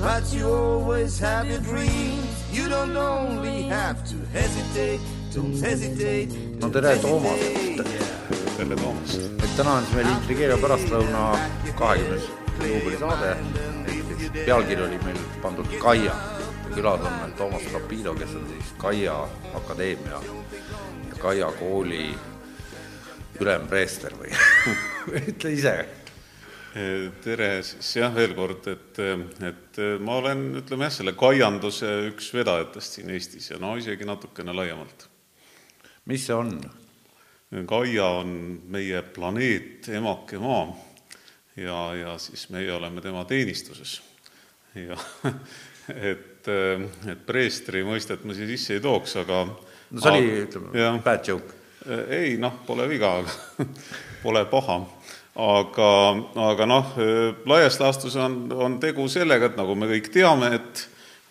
But you always have your dreams. You don't only have to hesitate, don't hesitate. no tere, Toomas. tere, Toomas. et täna on siis meil intrigeeriv pärastlõuna kahekümnes juubelisaade. pealkiri oli meil pandud Kaia. külas on meil Toomas Rapido, kes on siis Kaia Akadeemia ja Kaia kooli ülempreester või ütle ise tere siis jah, veel kord, et, et ma olen, ütleme jah, selle kaianduse üks vedajatest siin Eestis ja no isegi natukene laiemalt. mis see on? Kaia on meie planeet, emake Maa ja, ja siis meie oleme tema teenistuses. ja et, et preestri mõistet ma siia sisse ei tooks, aga no see oli, ütleme, bad joke. ei noh, pole viga, aga pole paha aga, aga noh, laias laastus on, on tegu sellega, et nagu me kõik teame, et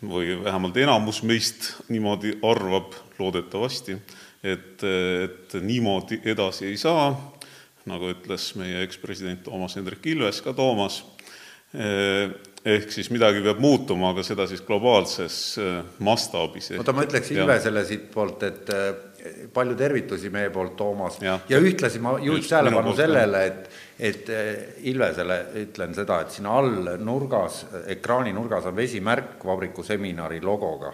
või vähemalt enamus meist niimoodi arvab, loodetavasti, et, et niimoodi edasi ei saa, nagu ütles meie ekspresident Toomas Hendrik Ilves, ka Toomas, ehk siis midagi peab muutuma, aga seda siis globaalses mastaabis. oota, ma ütleks Ilvesele siitpoolt, et palju tervitusi meie poolt, Toomas, ja, ühtlasi ma juhiks tähelepanu sellele, et et Ilvesele ütlen seda, et siin all nurgas, ekraani nurgas on vesimärk vabriku seminari logoga.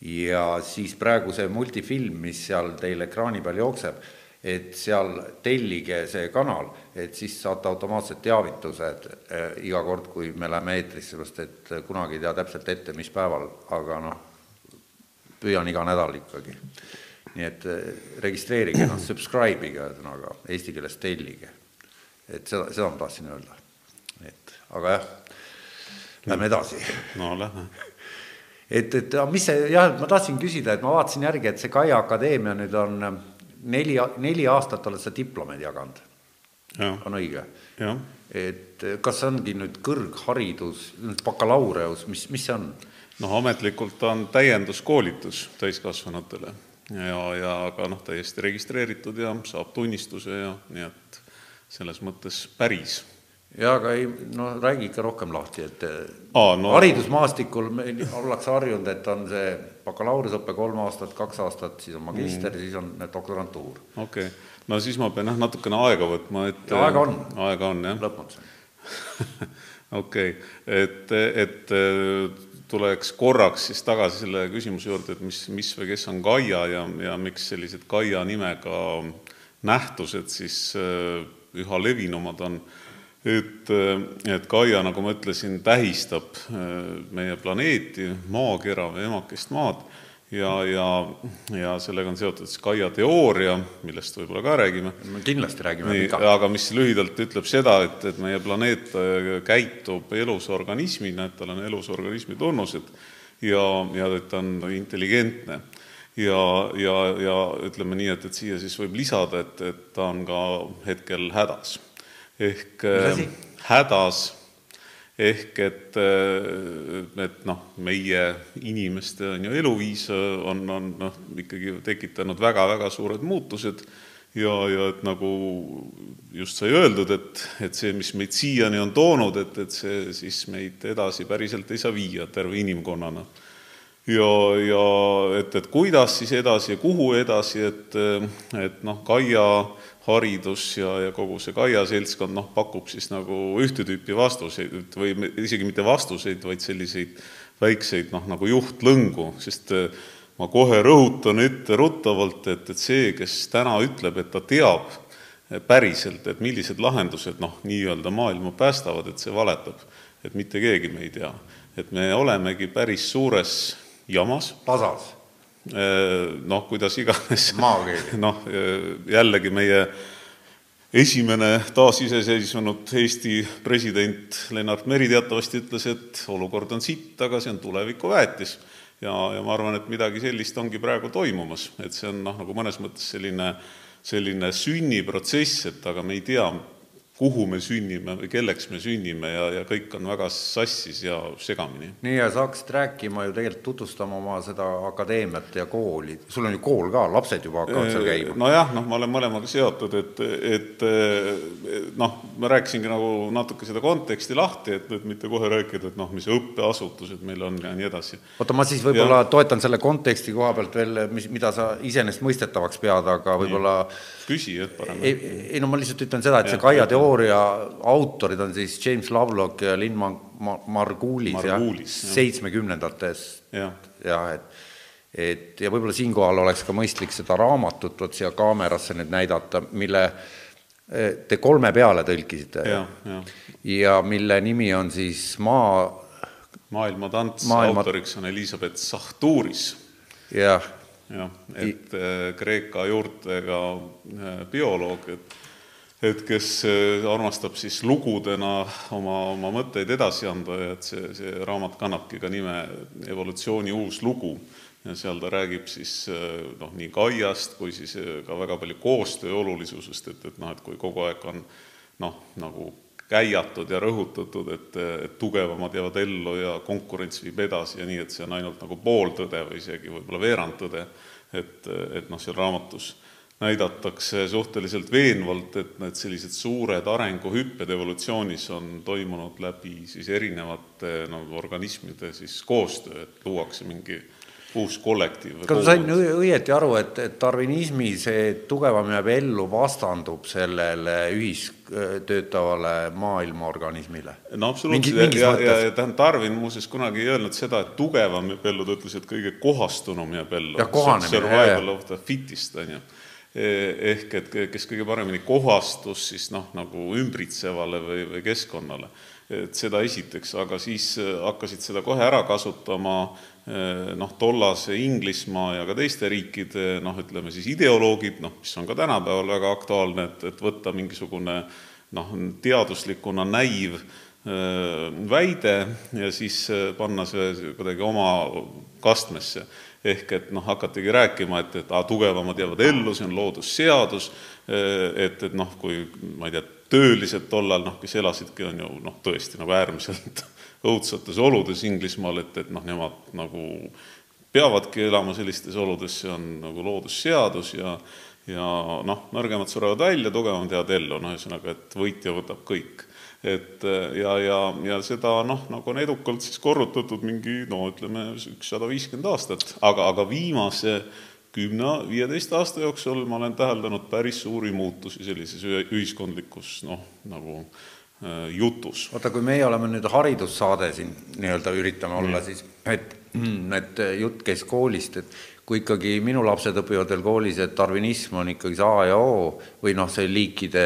ja siis praegu see multifilm, mis seal teil ekraani peal jookseb, et seal tellige see kanal, et siis saate automaatselt teavitused eh, iga kord, kui me läheme eetrisse, sest et kunagi ei tea täpselt ette, mis päeval, aga noh, püüan iga nädal ikkagi nii et registreerige, noh, subscribe'ige ühesõnaga, eesti keeles tellige. Et seda, seda ma tahtsin öelda. et aga jah, lähme edasi. no lähme. et, et mis see, jah, ma tahtsin küsida, et ma vaatasin järgi, et see Kaia Akadeemia nüüd on neli, neli aastat oled sa diplomeid jaganud. on õige? et kas see ongi nüüd kõrgharidus, bakalaureus, mis, mis see on? noh, ametlikult on täienduskoolitus täiskasvanutele ja, ja aga noh, täiesti registreeritud ja saab tunnistuse ja nii et selles mõttes päris. jaa, aga ei, no räägi ikka rohkem lahti, et Aa, no, haridusmaastikul meil ollakse harjunud, et on see bakalaureuseõpe kolm aastat, kaks aastat, siis on magister mm., siis on doktorantuur. okei okay., no siis ma pean jah, natukene aega võtma, et ja aega on. aega on, jah. lõpmatuseni okei okay., et, et tuleks korraks siis tagasi selle küsimuse juurde, et mis, mis või kes on Gaia ja, ja miks sellised Gaia nimega nähtused siis äh, üha levinumad on. et, et Gaia, nagu ma ütlesin, tähistab äh, meie planeeti, maakera või emakest maad ja, ja, ja sellega on seotud siis Gaia teooria, millest võib-olla ka räägime. me kindlasti räägime. aga mis lühidalt ütleb seda, et, et meie planeet äh, käitub elusorganismina, et tal on elusorganismi tunnused ja, ja et ta on intelligentne. Ja, ja, ja ütleme nii, et, et siia siis võib lisada, et, et ta on ka hetkel hädas. ehk äh, hädas ehk et, et noh, meie inimeste on ju eluviis on, on noh, ikkagi tekitanud väga-väga suured muutused ja, ja et nagu just sai öeldud, et, et see, mis meid siiani on toonud, et, et see siis meid edasi päriselt ei saa viia terve inimkonnana. Ja, ja et, et kuidas siis edasi ja kuhu edasi, et, et noh, Kaia haridus ja, ja kogu see Kaia seltskond noh, pakub siis nagu ühte tüüpi vastuseid või isegi mitte vastuseid, vaid selliseid väikseid noh, nagu juhtlõngu, sest äh, ma kohe rõhutan etteruttavalt, et, et see, kes täna ütleb, et ta teab äh, päriselt, et millised lahendused noh, nii-öelda maailma päästavad, et see valetab. et mitte keegi me ei tea. et me olemegi päris suures jamas. pasas Äh, noh, kuidas iganes. noh, jällegi meie esimene taasiseseisvunud Eesti president Lennart Meri teatavasti ütles, et olukord on sitt, aga see on tulevikuväetis. ja, ja ma arvan, et midagi sellist ongi praegu toimumas, et see on noh, nagu mõnes mõttes selline, selline sünniprotsess, et aga me ei tea, kuhu me sünnime või kelleks me sünnime ja, ja kõik on väga sassis ja segamini. nii, ja sa hakkasid rääkima ju tegelikult, tutvustama oma seda akadeemiat ja kooli, sul on ju kool ka, lapsed juba hakkavad seal käima? nojah, noh, ma olen mõlemaga seotud, et, et noh, ma rääkisingi nagu natuke seda konteksti lahti, et, et mitte kohe rääkida, et noh, mis õppeasutused meil on ja nii edasi. oota, ma siis võib-olla toetan selle konteksti koha pealt veel, mis, mida sa iseenesestmõistetavaks pead, aga võib-olla küsi, et parem. ei, ei no ma lihtsalt ütlen seda, et see Kaia teooria autorid on siis James Lovelock ja Lynn Margulis, Margulis jah, seitsmekümnendates ja. jah, et et ja võib-olla siinkohal oleks ka mõistlik seda raamatut vot siia kaamerasse nüüd näidata, mille eh, te kolme peale tõlkisite ja, ja. ja mille nimi on siis Maa maailmatants Maailma..., autoriks on Elizabeth Sahtuuris. jah. Jah, et. Eh, Kreeka juurtega eh, bioloog, et et kes äh, armastab siis lugudena oma, oma mõtteid edasi anda ja et see, see raamat kannabki ka nime Evolutsiooni uus lugu ja seal ta räägib siis äh, noh, nii Kaiast kui siis äh, ka väga palju koostöö olulisusest, et, et noh, et kui kogu aeg on noh, nagu käiatud ja rõhutatud, et, et tugevamad jäävad ellu ja konkurents viib edasi ja nii, et see on ainult nagu pooltõde või isegi võib-olla veerandtõde, et, et noh, seal raamatus äh, näidatakse suhteliselt veenvalt, et need sellised suured arenguhüpped evolutsioonis on toimunud läbi siis erinevate nagu organismide siis koostöö, et luuakse mingi uus kollektiiv. kas ma sain õieti aru, et, et darwinismi see tugevam jääb ellu vastandub sellele ühistöötavale maailmaorganismile? no absoluutselt, ja, ja, ja tähendab, Darwin muuseas kunagi ei öelnud seda, et tugevam jääb ellu, ta ütles, et kõige kohastunum jääb ellu. survival of the fittest, on ju Eh, ehk et kes kõige paremini kohastus siis noh, nagu ümbritsevale või, või keskkonnale. et seda esiteks, aga siis hakkasid seda kohe ära kasutama noh, tollase Inglismaa ja ka teiste riikide noh, ütleme siis ideoloogid, noh, mis on ka tänapäeval väga aktuaalne, et, et võtta mingisugune noh, teaduslikuna näiv väide ja siis panna see kuidagi oma kastmesse. Ehk et noh, hakatigi rääkima, et, et aa, tugevamad jäävad ellu, see on loodusseadus, et, et noh, kui ma ei tea, töölised tollal noh, kes elasidki, on ju noh, tõesti nagu äärmiselt õudsetes oludes Inglismaal, et, et noh, nemad nagu peavadki elama sellistes oludes, see on nagu loodusseadus ja ja noh, nõrgemad surevad välja, tugevamad jäävad ellu, noh ühesõnaga, et võitja võtab kõik. Et ja, ja, ja seda noh, nagu on edukalt siis korrutatud mingi no ütleme, ükssada viiskümmend aastat, aga, aga viimase kümne, viieteist aasta jooksul ma olen täheldanud päris suuri muutusi sellises ühiskondlikus noh, nagu jutus. oota, kui meie oleme nüüd haridussaade siin nii-öelda üritame olla, siis et, et jutt käis koolist, et kui ikkagi minu lapsed õpivad veel koolis, et darwinism on ikkagi see A ja O või noh, see liikide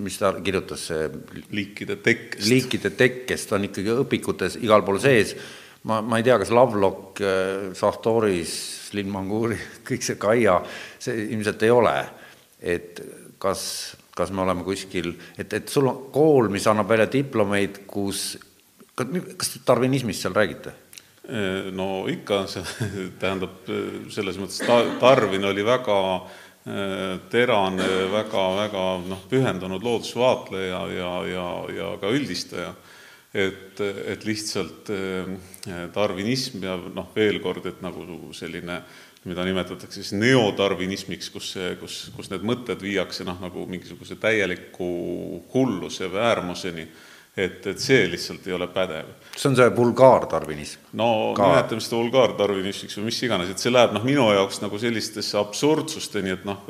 mis ta kirjutas, see liikide tekkest, liikide tekkest on ikkagi õpikutes igal pool sees, ma, ma ei tea, kas Lovelock, äh, Sahtoris, Linn Manguri, kõik see Kaia, see ilmselt ei ole. et kas, kas me oleme kuskil, et, et sul on kool, mis annab välja diplomeid, kus, kas, te darwinismist seal räägite? Äh, no ikka, see tähendab selles mõttes, Darwin oli väga äh, terane, väga-väga noh, pühendunud loodusvaatleja ja, ja, ja ka üldistaja. et, et lihtsalt darwinism ja noh, veel kord, et nagu selline mida nimetatakse siis neodarwinismiks, kus see, kus, kus need mõtted viiakse noh, nagu mingisuguse täieliku hulluse või äärmuseni et, et see lihtsalt ei ole pädev. see on see vulgaartarvinism? no Ka. nimetame seda vulgaartarvinismiks või mis iganes, et see läheb noh, minu jaoks nagu sellistesse absurdsusteni, et noh,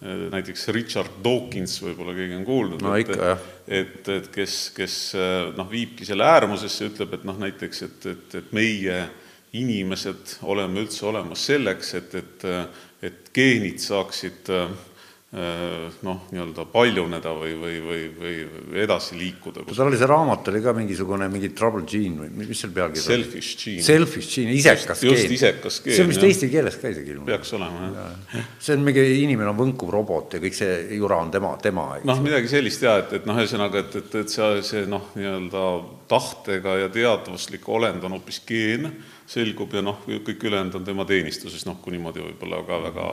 näiteks Richard Dawkins, võib-olla keegi on kuulnud no,, et, et, et kes, kes noh, viibki selle äärmusesse, ütleb, et noh, näiteks, et, et, et meie inimesed oleme üldse olemas selleks, et, et et geenid saaksid noh, nii-öelda paljuneda või, või, või, või edasi liikuda. tal oli see raamat oli ka mingisugune mingi Trouble Gene või mis seal pealkiri oli? Selfish Gene. Selfish Gene, isekas just, just isekas geen. see on vist eesti keeles ka isegi peaks olema, jah. see on mingi inimene on võnkuv robot ja kõik see jura on tema, tema. noh, midagi sellist jaa, et, et noh, ühesõnaga, et, et, et see, see noh, nii-öelda tahtega ja teadvuslik olend on hoopis geen, selgub ja noh, kõik ülejäänud on tema teenistuses, noh, kui niimoodi võib-olla ka väga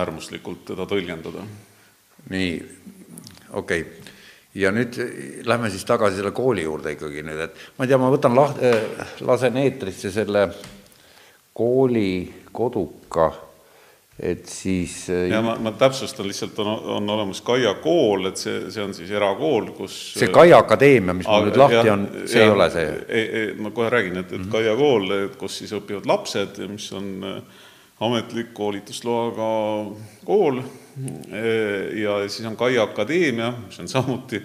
äärmuslikult teda tõlgendada. nii, okei okay. ja nüüd lähme siis tagasi selle kooli juurde ikkagi nüüd, et ma ei tea, ma võtan laht-, äh, lasen eetrisse selle kooli koduka, et siis äh, ja ma, ma täpsustan lihtsalt, on, on olemas Kaia kool, et see, see on siis erakool, kus see Kaia Akadeemia, mis mul nüüd lahti ja, on, see ja, ei ole see? ei, ei, ma kohe räägin, et, et mm -hmm. Kaia kool, kus siis õpivad lapsed, mis on äh, ametlik koolitusloaga kool ja siis on Kaia Akadeemia, mis on samuti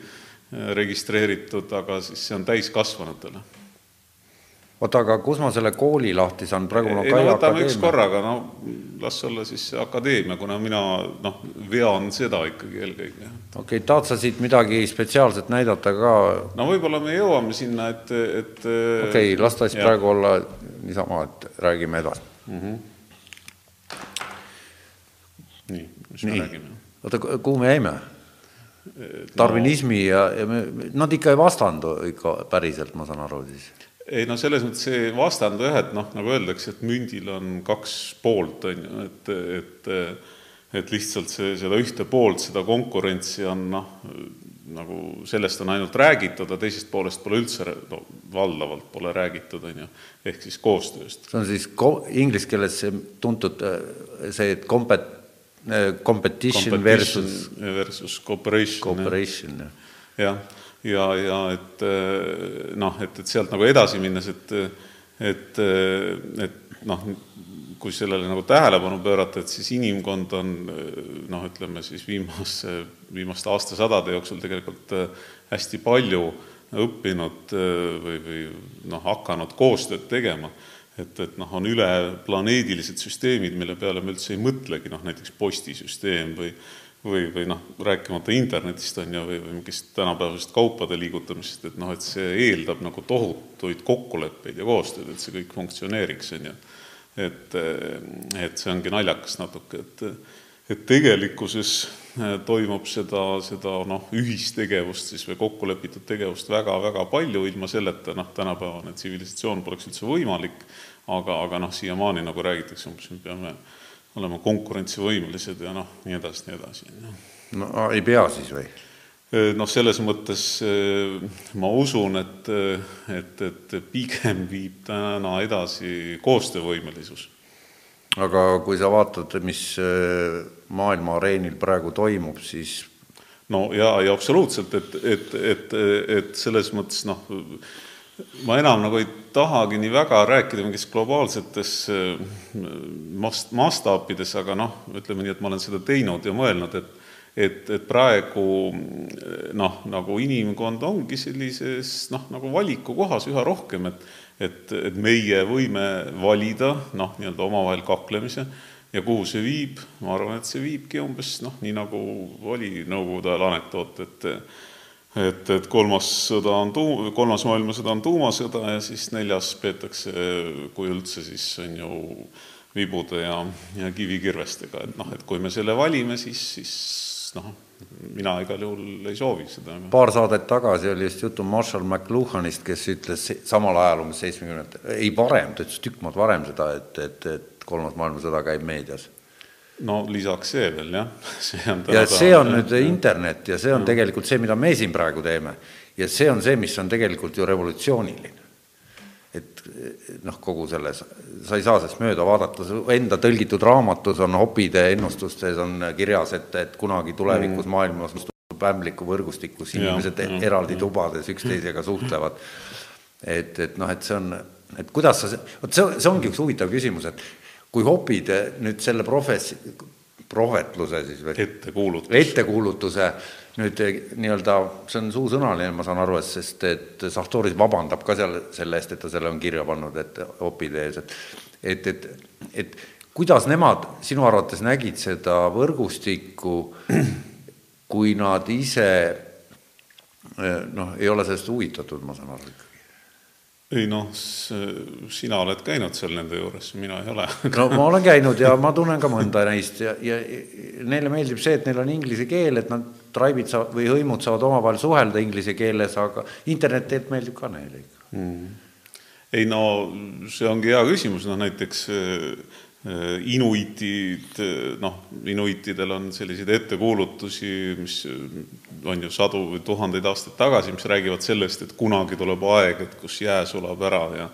registreeritud, aga siis see on täiskasvanutele. Oota, aga kus ma selle kooli lahti saan, praegu mul on Kaia no, Akadeemia? üks korraga, no las olla siis akadeemia, kuna mina noh, vean seda ikkagi eelkõige. okei okay,, tahad sa siit midagi spetsiaalset näidata ka? no võib-olla me jõuame sinna, et, et okei okay,, las ta siis jah. praegu olla niisama, et räägime edasi mm. -hmm nii, mis nii. me räägime? oota, kuhu me jäime? darwinismi ja, ja me, nad ikka ei vastandu ikka päriselt, ma saan aru siis? Ei no selles mõttes ei vastandu jah, et noh, nagu öeldakse, et mündil on kaks poolt, on ju, et, et et lihtsalt see, seda ühte poolt, seda konkurentsi on noh, nagu sellest on ainult räägitud, aga teisest poolest pole üldse, no valdavalt pole räägitud, on ju, ehk siis koostööst. see on siis ko-, inglise keeles see tuntud see, et kompet-, Competition, competition versus versus cooperation. Cooperation, jah. ja, ja, ja et eh, noh, et, et sealt nagu edasi minnes, et et, et noh, kui sellele nagu tähelepanu pöörata, et siis inimkond on noh, ütleme siis viimase, viimaste aastasadade jooksul tegelikult hästi palju õppinud või, või noh, hakanud koostööd tegema. Et, et noh, on üleplaneedilised süsteemid, mille peale me üldse ei mõtlegi, noh näiteks postisüsteem või või, või noh, rääkimata internetist, on ju, või, või mingist tänapäevasest kaupade liigutamisest, et noh, et see eeldab nagu tohutuid kokkuleppeid ja koostööd, et see kõik funktsioneeriks, on ju. et, et see ongi naljakas natuke, et et tegelikkuses äh, toimub seda, seda noh, ühistegevust siis või kokkulepitud tegevust väga-väga palju, ilma selleta noh, tänapäevane tsivilisatsioon poleks üldse võimalik, aga, aga noh, siiamaani nagu räägitakse umbes, me peame olema konkurentsivõimelised ja noh, nii edasi, nii edasi. no ei pea siis või? Noh, selles mõttes ma usun, et, et, et pigem viib täna edasi koostöövõimelisus aga kui sa vaatad, mis maailma areenil praegu toimub, siis no jaa, ja absoluutselt, et, et, et, et selles mõttes noh, ma enam nagu ei tahagi nii väga rääkida mingist globaalsetes äh, mast-, mastaapides, aga noh, ütleme nii, et ma olen seda teinud ja mõelnud, et et, et praegu noh, nagu inimkond ongi sellises noh, nagu valikukohas üha rohkem, et et, et meie võime valida noh, nii-öelda omavahel kaklemise ja kuhu see viib, ma arvan, et see viibki umbes noh, nii nagu oli Nõukogude ajal anekdoot, et et, et kolmas sõda on tuu-, kolmas maailmasõda on tuumasõda ja siis neljas peetakse, kui üldse, siis on ju vibude ja, ja kivikirvestega, et noh, et kui me selle valime, siis, siis noh, mina igal juhul ei soovi seda. paar saadet tagasi oli just juttu Marshall McLuhanist, kes ütles samal ajal umbes seitsmekümnendatel, ei varem, ta ütles tükk maad varem seda, et, et, et kolmas maailmasõda käib meedias. No lisaks see veel, jah. ja see on nüüd internet ja see on tegelikult see, mida me siin praegu teeme. ja see on see, mis on tegelikult ju revolutsiooniline et noh, kogu selles, sa ei saa sellest mööda vaadata, su enda tõlgitud raamatus on Hopide ennustustes on kirjas, et, et kunagi tulevikus mm. maailmas mustub ämbliku võrgustik, kus inimesed ja, ja, eraldi tubades üksteisega suhtlevad. et, et noh, et see on, et kuidas sa, vot see, see ongi üks huvitav küsimus, et kui Hopid nüüd selle professi-, prohvetluse siis või ettekuulutuse, ettekuulutuse nüüd eh, nii-öelda, see on suusõnaline, ma saan aru, et sest et Sahtoris vabandab ka seal selle eest, et ta selle on kirja pannud, et opide ees, et et, et, et kuidas nemad sinu arvates nägid seda võrgustikku, kui nad ise noh, ei ole sellest huvitatud, ma saan aru ikkagi? Ei noh, sina oled käinud seal nende juures, mina ei ole. No ma olen käinud ja ma tunnen ka mõnda neist ja, ja neile meeldib see, et neil on inglise keel, et nad, traibid saavad või hõimud saavad omavahel suhelda inglise keeles, aga internet tegelikult meeldib ka neile ikka. Mm.. ei no see ongi hea küsimus, noh näiteks Äh, inuitid, äh, noh, inuitidel on selliseid ettekuulutusi, mis äh, on ju sadu või tuhandeid aastaid tagasi, mis räägivad sellest, et kunagi tuleb aeg, et kus jää sulab ära ja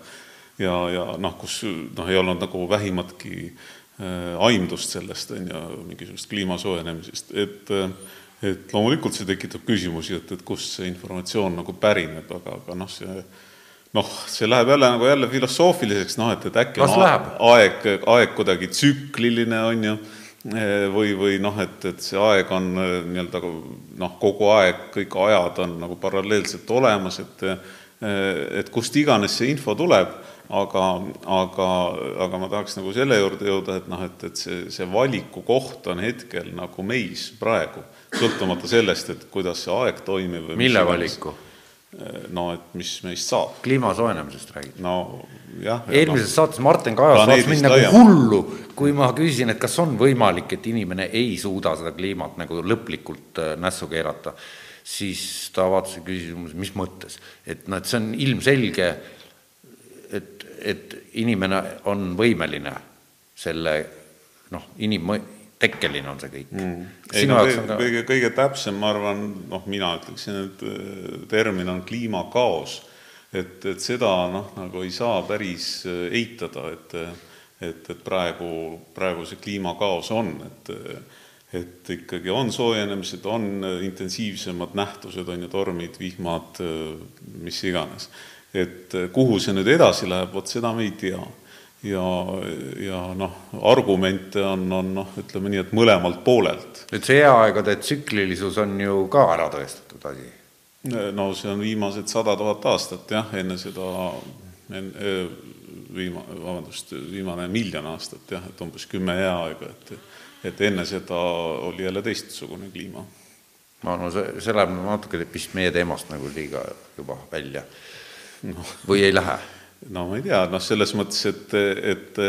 ja, ja noh, kus noh, ei olnud nagu vähimatki aimdust sellest, on ju, mingisugust kliima soojenemisest, et et loomulikult see tekitab küsimusi, et, et kust see informatsioon nagu pärineb, aga, aga noh, see noh, see läheb jälle nagu jälle filosoofiliseks, noh, et, et äkki Kas on läheb? aeg, aeg kuidagi tsükliline, on ju, või, või noh, et, et see aeg on nii-öelda noh, kogu aeg, kõik ajad on nagu paralleelselt olemas, et et kust iganes see info tuleb, aga, aga, aga ma tahaks nagu selle juurde jõuda, et noh, et, et see, see valiku koht on hetkel nagu meis praegu, sõltumata sellest, et kuidas see aeg toimib. mille valiku? No et mis meist saab. kliima soojenemisest räägid? no jah. eelmises no, saates Martin Kajas vaatas mind nagu hullu, kui ma küsisin, et kas on võimalik, et inimene ei suuda seda kliimat nagu lõplikult äh, nässu keerata, siis ta vaatas ja küsis, mis mõttes, et noh, et see on ilmselge, et, et inimene on võimeline selle noh, inim-, tekkeline on see kõik mm.. ei no kõige, kõige, kõige täpsem, ma arvan, noh, mina ütleksin, et äh, termin on kliimakaos. et, et seda noh, nagu ei saa päris äh, eitada, et et, et praegu, praegu see kliimakaos on, et et ikkagi on soojenemised, on intensiivsemad nähtused, on ju, tormid, vihmad, mis iganes. et kuhu see nüüd edasi läheb, vot seda me ei tea ja, ja noh, argumente on, on noh, ütleme nii, et mõlemalt poolelt. nüüd see jääaegade tsüklilisus on ju ka ära tõestatud asi? no see on viimased sada tuhat aastat jah, enne seda, enne viima-, vabandust, viimane miljon aastat jah, et umbes kümme jääaega, et et enne seda oli jälle teistsugune kliima. no, no see, see läheb natuke vist meie teemast nagu liiga juba välja no.. või ei lähe no ma ei tea, noh, selles mõttes, et, et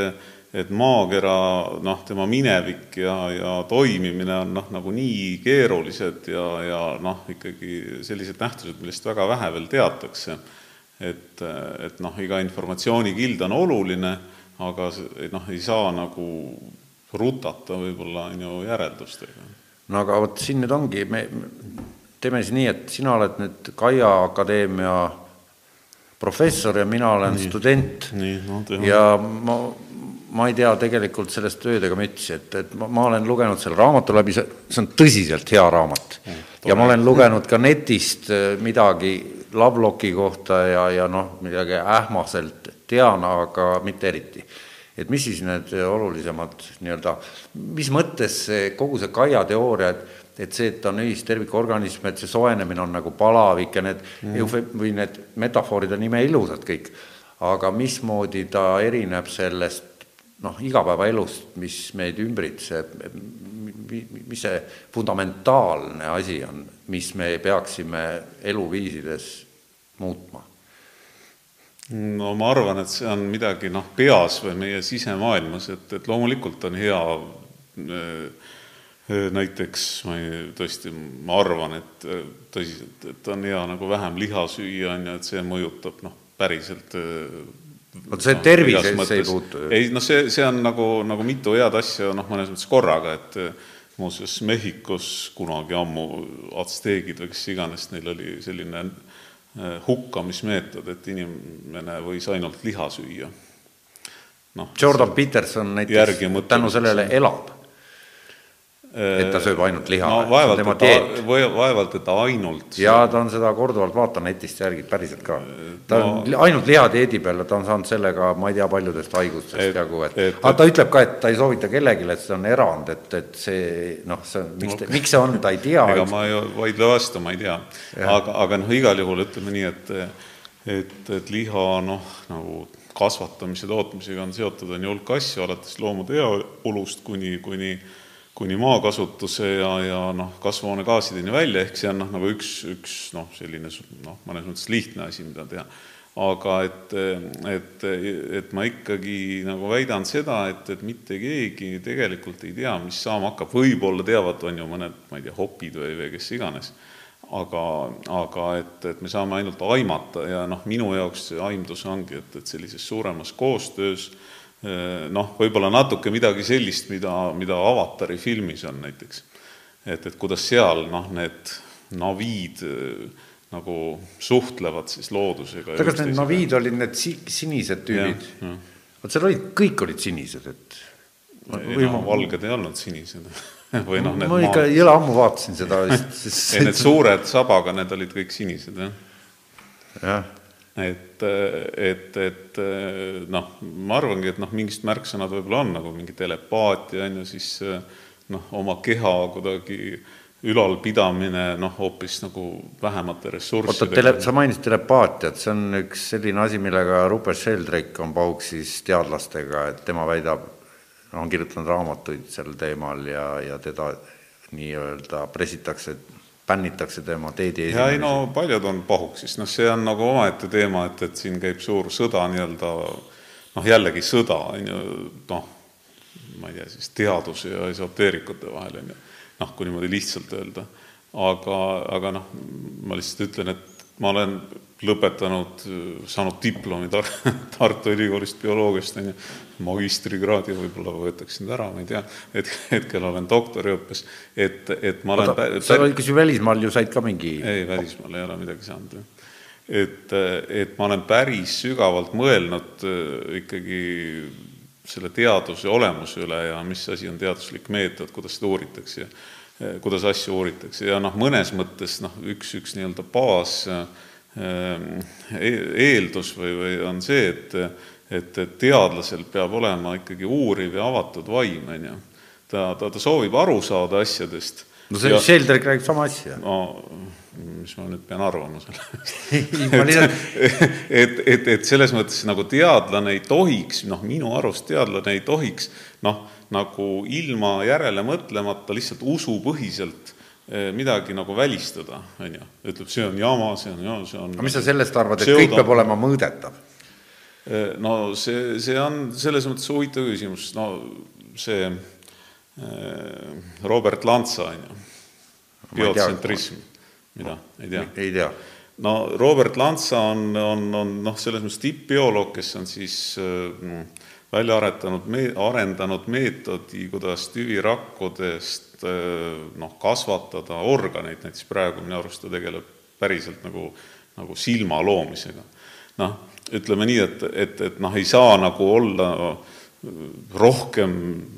et maakera noh, tema minevik ja, ja toimimine on noh, nagu nii keerulised ja, ja noh, ikkagi sellised nähtused, millest väga vähe veel teatakse. et, et noh, iga informatsioonikild on oluline, aga noh, ei saa nagu rutata võib-olla on ju järeldustega. no aga vot siin nüüd ongi, me teeme siis nii, et sina oled nüüd Kaia Akadeemia professor ja mina olen nii, student. No, ja ma, ma ei tea tegelikult sellest tööd ega mütsi, et, et ma, ma olen lugenud selle raamatu läbi, see, see on tõsiselt hea raamat. ja ma olen lugenud ka netist äh, midagi Lovelocki kohta ja, ja noh, midagi ähmaselt tean, aga mitte eriti. et mis siis need olulisemad nii-öelda, mis mõttes see kogu see Kaia teooria, et et see, et ta on ühistervikorganism, et see soojenemine on nagu palavik ja need mm. eufem- või need metafoorid on imeilusad kõik, aga mismoodi ta erineb sellest noh, igapäevaelust, mis meid ümbritseb, mis see fundamentaalne asi on, mis me peaksime eluviisides muutma? no ma arvan, et see on midagi noh, peas või meie sisemaailmas, et, et loomulikult on hea äh, näiteks ma ei, tõesti, ma arvan, et tõsiselt, et on hea nagu vähem liha süüa, on ju, et see mõjutab noh, päriselt vot see no, tervisesse ei puutu ju. ei noh, see, see on nagu, nagu mitu head asja noh, mõnes mõttes korraga, et muuseas Mehhikos kunagi ammu atsteegid või kes iganes, neil oli selline hukkamismeetod, et inimene võis ainult liha süüa. noh, Jordan Peterson näiteks tänu sellele elab et ta sööb ainult liha no,, vaevalt, dieet. vaevalt, et ainult jaa, ta on seda korduvalt, vaatan netist järgi, päriselt ka. ta no, on ainult lihadieedi peal ja ta on saanud sellega ma ei tea paljudest haigustest jagu, et, et aga ta ütleb ka, et ta ei soovita kellelegi, et see on erand, et, et see noh, see on, miks no,, miks see on, ta ei tea. ega ma ei vaidle vastu, ma ei tea. aga, aga noh, igal juhul ütleme nii, et et, et liha noh, nagu kasvatamise, tootmisega on seotud, on ju hulk asju, alates loomade heaolust kuni, kuni kuni maakasutuse ja, ja noh, kasvuhoonegaasideni välja, ehk see on noh, nagu üks, üks noh, selline noh, mõnes mõttes lihtne asi, mida teha. aga et, et, et ma ikkagi nagu väidan seda, et, et mitte keegi tegelikult ei tea, mis saama hakkab, võib-olla teavad, on ju mõned, ma ei tea, hopid või, või kes iganes aga, aga et, et me saame ainult aimata ja noh, minu jaoks see aimdus ongi, et, et sellises suuremas koostöös eh, noh, võib-olla natuke midagi sellist, mida, mida Avatari filmis on näiteks. et, et kuidas seal noh, need naviid eh, nagu suhtlevad siis loodusega. oota, kas need naviid olid need si-, sinised tüübid? vot seal olid, kõik olid sinised, et või no, valged ei olnud sinised või noh, need ma ikka jõle ammu vaatasin seda sest... ei, need suured sabaga, need olid kõik sinised, jah. jah. Et, et, et noh, ma arvangi, et noh, mingid märksõnad võib-olla on, nagu mingi telepaatia, on ju, siis noh, oma keha kuidagi ülalpidamine noh, hoopis nagu vähemate ressurssidega. oota, tele, sa mainisid telepaatiat, see on üks selline asi, millega Rupert Sheldrake on pauksis teadlastega, et tema väidab, on kirjutanud raamatuid sel teemal ja, ja teda nii-öelda pressitakse, bännitakse tema teedi ja ei no paljud on pahuksis, noh, see on nagu omaette teema, et, et siin käib suur sõda nii-öelda noh, jällegi sõda, on ju, noh, ma ei tea, siis teaduse ja esoteerikute vahel, on ju, noh, kui niimoodi lihtsalt öelda. aga, aga noh, ma lihtsalt ütlen, et ma olen lõpetanud, saanud diplomi Tar-, Tartu Ülikoolist bioloogiast, on ju, magistrikraadi võib-olla võtaksin ära, ma ei tea, et hetkel olen doktoriõppes, et, et ma olen Oota, sa olid, kas ju välismaal ju said ka mingi ei, välismaal ei ole midagi saanud, jah. et, et ma olen päris sügavalt mõelnud äh, ikkagi selle teaduse olemuse üle ja mis asi on teaduslik meetod, kuidas seda uuritakse. ja kuidas asju uuritakse ja noh, mõnes mõttes noh, üks, üks nii-öelda baas Ehm, e-, eeldus või, või on see, et et, et teadlasel peab olema ikkagi uuriv ja avatud vaim, on ju. ta, ta, ta soovib aru saada asjadest. no see ja, Sheldrick räägib sama asja. no mis ma nüüd pean arvama sellest et, et, et selles mõttes nagu teadlane ei tohiks, noh, minu arust teadlane ei tohiks noh, nagu ilma järele mõtlemata lihtsalt usupõhiselt Eh, midagi nagu välistada, on ju. ütleb, see on jama, see on ja see on aga mis sa sellest arvad, et kõik peab olema mõõdetav? Eh, no see, see on selles mõttes huvitav küsimus, no see eh, Robert Lantsa, on ju, biotsentrism, mida, ei tea? ei tea. no Robert Lantsa on, on, on noh, selles mõttes tippbioloog, kes on siis välja aretanud, arendanud meetodi, kuidas tüvirakkudest Äh, noh, kasvatada organeid, näiteks praegu minu arust ta tegeleb päriselt nagu, nagu silma loomisega. noh, ütleme nii, et, et, et noh, ei saa nagu olla rohkem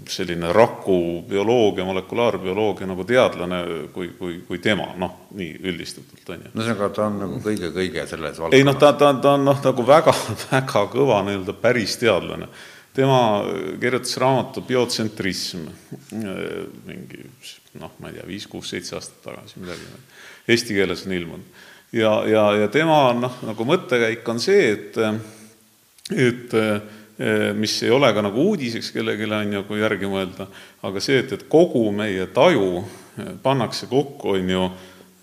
selline rakubioloogia, molekulaarbioloogia nagu teadlane kui, kui, kui tema, noh, nii üldistatult, on ju. no ühesõnaga, ta on nagu kõige-kõige selles valdkonnas. ei noh, ta, ta, ta on noh, nagu väga, väga kõva nii-öelda päris teadlane tema kirjutas raamatu Biotsentrism mingi noh, ma ei tea, viis, kuus, seitse aastat tagasi, midagi, eesti keeles on ilmunud. ja, ja, ja tema noh, nagu mõttekäik on see, et et mis ei ole ka nagu uudiseks kellelegi, on ju, kui järgi mõelda, aga see, et, et kogu meie taju pannakse kokku, on ju,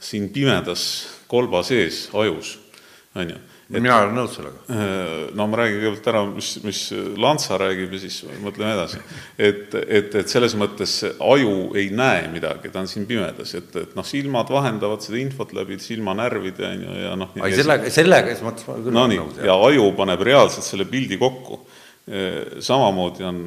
siin pimedas kolba sees ajus, on ju mina olen nõus sellega. Äh, no ma räägin kõigepealt ära, mis, mis Lantsa räägib ja siis mõtleme edasi. et, et, et selles mõttes aju ei näe midagi, ta on siin pimedas, et, et noh, silmad vahendavad seda infot läbi silmanärvide, on ju, ja noh ai, sellega, sellega siis mõttes ma küll nii, nõus. ja aju paneb reaalselt selle pildi kokku. Samamoodi on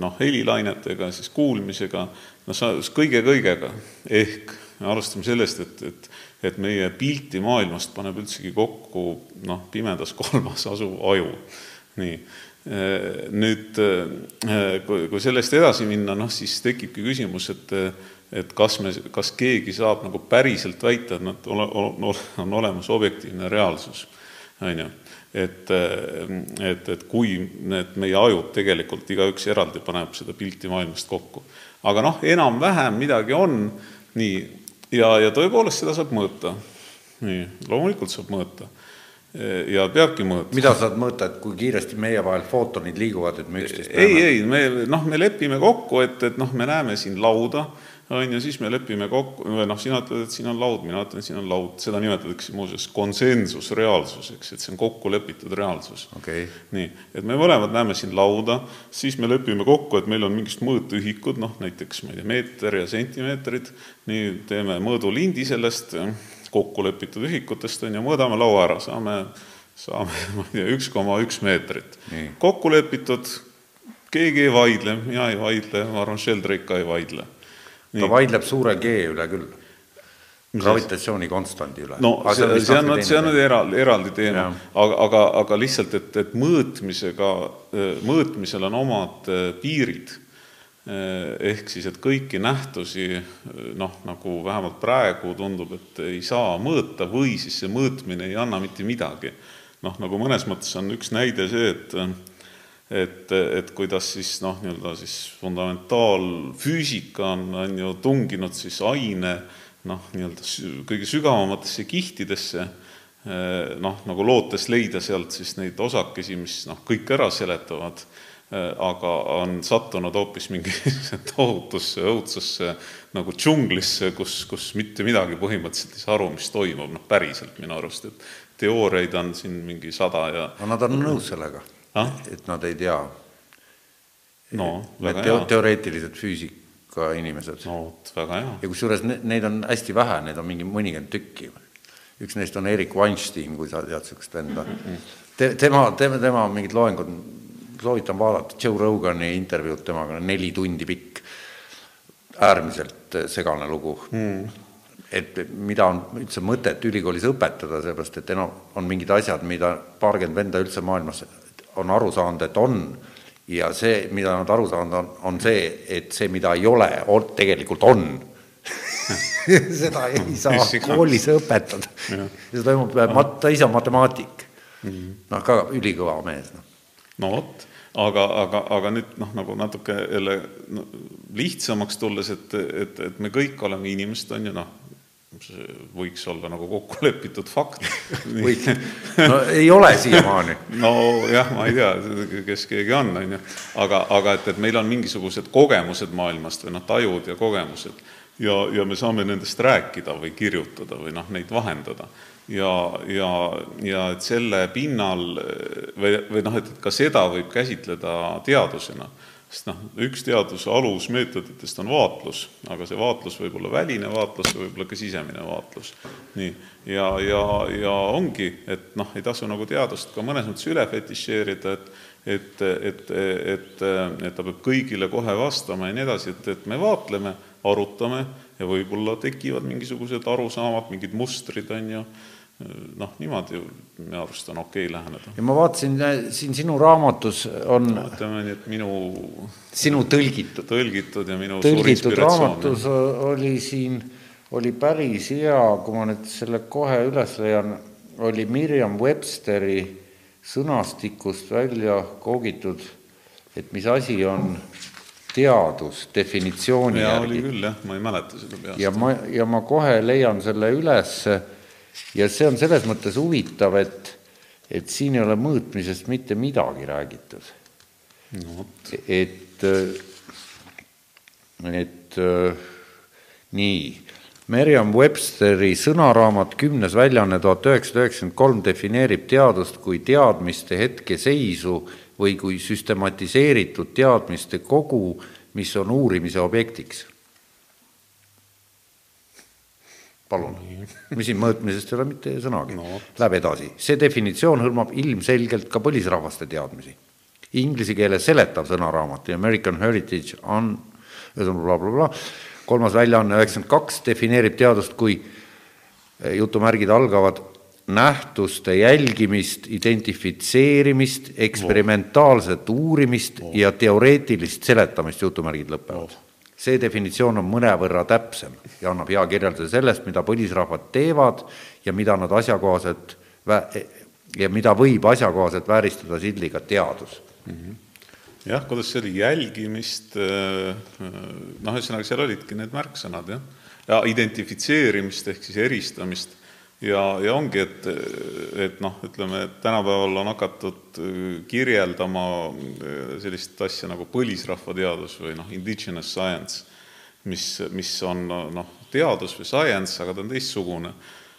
noh, helilainetega, siis kuulmisega, no sa, kõige-kõigega, ehk alustame sellest, et, et et meie pilti maailmast paneb üldsegi kokku noh, pimedas kolmas asuv aju. nii, nüüd kui, kui sellest edasi minna, noh siis tekibki küsimus, et et kas me, kas keegi saab nagu päriselt väita, et nad ole, on olemas objektiivne reaalsus, on ju. Et, et, et kui need meie ajud tegelikult igaüks eraldi paneb seda pilti maailmast kokku. aga noh, enam-vähem midagi on, nii, ja, ja tõepoolest seda saab mõõta. nii, loomulikult saab mõõta. ja peabki mõõtma. mida sa saad mõõta, et kui kiiresti meie vahel footonid liiguvad, et me üksteist ei, ei, me noh, me lepime kokku, et, et noh, me näeme siin lauda on ju, siis me lepime kokku, või noh, sina ütled, et siin on laud, mina ütlen, et siin on laud, seda nimetatakse muuseas konsensusreaalsuseks, et see on kokku lepitud reaalsus. Okay.. nii, et me mõlemad näeme siin lauda, siis me lepime kokku, et meil on mingid mõõtühikud, noh näiteks ma ei tea, meeter ja sentimeetrid, nii, teeme mõõdulindi sellest kokku lepitud ühikutest, on ju, mõõdame laua ära, saame, saame, ma ei tea, üks koma üks meetrit. kokku lepitud, keegi ei vaidle, mina ei vaidle, ma arvan, Sheldrake ka ei vaidle ta vaidleb suure G üle küll gravitatsiooni konstandi üle. no aga see, see on, see on nüüd eraldi, eraldi teema, aga, aga, aga lihtsalt, et, et mõõtmisega, mõõtmisel on omad äh, piirid. Äh, ehk siis, et kõiki nähtusi noh, nagu vähemalt praegu tundub, et ei saa mõõta või siis see mõõtmine ei anna mitte midagi. noh, nagu mõnes mõttes on üks näide see, et et, et kuidas siis noh, nii-öelda siis fundamentaalfüüsika on, on ju tunginud siis aine noh, nii-öelda kõige sügavamatesse kihtidesse, eh, noh, nagu lootes leida sealt siis neid osakesi, mis noh, kõik ära seletavad, eh, aga on sattunud hoopis mingisse tohutusse õudsasse nagu džunglisse, kus, kus mitte midagi põhimõtteliselt ei saa aru, mis toimub, noh päriselt minu arust, et teooriaid on siin mingi sada ja no nad on nõus sellega? Et nad ei tea. no väga hea. teoreetilised füüsika inimesed. no vot, väga hea. ja kusjuures neid on hästi vähe, neid on mingi mõnikümmend tükki. üks neist on Erik Weinstein, kui sa tead niisugust venda mm. -mm. Te, tema, tema, tema mingid loengud, soovitan vaadata, Joe Rogani intervjuud temaga, neli tundi pikk, äärmiselt segane lugu mm et mida on üldse mõtet ülikoolis õpetada, sellepärast et enam on mingid asjad, mida paarkümmend venda üldse maailmas on aru saanud, et on, ja see, mida nad aru saanud on, on see, et see, mida ei ole, on, tegelikult on seda ei saa koolis õpetada. see toimub, ta ise on matemaatik mm. -hmm. noh, ka ülikõva mees, noh. no vot, aga, aga, aga nüüd noh, nagu natuke jälle no, lihtsamaks tulles, et, et, et me kõik oleme inimesed, on ju, noh, võiks olla nagu kokku lepitud fakt. no ei ole siiamaani. nojah, ma ei tea, kes keegi on, on ju, aga, aga et, et meil on mingisugused kogemused maailmast või noh, tajud ja kogemused ja, ja me saame nendest rääkida või kirjutada või noh, neid vahendada. ja, ja, ja et selle pinnal või, või noh, et ka seda võib käsitleda teadusena sest noh, üks teaduse alusmeetoditest on vaatlus, aga see vaatlus võib olla väline vaatlus, see võib olla ka sisemine vaatlus. nii, ja, ja, ja ongi, et noh, ei tasu nagu teadust ka mõnes mõttes üle fetišeerida, et et, et, et, et ta peab kõigile kohe vastama ja nii edasi, et, et me vaatleme, arutame ja võib-olla tekivad mingisugused arusaamad, mingid mustrid, on ju, noh, niimoodi minu arust on okei okay läheneda. ja ma vaatasin, siin sinu raamatus on no, ütleme nii, et minu sinu tõlgitud. tõlgitud ja minu tõlgitud raamatus oli siin, oli päris hea, kui ma nüüd selle kohe üles leian, oli Mirjam Websteri sõnastikust välja koogitud, et mis asi on teadus definitsiooni ja, järgi. oli küll jah, ma ei mäleta seda peast. ja ma, ja ma kohe leian selle ülesse ja see on selles mõttes huvitav, et, et siin ei ole mõõtmisest mitte midagi räägitud. No.. et, et nii, Merriam-Websteri sõnaraamat kümnes väljaanne tuhat üheksasada üheksakümmend kolm defineerib teadust kui teadmiste hetkeseisu või kui süstematiseeritud teadmiste kogu, mis on uurimise objektiks palun, mis siin mõõtmisest ei ole mitte sõnagi. No.. Läheb edasi, see definitsioon hõlmab ilmselgelt ka põlisrahvaste teadmisi. Inglise keeles seletav sõnaraamat The American Heritage on blablabla bla, bla, kolmas väljaanne üheksakümmend kaks defineerib teadust kui eh, jutumärgid algavad nähtuste jälgimist, identifitseerimist, eksperimentaalset uurimist no. ja teoreetilist seletamist, jutumärgid lõpevad. No see definitsioon on mõnevõrra täpsem ja annab hea kirjelduse sellest, mida põlisrahvad teevad ja mida nad asjakohaselt ja mida võib asjakohaselt vääristada sildiga teadus mm. -hmm jah, kuidas see oli, jälgimist, äh, noh, ühesõnaga seal olidki need märksõnad, jah. ja identifitseerimist ehk siis eristamist, ja, ja ongi, et, et noh, ütleme, et tänapäeval on hakatud äh, kirjeldama äh, sellist asja nagu põlisrahvateadus või noh, indigenous science, mis, mis on noh, teadus või science, aga ta on teistsugune.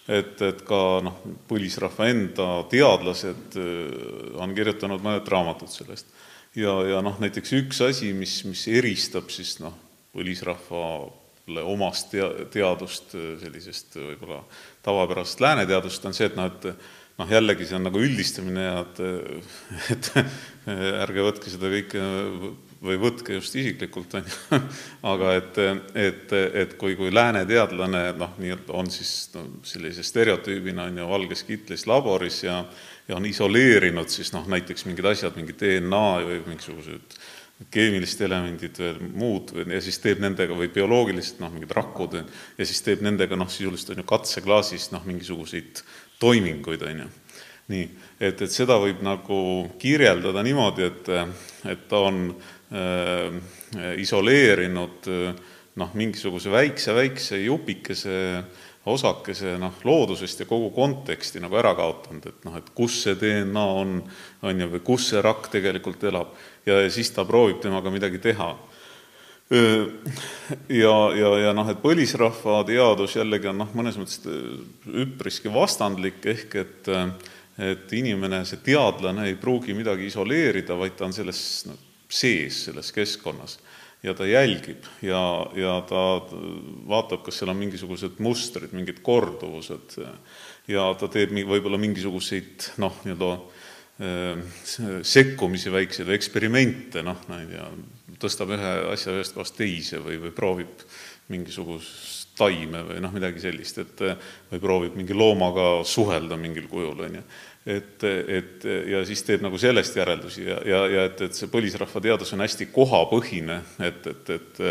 et, et ka noh, põlisrahva enda teadlased äh, on kirjutanud mõned raamatud sellest. ja, ja noh, näiteks üks asi, mis, mis eristab siis noh, põlisrahva omast tea-, teadust, sellisest võib-olla tavapärasest lääneteadust, on see, et noh, et noh, jällegi see on nagu üldistamine ja et, et ärge võtke seda kõike või võtke just isiklikult, on ju, aga et, et, et kui, kui lääne teadlane noh, nii-öelda on siis no, sellise stereotüübina, on ju, valges kitlis laboris ja ja on isoleerinud siis noh, näiteks mingid asjad, mingi DNA või mingisugused keemilised elemendid veel muud ja siis teeb nendega või bioloogilised noh, mingid rakud ja siis teeb nendega noh, sisuliselt on ju katseklaasis noh, mingisuguseid toiminguid, on ju. nii, et, et seda võib nagu kirjeldada niimoodi, et, et ta on äh, isoleerinud noh, mingisuguse väikse-väikse jupikese osakese noh, loodusest ja kogu konteksti nagu ära kaotanud, et noh, et kus see DNA on, on ju, või kus see rakk tegelikult elab ja, siis ta proovib temaga midagi teha. Ja, ja, ja noh, et põlisrahva teadus jällegi on noh, mõnes mõttes üpriski vastandlik, ehk et et inimene, see teadlane ei pruugi midagi isoleerida, vaid ta on selles no, sees, selles keskkonnas ja ta jälgib ja, ja ta vaatab, kas seal on mingisugused mustrid, mingid korduvused ja ta teeb võib-olla mingisuguseid noh, nii-öelda Ehm, sekkumisi väikseid eksperimente, noh, ma ei tea, tõstab ühe asja ühest kohast teise või, või proovib mingisugust taime või noh, midagi sellist, et või proovib mingi loomaga suhelda mingil kujul, on ju. Et, et ja siis teeb nagu sellest järeldusi ja, ja, ja et, et see põlisrahvateadus on hästi kohapõhine, et, et, et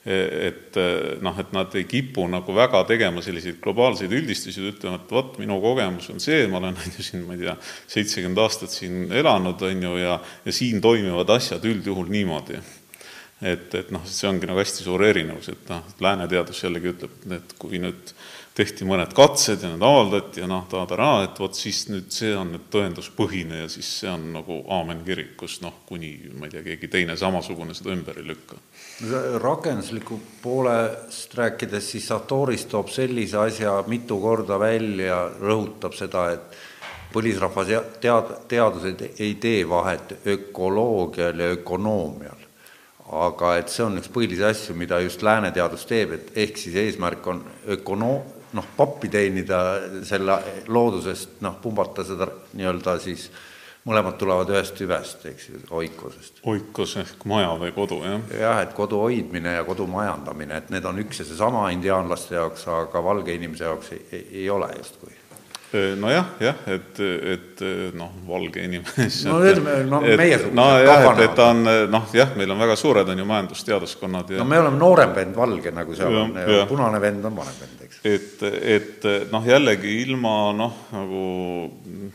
et noh, et nad ei kipu nagu väga tegema selliseid globaalseid üldistusi, ütlema, et vot, minu kogemus on see, ma olen, on ju, siin, ma ei tea, seitsekümmend aastat siin elanud, on ju, ja ja siin toimivad asjad üldjuhul niimoodi. et, et noh, see ongi nagu hästi suur erinevus, et noh, lääne teadus jällegi ütleb, et kui nüüd tehti mõned katsed ja need avaldati ja noh, ta-ta-raa, et vot siis nüüd see on nüüd tõenduspõhine ja siis see on nagu aamen kirik, kus noh, kuni ma ei tea, keegi teine samasugune seda ümber ei lükka. rakendusliku poolest rääkides, siis Satoris toob sellise asja mitu korda välja, rõhutab seda, et põlisrahva tead-, teadused ei tee vahet ökoloogial ja ökonoomial aga et see on üks põhilisi asju, mida just lääne teadus teeb, et ehk siis eesmärk on ökono-, noh, pappi teenida selle loodusest, noh, pumbata seda nii-öelda siis mõlemad tulevad ühest tüvest, eks ju, oikosest. oikos ehk maja või kodu, jah? jah, et kodu hoidmine ja kodu majandamine, et need on üks ja seesama indiaanlaste jaoks, aga valge inimese jaoks ei, ei, ei ole justkui nojah, jah, et, et noh, valge inimene no ütleme, no meiesugused nojah, et, et ta on noh, jah, meil on väga suured, on ju, majandusteaduskonnad ja no me oleme noorem vend valge, nagu seal ja, on, ja punane vend on vanem vend, eks. et, et noh, jällegi ilma noh, nagu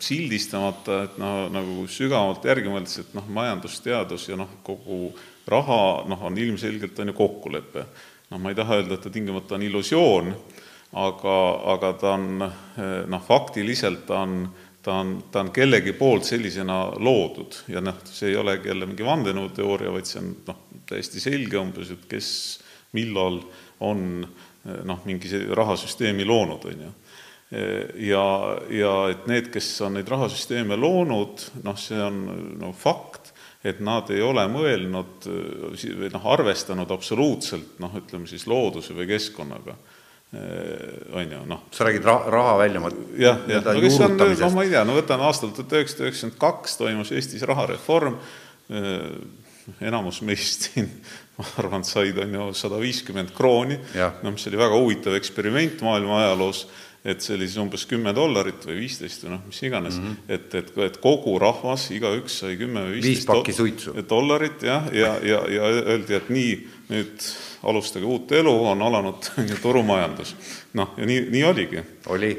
sildistamata, et noh, nagu sügavalt järgi mõeldes, et noh, majandusteadus ja noh, kogu raha noh, on ilmselgelt, on ju, kokkulepe. noh, ma ei taha öelda, et ta tingimata on illusioon, aga, aga ta on noh, faktiliselt ta on, ta on, ta on kellegi poolt sellisena loodud. Ja noh, see ei olegi jälle mingi vandenõuteooria, vaid see on noh, täiesti selge umbes, et kes millal on noh, mingi rahasüsteemi loonud, on ju. Ja, ja et need, kes on neid rahasüsteeme loonud, noh, see on no fakt, et nad ei ole mõelnud või noh, arvestanud absoluutselt noh, ütleme siis looduse või keskkonnaga on ju, noh. sa räägid raha, raha välja jah, jah, no kes on, noh, ma ei tea, no võtan aastal tuhat üheksasada üheksakümmend kaks toimus Eestis rahareform, äh, enamus meist siin, ma arvan, said, on ju, sada viiskümmend krooni, no mis oli väga huvitav eksperiment maailma ajaloos et see oli siis umbes kümme dollarit või viisteist või noh, mis iganes. Mm, -hmm. et, et, et kogu rahvas, igaüks sai kümme või viisteist dollarit jah, ja, ja, ja, ja öeldi, et nii, nüüd alustage uut elu, on alanud turumajandus. noh, ja nii, nii oligi. oli,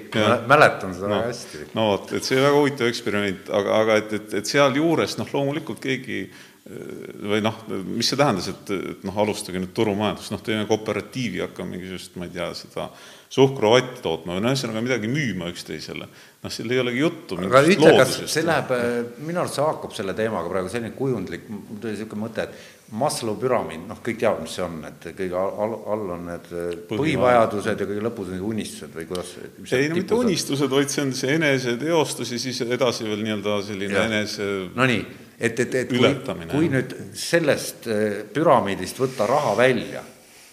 mäletan seda no, hästi. no vot, et see väga huvitav eksperiment, aga, aga et, et, et sealjuures noh, loomulikult keegi või noh, mis see tähendas, et, et noh, alustage nüüd turumajandust, noh, teeme kooperatiivi, hakkame mingisugust, ma ei tea, seda suhkruvatti tootma või no ühesõnaga midagi müüma üksteisele. noh, seal ei olegi juttu aga ütle, kas see läheb, minu arust see haakub selle teemaga praegu selline kujundlik, mul tuli niisugune mõte, et Maslow püramiid, noh, kõik teavad, mis see on, et kõige all, all on need põhivajadused ja kõige lõpus on unistused või kuidas ei, no mitte unistused, vaid see on see eneseteostus ja siis edasi veel nii-öelda selline ja. enese Nonii et, et, et kui, kui nüüd sellest äh, püramiidist võtta raha välja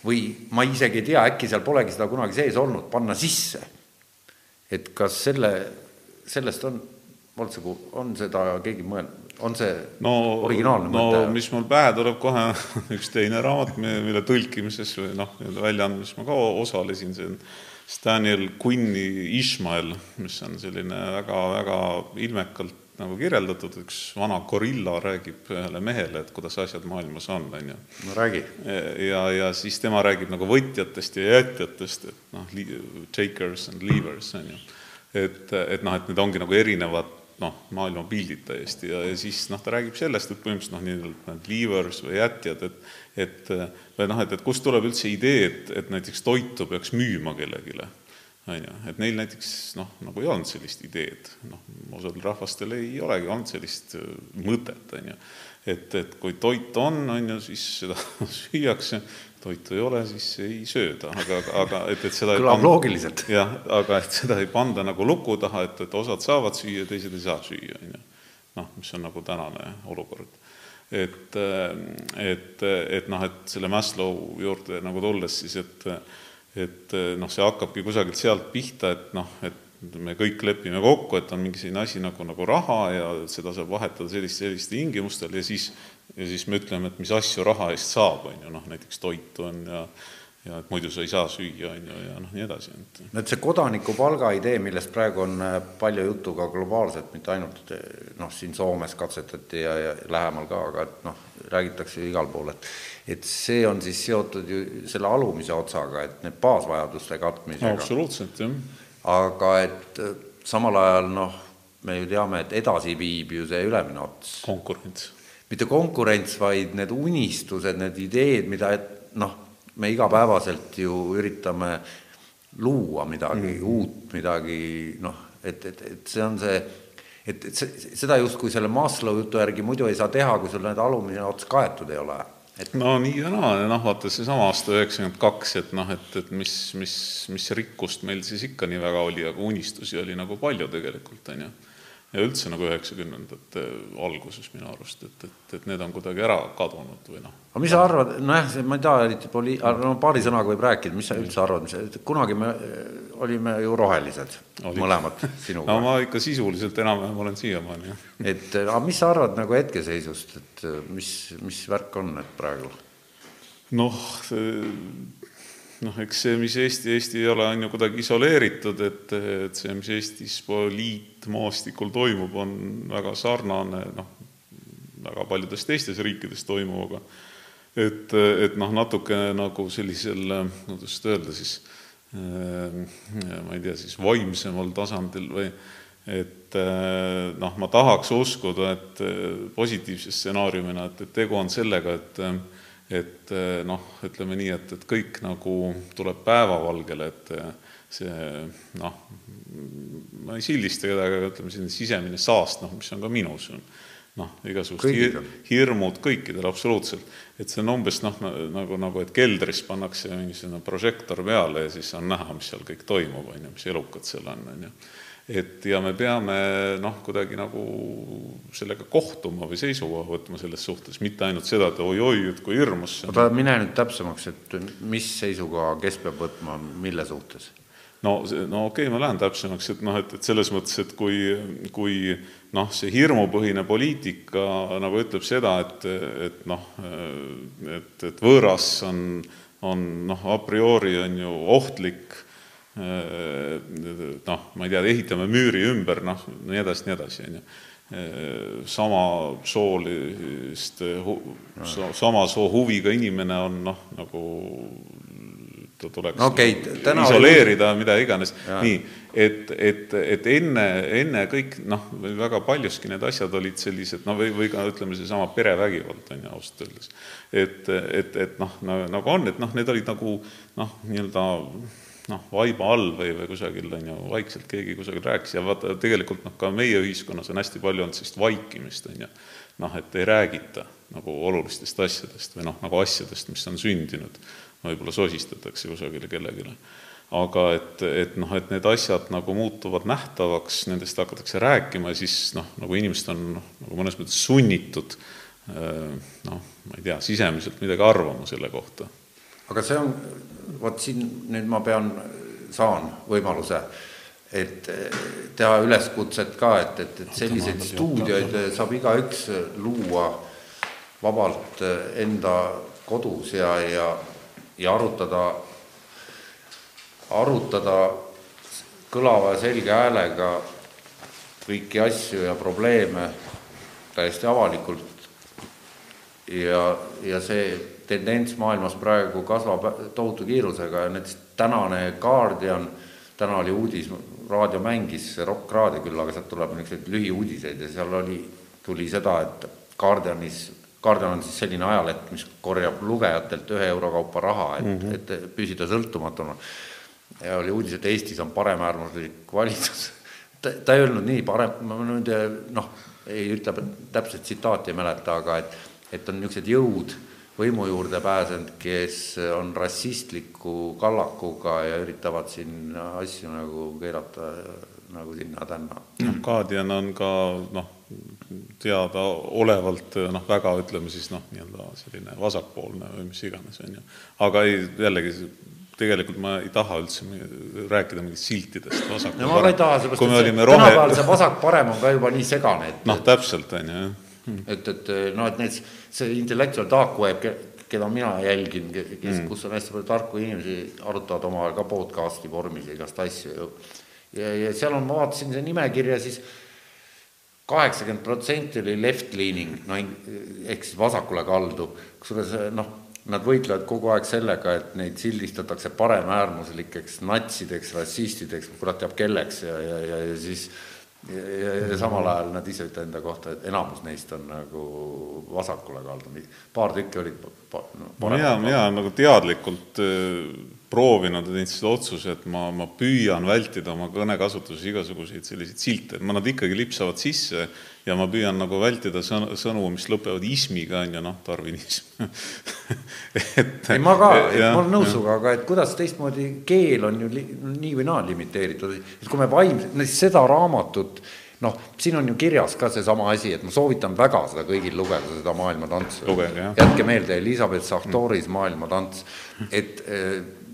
või ma isegi ei tea, äkki seal polegi seda kunagi sees olnud, panna sisse, et kas selle, sellest on, üldse, on seda keegi mõelnud? On see no, originaalne no, mõte? mis mul pähe tuleb kohe, üks teine raamat, mille tõlkimises või noh, nii-öelda väljaandmises ma ka osalesin, see on Daniel Quinni Ishmael, mis on selline väga-väga ilmekalt nagu kirjeldatud, üks vana gorilla räägib ühele mehele, et kuidas asjad maailmas on, on ju. no räägi. ja, ja siis tema räägib nagu võtjatest ja jätjatest, et noh, takers and leavers, on ju. et, et noh, et need ongi nagu erinevad noh, maailmapildid täiesti ja, ja siis noh, ta räägib sellest, et põhimõtteliselt noh, nii-öelda need leavers või jätjad, et et või noh, et, et kust tuleb üldse idee, et, et näiteks toitu peaks müüma kellelegi on ju, et neil näiteks noh, nagu ei olnud sellist ideed, noh, osal rahvastel ei olegi olnud sellist äh, mõtet, on ju. et, et kui toit on, on ju, siis seda süüakse, toitu ei ole, siis ei sööda, aga, aga et, et seda kõlab loogiliselt. jah, aga et seda ei panda nagu luku taha, et, et osad saavad süüa, teised ei saa süüa, on ju. noh, mis on nagu tänane olukord et, äh, et, et noh, et selle Maslow juurde nagu tulles siis, et et noh, see hakkabki kusagilt sealt pihta, et noh, et me kõik lepime kokku, et on mingi selline asi nagu, nagu raha ja seda saab vahetada sellist, sellistel tingimustel ja siis, ja siis me ütleme, et mis asju raha eest saab, on ju, noh näiteks toitu on ja ja et muidu sa ei saa süüa, on ju, ja noh, nii edasi. no et see kodanikupalga idee, millest praegu on äh, palju juttu ka globaalselt, mitte ainult äh, noh, siin Soomes katsetati ja, ja lähemal ka, aga et noh, räägitakse igal pool, et et see on siis seotud ju selle alumise otsaga, et need baasvajaduste katmisega no,. absoluutselt, jah. aga et äh, samal ajal noh, me ju teame, et edasi viib ju see ülemine ots. konkurents. Mitte konkurents, vaid need unistused, need ideed, mida noh, me igapäevaselt ju üritame luua midagi mm. uut, midagi noh, et, et, et see on see, et, et see, seda justkui selle Maslow jutu järgi muidu ei saa teha, kui sul need alumine ots kaetud ei ole et no nii ja naa, noh vaata seesama aasta üheksakümmend kaks, et noh, et, et mis, mis, mis rikkust meil siis ikka nii väga oli, aga unistusi oli nagu palju tegelikult, on ju ja üldse nagu üheksakümnendate alguses minu arust, et, et, et need on kuidagi ära kadunud või noh. aga mis sa arvad, nojah, ma ei taha eriti poli-, no paari sõnaga võib rääkida, mis sa üldse arvad, mis, kunagi me olime ju rohelised oli. mõlemad sinuga. no ma ikka sisuliselt enam-vähem olen siiamaani, jah. et aga mis sa arvad nagu hetkeseisust, et mis, mis värk on, et praegu? noh, noh, eks see, mis Eesti, Eesti ei ole, on ju kuidagi isoleeritud, et, et see, mis Eestis poliitmaastikul toimub, on väga sarnane noh, väga paljudes teistes riikides toimuvaga. et, et noh, natukene nagu sellisel, kuidas öelda siis, ma ei tea, siis vaimsemal tasandil või et noh, ma tahaks uskuda, et positiivse stsenaariumina, et, et tegu on sellega, et et eh, noh, ütleme nii, et, et kõik nagu tuleb päevavalgele, et eh, see noh, ma ei sildista kedagi, aga ütleme, selline sisemine saast, noh, mis on ka minus, noh, igasugused hir hirmud kõikidel absoluutselt, et see on umbes noh, nagu, nagu et keldris pannakse mingisugune prožektor peale ja siis on näha, mis seal kõik toimub, on ju, mis elukad seal on, on ju et ja me peame noh, kuidagi nagu sellega kohtuma või seisukoha võtma selles suhtes, mitte ainult seda, et oi-oi, et kui hirmus see on. oota, mine nüüd täpsemaks, et mis seisukoha, kes peab võtma, mille suhtes? no, no okei okay,, ma lähen täpsemaks, et noh, et, et selles mõttes, et kui, kui noh, see hirmupõhine poliitika nagu ütleb seda, et, et noh, et, et võõras on, on noh, a priori on ju ohtlik noh, ma ei tea, ehitame müüri ümber, noh, nii edasi, nii edasi, on ju. Äh, sama soolist, sama soo huviga inimene on noh, nagu tuleks okay, isoleerida oli..., mida iganes, nii, et, et, et enne, enne kõik noh, väga paljuski need asjad olid sellised noh, või, või ka ütleme, seesama perevägivald, on ju, ausalt öeldes. et, et, et noh, nagu on, et noh, need olid nagu noh, nii-öelda noh, vaiba all või, või kusagil, on ju, vaikselt keegi kusagil rääkis ja vaata, tegelikult noh, ka meie ühiskonnas on hästi palju olnud sellist vaikimist, on ju, noh, et ei räägita nagu olulistest asjadest või noh, nagu asjadest, mis on sündinud võib-olla sosistatakse kusagile kellelegi. aga et, et noh, et need asjad nagu muutuvad nähtavaks, nendest hakatakse rääkima ja siis noh, nagu inimesed on noh, nagu mõnes mõttes sunnitud noh, ma ei tea, sisemiselt midagi arvama selle kohta. aga see on, vot siin nüüd ma pean, saan võimaluse, et teha üleskutset ka, et, et, et selliseid stuudioid saab igaüks luua vabalt enda kodus ja, ja ja arutada, arutada kõlava ja selge häälega kõiki asju ja probleeme täiesti avalikult. ja, ja see tendents maailmas praegu kasvab tohutu kiirusega ja näiteks tänane Guardian, täna oli uudis, raadio mängis Rock Raadio küll, aga sealt tuleb niisuguseid lühiuudiseid ja seal oli, tuli seda, et Guardianis Guardian on siis selline ajaleht, mis korjab lugejatelt ühe euro kaupa raha, et mm, -hmm. et püsida sõltumatuna. ja oli uudis, et Eestis on paremäärmuslik valitsus. ta, ta ei öelnud nii parem, ma nüüd noh, ei ütle täpset tsitaati ei mäleta, aga et, et on niisugused jõud võimu juurde pääsenud, kes on rassistliku kallakuga ja üritavad siin asju nagu keerata nagu sinna-tänna. noh, Guardian on ka noh, teadaolevalt noh, väga ütleme siis noh, nii-öelda selline vasakpoolne või mis iganes, on ju. aga ei, jällegi tegelikult ma ei taha üldse rääkida mingitest siltidest vasak no ma ka ei taha, seepärast et see rohe... tänapäeval see vasak-parem on ka juba nii segane, et noh, täpselt, on ju, jah. et, et noh, et näiteks see intellektuaal Dark Web, keda mina jälgin, kes mm., kus on hästi palju tarku inimesi, arutavad omavahel ka podcast'i vormis igast asju ju. ja, ja seal on, ma vaatasin see nimekirja, siis kaheksakümmend protsenti oli left leaning, no ehk siis vasakule kaldu, kusjuures noh, nad võitlevad kogu aeg sellega, et neid sildistatakse paremäärmuslikeks natsideks, rassistideks, kurat teab kelleks ja, ja, ja, ja siis ja, ja, ja samal ajal nad ise ütlevad enda kohta, et enamus neist on nagu vasakule kaldu, paar tükki olid pa, no, mina, mina nagu teadlikult proovinud ja teinud selle otsuse, et ma, ma püüan vältida oma kõnekasutuses igasuguseid selliseid silte, et nad ikkagi lipsavad sisse ja ma püüan nagu vältida sõnu, sõnu, mis lõpevad ismiga, on ju, noh, tarvinism. Et ei, ma ka, ma olen nõus sinuga, aga et kuidas teistmoodi, keel on ju li, nii või naa limiteeritud, et kui me vaimselt, seda raamatut noh, siin on ju kirjas ka seesama asi, et ma soovitan väga seda kõigil lugeda, seda maailmatantsu. jätke meelde, Elizabeth Sartoris Maailmatants, et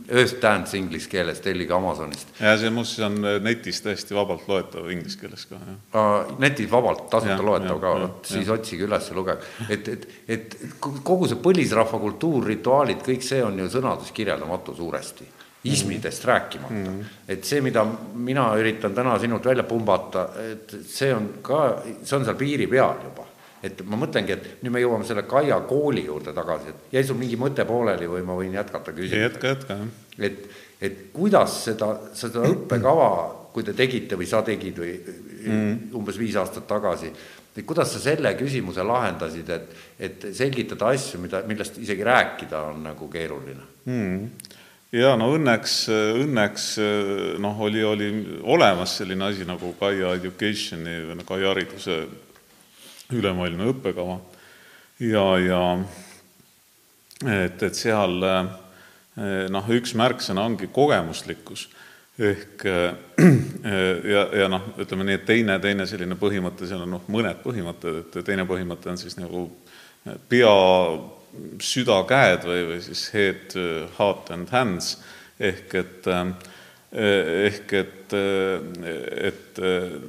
Earth Dance inglise keeles, tellige Amazonist. ja see muuseas on äh, netis täiesti vabalt loetav inglise keeles ka, jah. netis vabalt, tasuta loetav ka, siis otsige üles ja lugege. et, et, et kogu see põlisrahva kultuur, rituaalid, kõik see on ju sõnades kirjeldamatu suuresti ismidest mm. rääkimata mm. -hmm. et see, mida mina üritan täna sinult välja pumbata, et see on ka, see on seal piiri peal juba et ma mõtlengi, et nüüd me jõuame selle Kaia kooli juurde tagasi, et jäi sul mingi mõte pooleli või ma võin jätkata küsimusega? jätka, jätka, jah. et, et kuidas seda, seda õppekava, kui te tegite või sa tegid või mm. umbes viis aastat tagasi, et kuidas sa selle küsimuse lahendasid, et, et selgitada asju, mida, millest isegi rääkida on nagu keeruline mm.? ja no õnneks, õnneks noh, oli, oli olemas selline asi nagu Kaia Educationi või Kaia hariduse ülemaailmne õppekava. Ja, ja et, et seal eh, noh, üks märksõna ongi kogemuslikkus. Ehk eh, ja, ja noh, ütleme nii, et teine, teine selline põhimõte, seal on noh, mõned põhimõtted, et teine põhimõte on siis nagu pea, süda, käed või, või siis head, heart and hands. Ehk et ehk et, et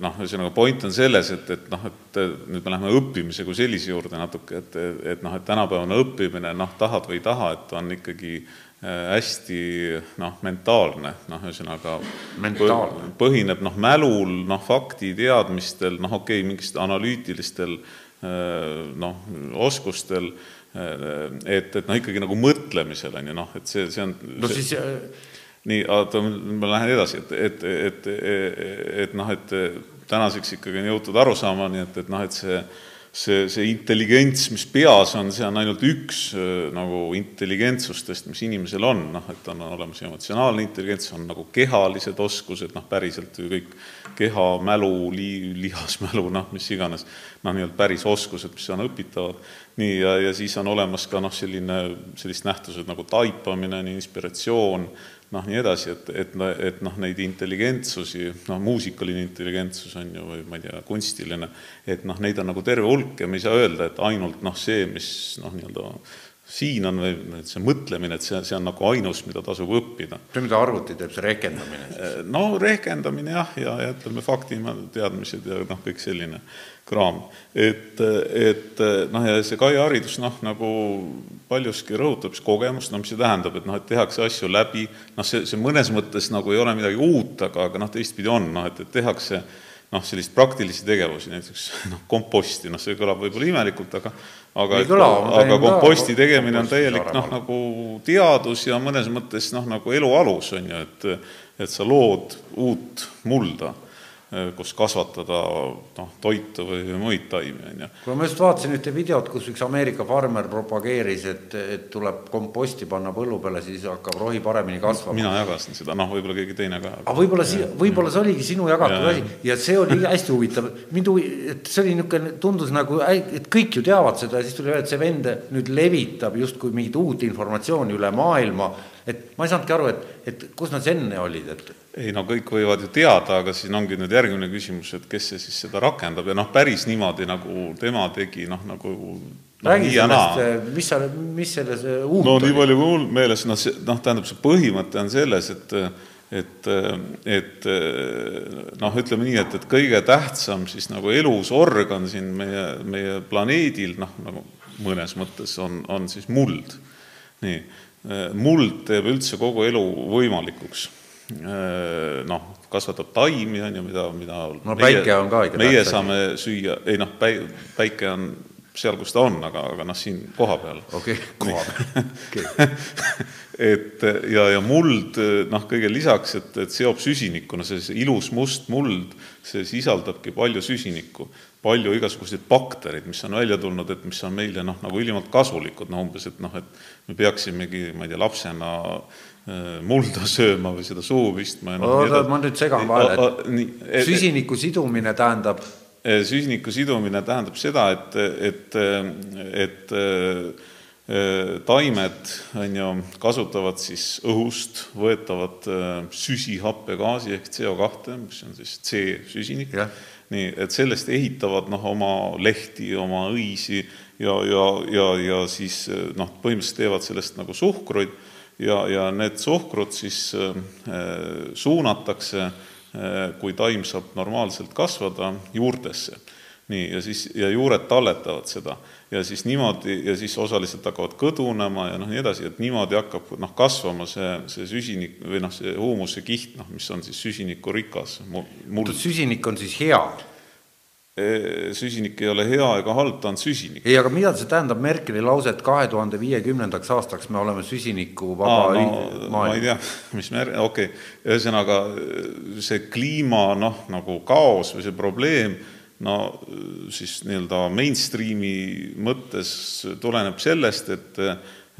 noh, ühesõnaga point on selles, et, et noh, et nüüd me läheme õppimise kui sellise juurde natuke, et, et noh, et tänapäevane õppimine, noh, tahad või ei taha, et on ikkagi äh, hästi noh, mentaalne, noh, ühesõnaga mentaalne. põhineb noh, mälul, noh, fakti, teadmistel, noh, okei okay,, mingistel analüütilistel äh, noh, oskustel et, et noh, ikkagi nagu mõtlemisel on ju noh, et see, see on no see, siis nii, oota, ma lähen edasi, et, et, et, et, et noh, et tänaseks ikkagi on jõutud arusaamani, et, et noh, et see see, see intelligents, mis peas on, see on ainult üks nagu intelligentsustest, mis inimesel on, noh, et on olemas emotsionaalne intelligents, on nagu kehalised oskused, noh, päriselt ju kõik keha, mälu, li-, lihasmälu, noh, mis iganes, noh, nii-öelda päris oskused, mis on õpitavad, nii, ja, ja siis on olemas ka noh, selline, sellised nähtused nagu taipamine, inspiratsioon, noh, nii edasi, et, et, et noh, neid intelligentsusi, noh, muusikaline intelligentsus on ju, või ma ei tea, kunstiline, et noh, neid on nagu terve hulk ja me ei saa öelda, et ainult noh, see, mis noh, nii-öelda siin on see mõtlemine, et see, see on nagu ainus, mida tasub õppida. see, mida arvuti teeb, see rehkendamine no rehkendamine jah, ja, ja ütleme, faktiteadmised ja noh, kõik selline kraam. et, et noh, ja see Kai haridus noh, nagu paljuski rõhutab siis kogemust, no mis see tähendab, et noh, et tehakse asju läbi, noh, see, see mõnes mõttes nagu ei ole midagi uut, aga, aga noh, teistpidi on, noh, et, et tehakse noh, sellist praktilisi tegevusi, näiteks noh, komposti, noh, see kõlab võib-olla imelikult, aga aga, aga komposti tegemine on täielik noh, nagu teadus ja mõnes mõttes noh, nagu elu alus, on ju, et et sa lood uut mulda kus kasvatada noh, toitu või muid taimi, on ju. kuule, ma just vaatasin ühte videot, kus üks Ameerika farmer propageeris, et, et tuleb komposti panna põllu peale, siis hakkab rohi paremini kasvama. mina jagasin seda, noh, võib-olla keegi teine ka. aga võib-olla si-, võib-olla see oligi sinu jagatud ja, asi ja see oli hästi huvitav, mind huvi-, et see oli niisugune, tundus nagu, et kõik ju teavad seda ja siis tuli öelda, et see vend nüüd levitab justkui mingit uut informatsiooni üle maailma, et ma ei saanudki aru, et, et kus nad enne olid, et ei no kõik võivad ju teada, aga siin ongi nüüd järgmine küsimus, et kes see siis seda rakendab. Ja noh, päris niimoodi, nagu tema tegi, noh nagu no, räägi sellest, mis sa, mis selles uut no nii palju kui mul meeles, noh, see, noh, tähendab, see põhimõte on selles, et et, et noh, ütleme nii, et, et kõige tähtsam siis nagu elusorgan siin meie, meie planeedil, noh, nagu mõnes mõttes on, on siis muld. nii, muld teeb üldse kogu elu võimalikuks. Äh, noh, kasvatab taimi, on ju, mida, mida no meie, päike on ka ikka meie saame süüa, ei noh, päi-, päike on seal, kus ta on, aga, aga noh, siin kohapeal. okei okay,, koha peal. Et ja, ja muld noh, kõige lisaks, et, et seob süsinikku, no see ilus must muld, see sisaldabki palju süsinikku, palju igasuguseid baktereid, mis on välja tulnud, et mis on meile noh, nagu ülimalt kasulikud, no umbes, et noh, et me peaksimegi, ma ei tea, lapsena äh, Äh, mulda sööma või seda suhu pistma. oota, ma nüüd segan vahele, et süsiniku sidumine tähendab? Äh, süsiniku sidumine tähendab seda, et, et, et äh, taimed, on ju, kasutavad siis õhust võetavat süsihappegaasi ehk CO2, mis on siis C-süsinik, nii, et sellest ehitavad noh, oma lehti, oma õisi ja, ja, ja, ja siis noh, põhimõtteliselt teevad sellest nagu suhkruid ja, ja need suhkrud siis äh, suunatakse, äh, kui taim saab normaalselt kasvada, juurtesse. nii, ja siis, ja juured talletavad seda ja siis niimoodi, ja siis osaliselt hakkavad kõdunema ja noh, nii edasi, et niimoodi hakkab noh, kasvama see, see süsinik või noh, see huumuse kiht, noh, mis on siis süsinikurikas muld. süsinik on siis hea süsinik ei ole hea ega halb, ta on süsinik. ei, aga mida see tähendab Merkeli lause, et kahe tuhande viiekümnendaks aastaks me oleme süsinikuvaba no, maailm? ma ei tea, mis mer-, okei okay., ühesõnaga see kliima noh, nagu kaos või see probleem, no siis nii-öelda mainstream'i mõttes tuleneb sellest, et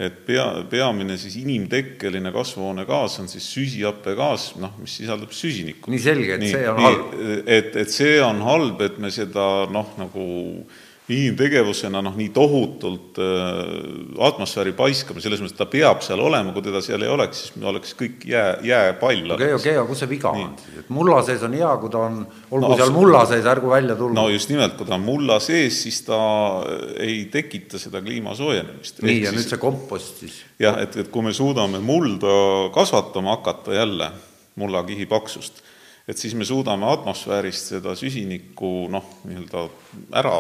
et pea, peamine siis inimtekkeline kasvuhoonegaas on siis süsihappegaas, noh, mis sisaldab süsinikku. nii selge, et nii, see on nii, halb. et, et see on halb, et me seda noh, nagu inimtegevusena noh, nii tohutult äh, atmosfääri paiskame, selles mõttes, ta peab seal olema, kui teda seal ei oleks, siis oleks kõik jää, jääpall. okei okei aga kus see viga nii. on siis, et mulla sees on hea, kui ta on, olgu no, seal mulla sees, ärgu välja tulgu. no just nimelt, kui ta on mulla sees, siis ta ei tekita seda kliima soojenemist. nii, ja siis, nüüd see kompost siis? jah, et, et kui me suudame mulda kasvatama hakata jälle, mullakihi paksust, et siis me suudame atmosfäärist seda süsinikku noh, nii-öelda ära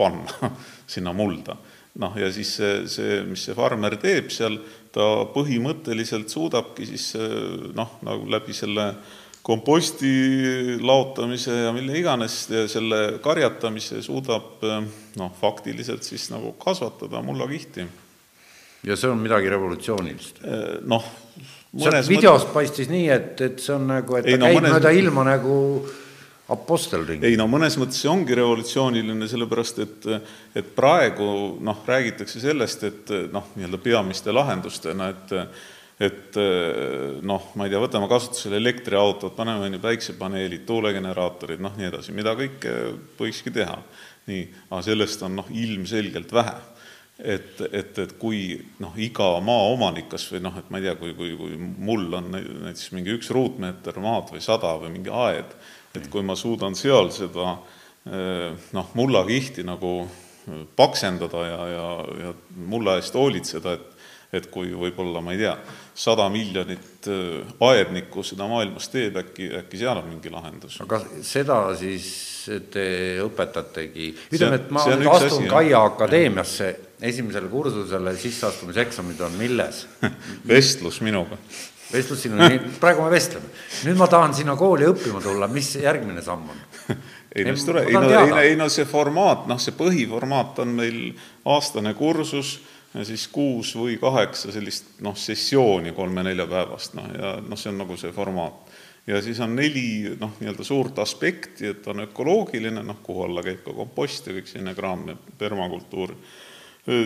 panna sinna mulda. noh, ja siis see, see, mis see farmer teeb seal, ta põhimõtteliselt suudabki siis noh, nagu läbi selle komposti laotamise ja mille iganes selle karjatamise suudab noh, faktiliselt siis nagu kasvatada mullakihti. ja see on midagi revolutsioonilist? noh, mõnes videost mõt... paistis nii, et, et see on nagu, et ta ei, no, käib mõnes... mööda ilma nagu apostelring. ei no mõnes mõttes see ongi revolutsiooniline, sellepärast et, et praegu noh, räägitakse sellest, et noh, nii-öelda peamiste lahendustena, et et noh, ma ei tea, võtame kasutusele elektriautod, paneme on ju päiksepaneelid, tuulegeneraatorid, noh nii edasi, mida kõike võikski teha. nii, aga sellest on noh, ilmselgelt vähe et, et, et kui noh, iga maaomanik kas või noh, et ma ei tea, kui, kui, kui mul on näiteks mingi üks ruutmeeter maad või sada või mingi aed, et kui ma suudan seal seda noh, mullakihti nagu paksendada ja, ja, ja mulla eest hoolitseda, et et kui võib-olla, ma ei tea, sada miljonit aednikku seda maailmas teeb, äkki, äkki seal on mingi lahendus. aga seda siis te õpetategi, ütleme, et ma nüüd astun asi, Kaia Akadeemiasse. Esimesele kursusele sisseastumiseksamid on milles? Vestlus minuga. vestlus sinuga, praegu me vestleme. nüüd ma tahan sinna kooli õppima tulla, mis järgmine samm on? ei no, ei no, ei no, see formaat, noh, see põhiformaat on meil aastane kursus siis kuus või kaheksa sellist noh, sessiooni kolme-neljapäevast, noh ja noh, see on nagu see formaat. ja siis on neli noh, nii-öelda suurt aspekti, et on ökoloogiline, noh, kuhu alla käib ka kompost ja kõik selline kraam ja permakultuur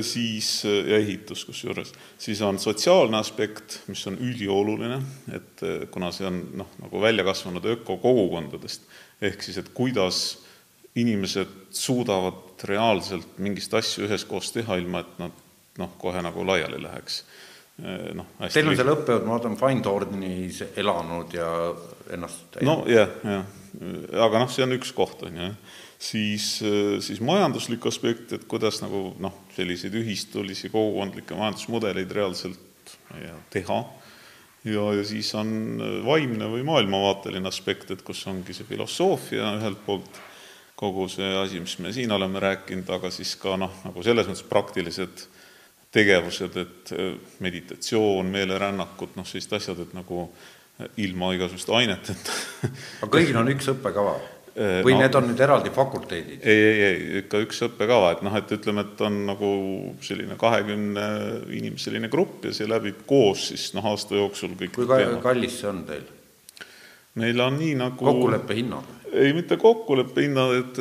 siis, ja ehitus kusjuures, siis on sotsiaalne aspekt, mis on ülioluline, et kuna see on noh, nagu välja kasvanud ökokogukondadest, ehk siis, et kuidas inimesed suudavad reaalselt mingist asju üheskoos teha, ilma et nad noh, kohe nagu laiali läheks. noh, Teil on seal õppejõud, ma vaatan, Findhornis elanud ja ennast no jah, jah, aga noh, see on üks koht, on ju, siis, siis majanduslik aspekt, et kuidas nagu noh, selliseid ühistulisi kogukondlikke majandusmudeleid reaalselt ja, teha, ja, ja siis on vaimne või maailmavaateline aspekt, et kus ongi see filosoofia ühelt poolt, kogu see asi, mis me siin oleme rääkinud, aga siis ka noh, nagu selles mõttes praktilised tegevused, et meditatsioon, meelerännakud, noh, sellised asjad, et nagu ilma igasuguste aineteta aga kõigil on üks õppekava? või no, need on nüüd eraldi fakulteedid? ei, ei, ei, ikka üks õppekava, et noh, et ütleme, et on nagu selline kahekümne inimeseline grupp ja see läbib koos siis noh, aasta jooksul kõik kui ka, kallis see on teil? meil on nii nagu kokkuleppe hinnad? Ei, mitte kokkuleppe hinnad, et,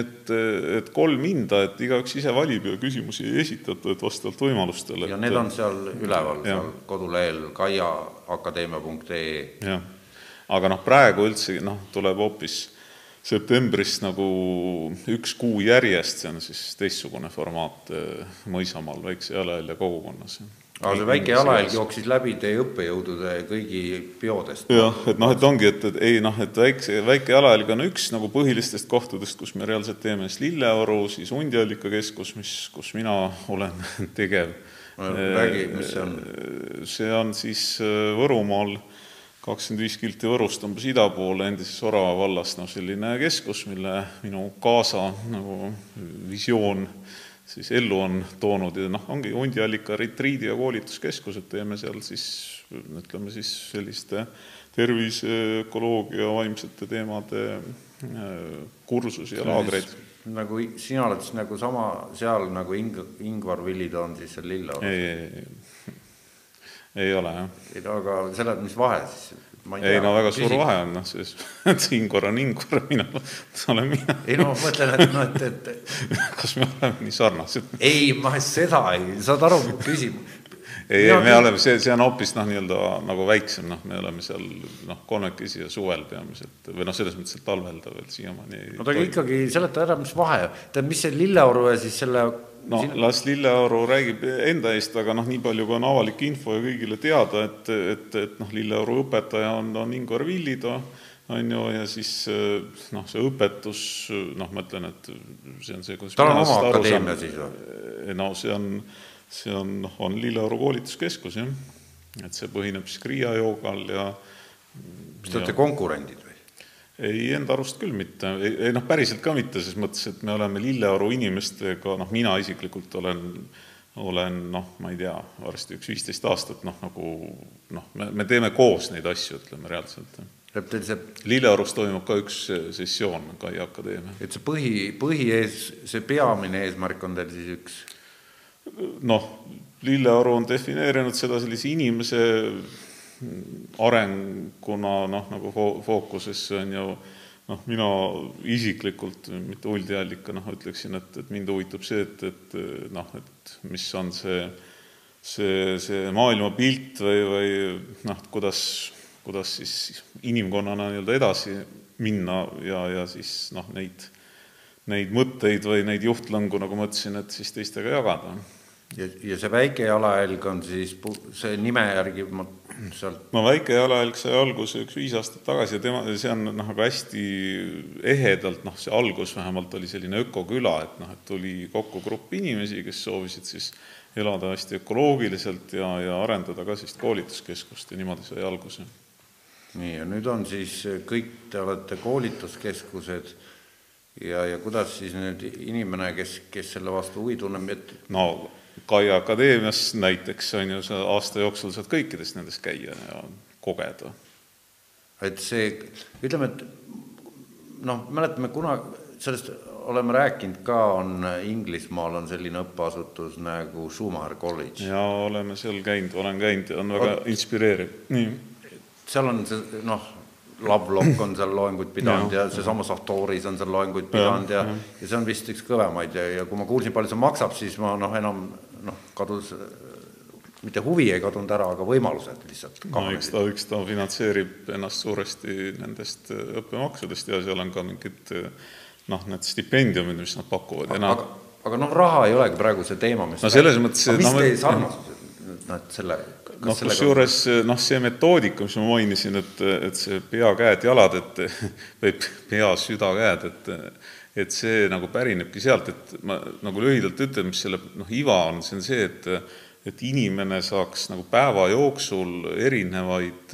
et, et kolm hinda, et igaüks ise valib ja küsimusi ei esitata, et vastavalt võimalustele. ja need on seal üleval, seal kodulehel kaiaakadeemia.ee. jah, aga noh, praegu üldse noh, tuleb hoopis septembris nagu üks kuu järjest, see on siis teistsugune formaat eh, Mõisamaal väikse jalajälje kogukonnas. Aga see väike jalajälg jooksis läbi teie õppejõudude kõigi peodest? jah, et noh, et ongi, et, et ei noh, et väikse, väike jalajälg on üks nagu põhilistest kohtadest, kus me reaalselt teeme, siis Lilleoru, siis Hundiallika keskus, mis, kus mina olen tegev. räägi, mis see on? see on siis eh, Võrumaal äh, kakskümmend viis kilti Võrust umbes ida poole, endises Orava vallas, noh selline keskus, mille minu kaasa nagu visioon siis ellu on toonud ja noh, ongi hundiallika retriidi- ja koolituskeskused, teeme seal siis ütleme siis selliste tervise, ökoloogia, vaimsete teemade äh, kursusi ja laagreid. nagu sina oled siis nagu sama seal nagu Ing-, Ingvar Villid on siis seal Lilleorus? ei, ei, ei ei ole, jah. aga selle, mis vahe siis? Ei no väga suur vahe on, noh, siis, Ingvar on Ingvar, mina olen mina. ei no ma mõtlen, et noh, et, et kas me oleme nii sarnased? ei, ma seda ei, saad aru, mu küsimus ei, ei, me oleme, see, see on hoopis noh, nii-öelda nagu väiksem, noh, me oleme seal noh, kolmekesi ja suvel peamiselt või noh, selles mõttes, et talvel ta veel siiamaani ei no aga ikkagi seleta ära, mis vahe, tähendab, mis see Lilleoru ja siis selle no Siin... las Lilleoru räägib enda eest, aga noh, nii palju kui on avalik info ja kõigile teada, et, et, et noh, Lilleoru õpetaja on, on Ingvar Villido, on ju, ja siis noh, see õpetus, noh, ma ütlen, et see on see, kuidas tal on oma akadeemia siis või? no see on, see on, noh, on Lilleoru koolituskeskus, jah. et see põhineb siis Kriia joogal ja mis te olete konkurendid? Ei, enda arust küll mitte, ei noh, päriselt ka mitte, ses mõttes, et me oleme Lilleoru inimestega, noh, mina isiklikult olen, olen noh, ma ei tea, varsti üks viisteist aastat noh, nagu noh, me, me teeme koos neid asju, ütleme reaalselt. tähendab teil see Lilleorus toimub ka üks sessioon Kai Akadeemia. et see põhi, põhiees, see peamine eesmärk on teil siis üks? noh, Lilleoru on defineerinud seda sellise inimese arenguna noh, nagu fo-, fookusesse on ju noh, mina isiklikult, mitte uldiallikana noh, ütleksin, et, et mind huvitab see, et, et noh, et mis on see, see, see maailmapilt või, või noh, kuidas kuidas siis inimkonnana nii-öelda edasi minna ja, ja siis noh, neid, neid mõtteid või neid juhtlõngu, nagu ma ütlesin, et siis teistega jagada. ja, ja see väike jalajälg on siis, see nime järgi ma sealt no väike jalajälg sai alguse üks viis aastat tagasi ja tema, see on noh, nagu hästi ehedalt, noh, see algus vähemalt oli selline ökoküla, et noh, et tuli kokku grupp inimesi, kes soovisid siis elada hästi ökoloogiliselt ja, ja arendada ka sellist koolituskeskust ja niimoodi sai alguse. Nii, ja nüüd on siis kõik, te olete koolituskeskused ja, ja kuidas siis nüüd inimene, kes, kes selle vastu huvi tunneb, et no Kai Akadeemias näiteks on ju, sa aasta jooksul saad kõikides nendes käia ja kogeda. et see, ütleme, et noh, mäletame kuna, sellest oleme rääkinud ka, on Inglismaal on selline õppeasutus nagu Schumacher College. jaa, oleme seal käinud, olen käinud ja on väga Ol... inspireeriv. nii seal on see noh, Lovelock on seal loenguid pidanud ja, ja seesama Sartoris on seal loenguid pidanud ja, ja, ja see on vist üks kõvemaid ja, ja kui ma kuulsin, palju see maksab, siis ma noh, enam noh, kadus mitte huvi ei kadunud ära, aga võimalused lihtsalt no eks ta, eks ta finantseerib ennast suuresti nendest äh, õppemaksudest ja seal on ka mingid äh, noh, need stipendiumid, mis nad pakuvad. aga, aga noh, raha ei olegi praegu see teema, mis no selles mõttes mis no, teie sarnasused, noh, et selle noh, kusjuures noh, see metoodika, mis ma mainisin, et, et see pea, käed, jalad, et või pea, süda, käed, et et see nagu pärinebki sealt, et ma nagu lühidalt ütlen, mis selle noh, iva on, see on see, et et inimene saaks nagu päeva jooksul erinevaid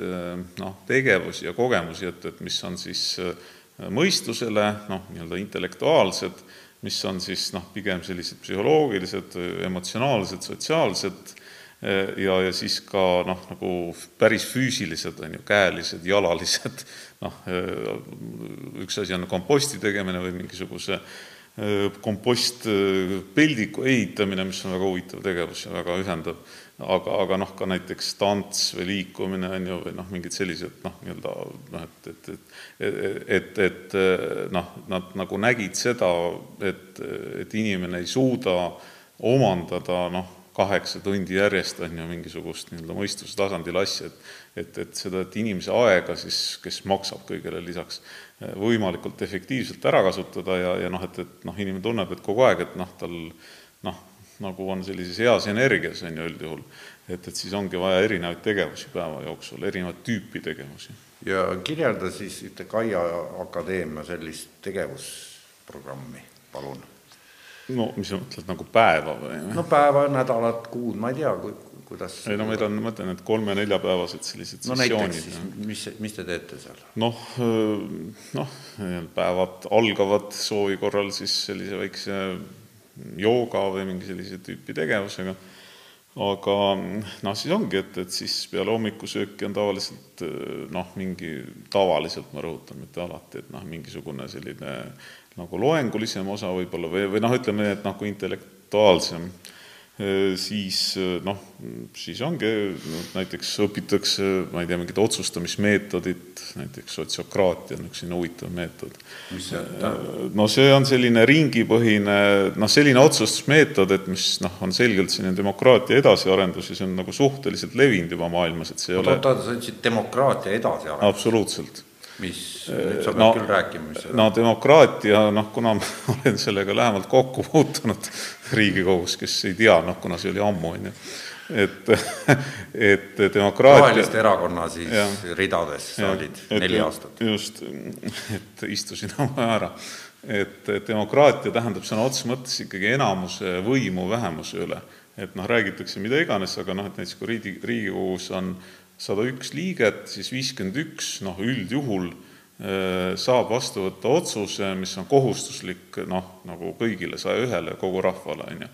noh, tegevusi ja kogemusi, et, et mis on siis mõistusele noh, nii-öelda intellektuaalsed, mis on siis noh, pigem sellised psühholoogilised, emotsionaalsed, sotsiaalsed ja, ja siis ka noh, nagu päris füüsilised, on ju, käelised, jalalised, noh, üks asi on komposti tegemine või mingisuguse kompostpeldiku ehitamine, mis on väga huvitav tegevus ja väga ühendav, aga, aga noh, ka näiteks tants või liikumine on ju, või noh, mingid sellised noh, nii-öelda noh, et, et, et et, et noh, nad nagu nägid seda, et, et inimene ei suuda omandada noh, kaheksa tundi järjest on ju mingisugust nii-öelda mõistuse tasandil asja, et et, et seda, et inimese aega siis, kes maksab kõigele lisaks, võimalikult efektiivselt ära kasutada ja, ja noh, et, et noh, inimene tunneb, et kogu aeg, et noh, tal noh, nagu on sellises heas energias, on ju üldjuhul, et, et siis ongi vaja erinevaid tegevusi päeva jooksul, erinevat tüüpi tegevusi. ja kirjelda siis ühte Kaia Akadeemia sellist tegevusprogrammi, palun no mis sa mõtled, nagu päeva või? no päeva, nädalat, kuud, ma ei tea, kuidas ei no meil on, ma ütlen, et kolme-neljapäevased sellised no sessioonid. mis, mis te teete seal? noh, noh, päevad algavad soovi korral siis sellise väikse jooga või mingi sellise tüüpi tegevusega, aga noh, siis ongi, et, et siis peale hommikusööki on tavaliselt noh, mingi, tavaliselt ma rõhutan, mitte alati, et noh, mingisugune selline nagu loengulisem osa võib-olla või, või noh, ütleme, et noh, kui intellektuaalsem, siis noh, siis ongi no, näiteks õpitakse, ma ei tea, mingit otsustamismeetodit, näiteks sotsiokraatia on üks selline huvitav meetod. mis see tähendab? no see on selline ringipõhine, noh, selline otsustusmeetod, et mis noh, on selgelt selline demokraatia edasiarendus ja see on nagu suhteliselt levinud juba maailmas, et see ei ole oota, sa ütlesid demokraatia edasiarendus? absoluutselt mis, nüüd sa pead no, küll rääkima, mis no demokraatia, noh, kuna ma olen sellega lähemalt kokku puutunud Riigikogus, kes ei tea, noh, kuna see oli ammu, on ju, et, et demokraatia roheliste erakonna siis ja, ridades sa olid neli aastat. just, et istusin oma ära. et demokraatia tähendab sõna otseses mõttes ikkagi enamuse võimu vähemuse üle. et noh, räägitakse mida iganes, aga noh, et näiteks kui riigi, Riigikogus on sada üks liiget, siis viiskümmend üks, noh üldjuhul äh, saab vastu võtta otsuse, mis on kohustuslik noh, nagu kõigile saja ühele, kogu rahvale, on ju.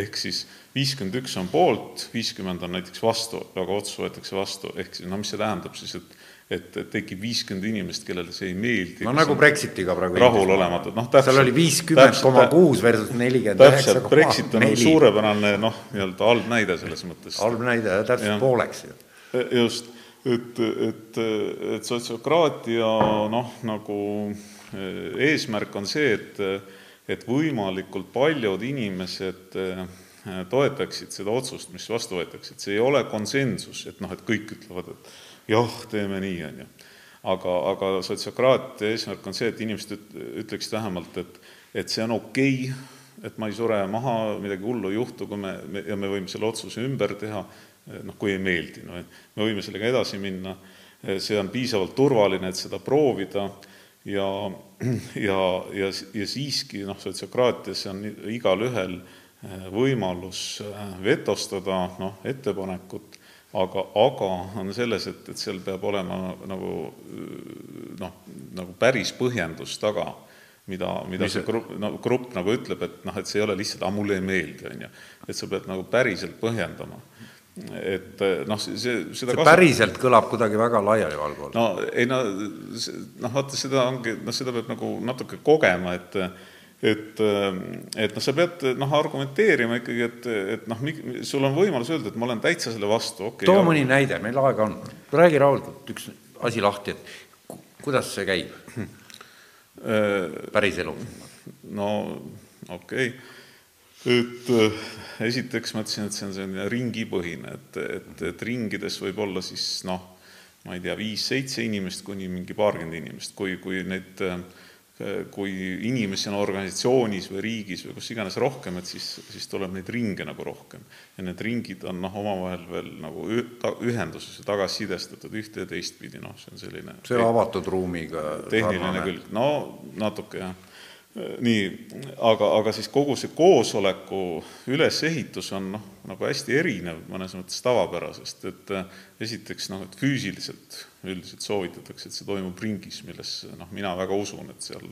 ehk siis viiskümmend üks on poolt, viiskümmend on näiteks vastu, aga otsus võetakse vastu, ehk siis no mis see tähendab siis, et et, et tekib viiskümmend inimest, kellele see ei meeldi. no nagu Brexitiga praegu. rahulolematud, noh täpselt. seal oli viiskümmend koma kuus versus nelikümmend üheksa koma neli. Brexit on nagu suurepärane noh, nii-öelda halb näide selles mõttes. halb näide, täpselt ja. pooleks ju. Just, et, et, et sotsiokraatia noh, nagu e, eesmärk on see, et et võimalikult paljud inimesed e, toetaksid seda otsust, mis vastu võetakse, et see ei ole konsensus, et noh, et kõik ütlevad, et jah, teeme nii, on ju. aga, aga sotsiokraatia eesmärk on see, et inimesed üt-, ütleksid vähemalt, et et see on okei okay,, et ma ei sure maha, midagi hullu ei juhtu, kui me, me, ja me võime selle otsuse ümber teha, noh, kui ei meeldi, no me võime sellega edasi minna, see on piisavalt turvaline, et seda proovida ja, ja, ja, ja siiski noh, sotsiokraatias on igalühel võimalus vetostada noh, ettepanekut aga, aga on selles, et, et seal peab olema nagu noh, nagu päris põhjendus taga, mida, mida Mis see grupp, no grupp nagu ütleb, et noh, et see ei ole lihtsalt, aa, mulle ei meeldi, on ju. et sa pead nagu päriselt põhjendama. Et noh, see, seda see kasut... päriselt kõlab kuidagi väga laialivalguvalt. no ei no, noh, vaata, seda ongi, noh, seda peab nagu natuke kogema, et et, et noh, sa pead noh, argumenteerima ikkagi, et, et noh, sul on võimalus öelda, et ma olen täitsa selle vastu, okei okay,. too mõni näide, meil aega on. räägi rahulikult üks asi lahti, et kuidas see käib päris elus? no okei okay., et esiteks ma ütlesin, et see on selline ringipõhine, et, et, et ringides võib olla siis noh, ma ei tea, viis-seitse inimest kuni mingi paarkümmend inimest, kui, kui neid kui inimesi on organisatsioonis või riigis või kus iganes rohkem, et siis, siis tuleb neid ringe nagu rohkem. ja need ringid on noh, omavahel veel nagu ühenduses ja tagasisidestatud ühte ja teistpidi, noh, see on selline see on avatud ruumiga tehniline külg, no natuke jah nii, aga, aga siis kogu see koosoleku ülesehitus on noh, nagu hästi erinev mõnes mõttes tavapärasest, et äh, esiteks noh, et füüsiliselt üldiselt soovitatakse, et see toimub ringis, milles noh, mina väga usun, et seal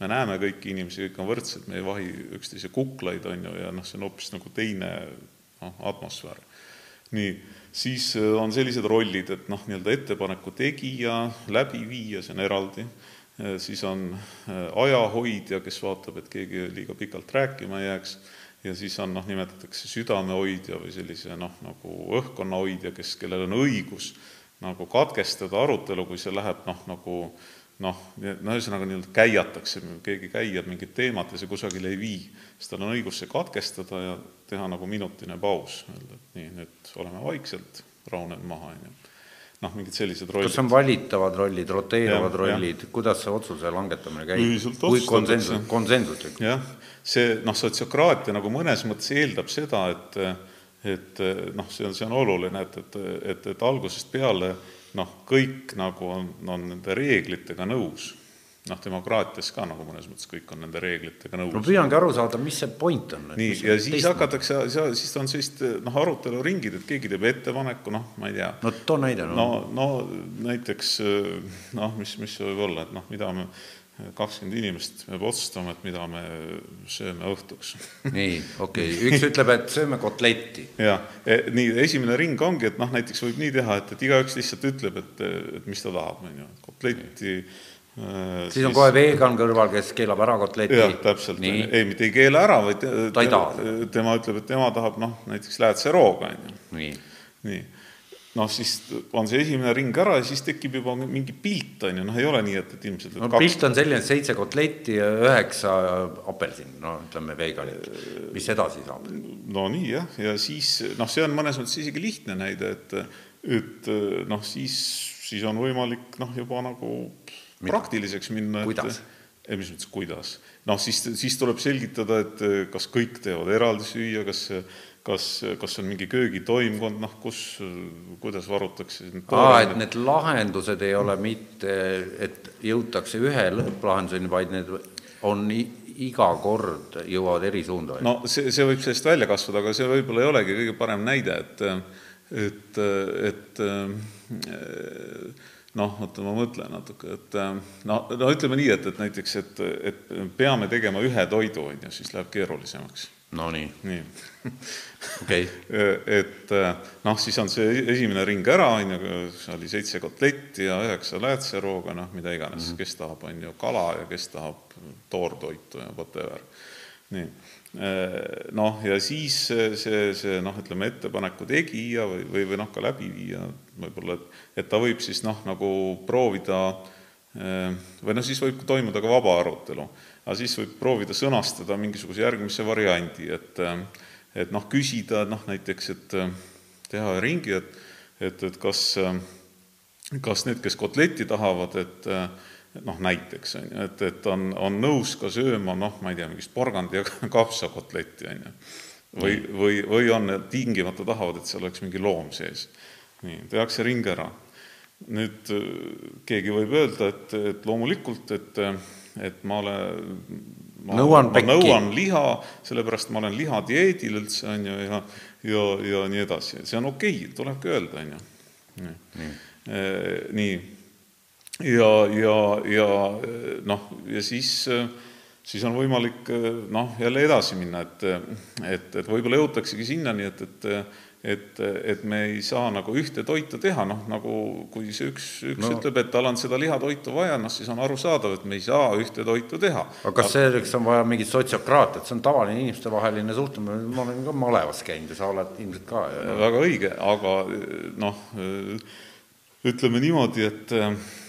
me näeme kõiki inimesi, kõik on võrdsed, me ei vahi üksteise kuklaid, on ju, ja noh, see on hoopis nagu teine noh, atmosfäär. nii, siis äh, on sellised rollid, et noh, nii-öelda ettepaneku tegija, läbiviija, see on eraldi siis on äh, ajahoidja, kes vaatab, et keegi liiga pikalt rääkima ei jääks, ja siis on noh, nimetatakse südamehoidja või sellise noh, nagu õhkkonnahoidja, kes, kellel on õigus nagu katkestada arutelu, kui see läheb noh, nagu noh, no ühesõnaga nii-öelda käiatakse, keegi käiab mingit teemat ja see kusagile ei vii, siis tal on õigus see katkestada ja teha nagu minutine paus, öelda, et nii, nüüd oleme vaikselt, rahunen maha, on ju noh, mingid sellised rollid. kas on valitavad rollid, roteeruvad ja, rollid, kuidas see otsuse langetamine käib? kui konsensus, konsensuslik? jah, see noh, sotsiokraatia nagu mõnes mõttes eeldab seda, et et noh, see on, see on oluline, et, et, et, et algusest peale noh, kõik nagu on, on nende reeglitega nõus noh, demokraatias ka nagu mõnes mõttes kõik on nende reeglitega nõus. no püüangi aru saada, mis see point on. nii, ja siis hakatakse, siis on sellist noh, aruteluringid, et keegi teeb ettepaneku, noh, ma ei tea. no too näide no.. no, no näiteks noh, mis, mis see võib olla, et noh, mida me kakskümmend inimest peab otsustama, et mida me sööme õhtuks. nii, okei okay., üks ütleb, et sööme kotletti. jah, e, nii, esimene ring ongi, et noh, näiteks võib nii teha, et, et igaüks lihtsalt ütleb, et, et mis ta tahab, on ju, et kotletti nii Äh, siis on kohe vegan kõrval, kes keelab ära kotleti. jah, täpselt, ei, mitte ei keela ära, vaid ta ei taha. tema ütleb, et tema tahab noh, näiteks läätserooga, on ju. nii, nii., noh, siis on see esimene ring ära ja siis tekib juba mingi pilt, on ju, noh, ei ole nii, et, et ilmselt no kaks... pilt on selline, seitse kotletti ja üheksa apelsini, no ütleme veganit, mis edasi saab? no nii jah, ja siis noh, see on mõnes mõttes isegi lihtne näide, et et noh, siis, siis on võimalik noh, juba nagu praktiliseks minna. kuidas? ei, mis mõttes kuidas? noh, siis, siis tuleb selgitada, et eh, kas kõik teevad eraldi süüa, kas kas, kas on mingi köögitoimkond, noh, kus, kuidas varutakse aa, et need lahendused ei ole mitte, et jõutakse ühe lõpplahenduseni, vaid need on iga kord jõuavad eri suunda? no see, see võib sellest välja kasvada, aga see võib-olla ei olegi kõige parem näide, et et, et äh, noh, oota, ma mõtlen natuke, et äh, no, no ütleme nii, et, et näiteks, et, et peame tegema ühe toidu, on ju, siis läheb keerulisemaks. Nonii. nii okei okay. et noh, siis on see esimene ring ära, on ju, oli seitse kotletti ja üheksa läätserooga, noh, mida iganes mm, -hmm. kes tahab, on ju, kala ja kes tahab toortoitu ja whatever. nii, noh, ja siis see, see, see noh, ütleme, ettepaneku tegija või, või, või noh, ka läbiviija võib-olla, et, et ta võib siis noh, nagu proovida või noh, siis võib toimuda ka vaba arutelu. Aga siis võib proovida sõnastada mingisuguse järgmise variandi, et et noh, küsida noh, näiteks, et teha ringi, et et, et kas, kas need, kes kotletti tahavad, et noh, näiteks on ju, et, et on, on nõus ka sööma noh, ma ei tea, mingist porgandi ja kapsakotletti, on ju. või, või, või on, tingimata tahavad, et seal oleks mingi loom sees. nii, tehakse ring ära. nüüd keegi võib öelda, et, et loomulikult, et et ma olen ma, nõuan ma nõuan liha, sellepärast ma olen lihadieedil üldse, on ju, ja ja, ja nii edasi, see on okei okay,, tulebki öelda, on ju. nii, ja, ja, ja noh, ja siis, siis on võimalik noh, jälle edasi minna, et et, et võib-olla jõutaksegi sinnani, et, et et, et me ei saa nagu ühte toitu teha, noh nagu kui see üks, üks no. ütleb, et tal on seda lihatoitu vaja, noh siis on arusaadav, et me ei saa ühte toitu teha. aga kas selleks on vaja mingit sotsiokraatiat, see on tavaline inimestevaheline suhtlemine, ma olen ka malevas käinud ja sa oled ilmselt ka väga õige, aga noh, ütleme niimoodi, et,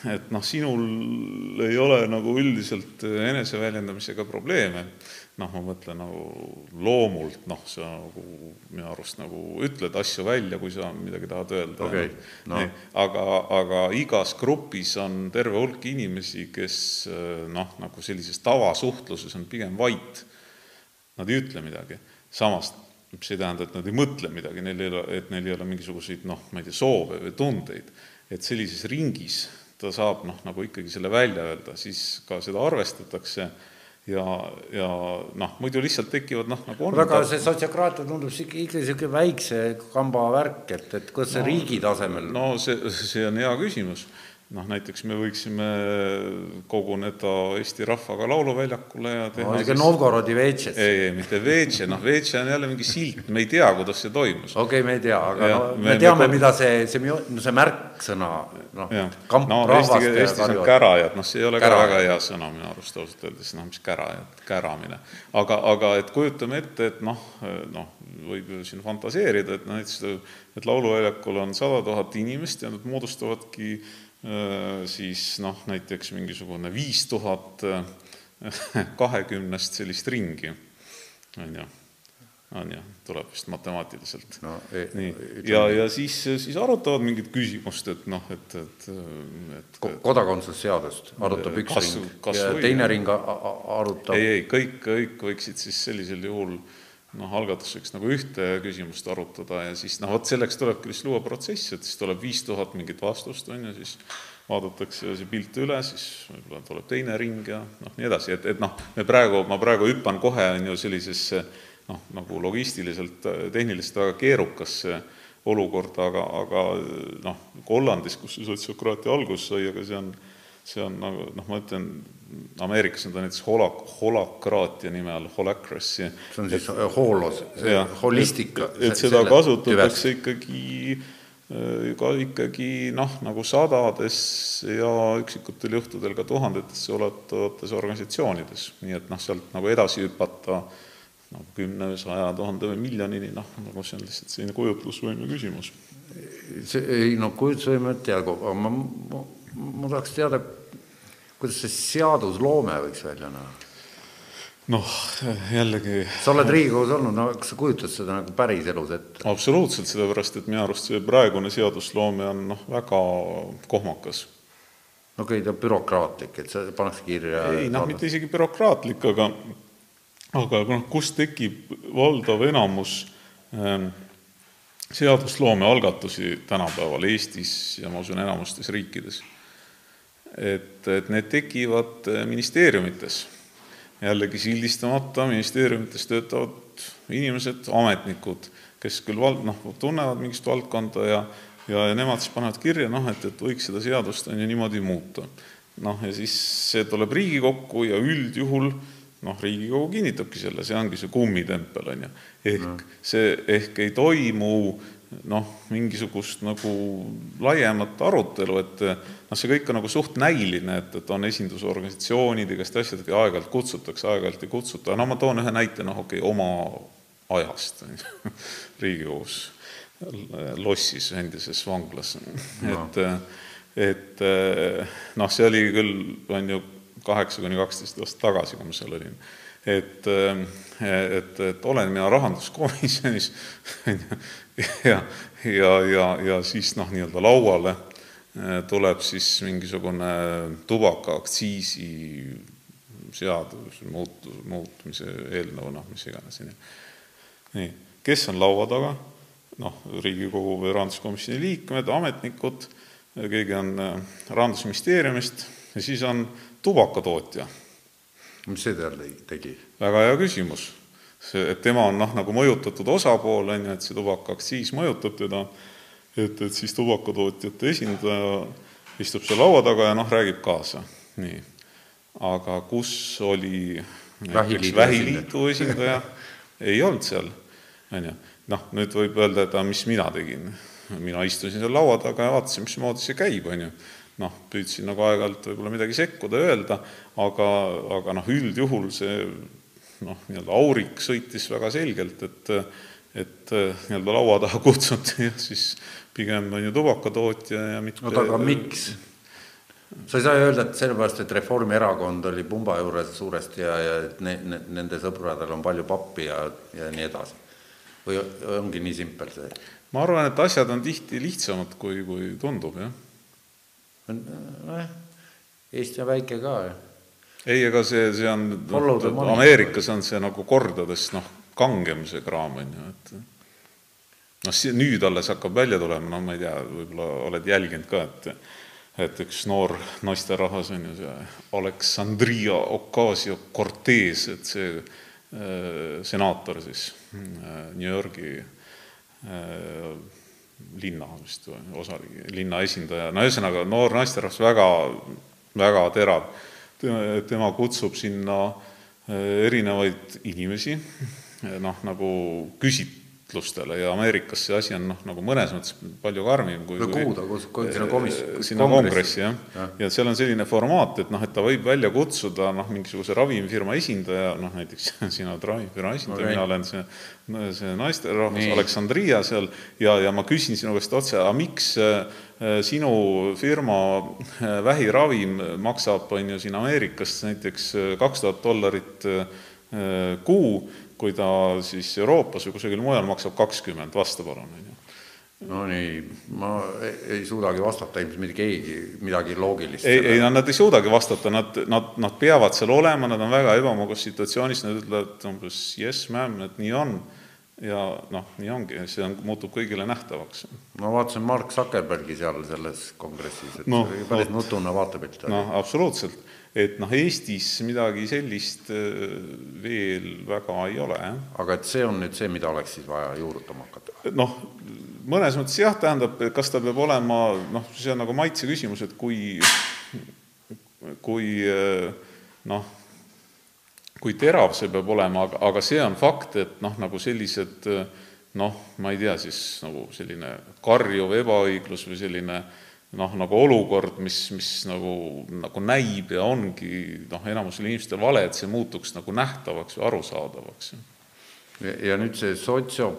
et noh, sinul ei ole nagu üldiselt eneseväljendamisega probleeme. Noh, ma mõtlen nagu loomult, noh, sa nagu minu arust nagu ütled asju välja, kui sa midagi tahad öelda. Okay.. No. aga, aga igas grupis on terve hulk inimesi, kes noh, nagu sellises tavasuhtluses on pigem vait. Nad ei ütle midagi, samas mis ei tähenda, et nad ei mõtle midagi, neil ei ole, et neil ei ole mingisuguseid noh, ma ei tea, soove või tundeid, et sellises ringis ta saab noh, nagu ikkagi selle välja öelda, siis ka seda arvestatakse ja, ja noh, muidu lihtsalt tekivad noh, nagu on. aga see sotsiokraatia tundub ikka, ikka niisugune väikse kamba värk, et, et kuidas see no, riigi tasemel no see, see on hea küsimus noh, näiteks me võiksime koguneda Eesti rahvaga Lauluväljakule ja teha no, siis... Novgorodi veetšes. ei, ei, mitte veetše, noh, veetše on jälle mingi silt, me ei tea, kuidas see toimus. okei okay,, me ei tea, aga ja, no, me, me teame me..., mida see, see, no see märksõna, noh, kamp no, rahvast Eesti, Eestis on kärajad, noh, see ei ole kärajad. ka väga hea sõna minu arust ausalt öeldes, noh, mis kärajad, käramine. aga, aga et kujutame ette, et noh, noh, võib ju siin fantaseerida, et näiteks, et Lauluväljakul on sada tuhat inimest ja nad moodustavadki siis noh, näiteks mingisugune viis tuhat äh, kahekümnest sellist ringi, on ju, on ju, tuleb vist matemaatiliselt. No,. E, nii, ja, ja siis, siis arutavad mingit küsimust, et noh, et, et, et kodakondsusseadust arutab üks kas, ring kas ja või, teine ring arutab ei, ei, kõik, kõik võiksid siis sellisel juhul äh, noh, algatuseks nagu ühte küsimust arutada ja siis noh, vot selleks tulebki vist luua protsess, et siis tuleb viis tuhat mingit vastust, on ju, siis vaadatakse see pilt üle, siis võib-olla tuleb teine ring ja noh, nii edasi, et, et noh, me praegu, ma praegu hüppan kohe, on ju, sellisesse noh, nagu logistiliselt, tehniliselt väga keerukasse olukorda, aga, aga noh, Hollandis, kus see sotsiokraatia alguse sai, aga see on see on nagu noh, ma ütlen, Ameerikas on ta näiteks hola-, holakraatia nime all, holacracy. see on siis et, hoolos, holistika. et seda kasutatakse ikkagi äh, ka ikkagi noh, nagu sadades ja üksikutel juhtudel ka tuhandetesse ulatuvates organisatsioonides, nii et noh, sealt nagu edasi hüpata nagu kümne, saja, tuhande või miljonini, noh, nagu see on lihtsalt selline kujutlusvõime küsimus. see ei no kujutlusvõime teagu, aga ma, ma ma tahaks teada, kuidas see seadusloome võiks välja näha? noh, jällegi sa oled Riigikogus olnud, no kas sa kujutad seda nagu päriselus ette? absoluutselt, sellepärast et minu arust see praegune seadusloome on noh, väga kohmakas. okei okay,, ta on bürokraatlik, et see pannakse kirja ei noh, mitte isegi bürokraatlik, aga aga noh, kust tekib valdav enamus ähm, seadusloome algatusi tänapäeval Eestis ja ma usun, enamustes riikides et, et need tekivad äh, ministeeriumites. jällegi sildistamata, ministeeriumites töötavad inimesed, ametnikud, kes küll val-, noh, tunnevad mingit valdkonda ja ja, ja nemad siis panevad kirja, noh, et, et võiks seda seadust on ju niimoodi muuta. noh, ja siis see tuleb Riigikokku ja üldjuhul noh, Riigikogu kinnitabki selle, see ongi see kummitempel, on ju. ehk no. see, ehk ei toimu noh, mingisugust nagu laiemat arutelu, et noh, see kõik on nagu suht näiline, et, et on esindusorganisatsioonid, igast asjad, aeg-ajalt kutsutakse, aeg-ajalt ei kutsuta, no ma toon ühe näite, noh okei okay,, oma ajast Riigikogus, lossis endises vanglas no., et et noh, see oli küll, on ju, kaheksa kuni kaksteist aastat tagasi, kui ma seal olin. et, et, et olen mina rahanduskomisjonis ja, ja, ja, ja siis noh, nii-öelda lauale tuleb siis mingisugune tubakaaktsiisi seadus, muutus, muutmise eelnõu, noh, mis iganes, on ju. nii, kes on laua taga? noh, Riigikogu või Rahanduskomisjoni liikmed, ametnikud, keegi on Rahandusministeeriumist ja siis on tubakatootja. mis see tal tegi? väga hea küsimus. See, et tema on noh, nagu mõjutatud osapool, on ju, et see tubakaaktsiis mõjutab teda, et, et siis tubakatootjate esindaja istub seal laua taga ja noh, räägib kaasa, nii. aga kus oli näiteks Vähiliidu esindaja ei olnud seal, on ju. noh, nüüd võib öelda, et aga mis mina tegin. mina istusin seal laua taga ja vaatasin, mismoodi see käib, on ju noh, püüdsin nagu aeg-ajalt võib-olla midagi sekkuda, öelda, aga, aga noh, üldjuhul see noh, nii-öelda aurik sõitis väga selgelt, et et nii-öelda laua taha kutsuti ja siis pigem on ju tubakatootja ja mitte oota, aga miks? sa ei saa öelda, et sellepärast, et Reformierakond oli pumba juures suuresti ja, ja et ne, ne, nende sõpradel on palju pappi ja, ja nii edasi. või ongi nii simpel see? ma arvan, et asjad on tihti lihtsamad, kui, kui tundub, jah nojah, Eesti on väike ka ju. Ei, ega see, see on, Ameerikas on see nagu kordades noh, kangem see kraam, on ju, et noh, see nüüd alles hakkab välja tulema, no ma ei tea, võib-olla oled jälginud ka, et et üks noor naisterahvas on ju see Aleksandria Ocasio-Cortez, et see äh, senaator siis äh, New Yorgi äh, linna vist või osariigi, linna esindaja, no ühesõnaga noor naisterahvas, väga, väga terav. Tema kutsub sinna eh, erinevaid inimesi, noh, nagu küsit-, võistlustele ja Ameerikas see asi on noh, nagu mõnes mõttes palju karmim kui no kuhu ta, sinna komis-? sinna kongressi, jah ja.. ja seal on selline formaat, et noh, et ta võib välja kutsuda noh, mingisuguse ravimifirma esindaja, noh näiteks sina oled ravimifirma esindaja okay., mina olen see, see naisterahvas Aleksandria seal ja, ja ma küsin sinu käest otse, aga miks äh, sinu firma äh, vähiravim maksab, on ju, siin Ameerikas näiteks kaks tuhat dollarit kuu kui ta siis Euroopas või kusagil mujal maksab kakskümmend, vasta palun, on ju. no nii, ma ei suudagi vastata, ilmselt mitte keegi midagi loogilist. ei, ei, nad ei suudagi vastata, nad, nad, nad peavad seal olema, nad on väga ebamugavas situatsioonis, nad ütlevad umbes yes ma'am, et nii on ja noh, nii ongi, see on, muutub kõigile nähtavaks. ma vaatasin Mark Zuckerbergi seal selles kongressis, et no, oli päris nutune vaatepilt. noh, absoluutselt et noh, Eestis midagi sellist äh, veel väga ei ole, jah. aga et see on nüüd see, mida oleks siis vaja juurutama hakata? noh, mõnes mõttes jah, tähendab, kas ta peab olema, noh, see on nagu maitse küsimus, et kui, kui äh, noh, kui terav see peab olema, aga, aga see on fakt, et noh, nagu sellised noh, ma ei tea, siis nagu selline karjuv ebaõiglus või selline äh, noh, nagu olukord, mis, mis nagu, nagu näib ja ongi noh, enamusel inimestel vale, et see muutuks nagu nähtavaks või arusaadavaks. ja nüüd see sotsio-.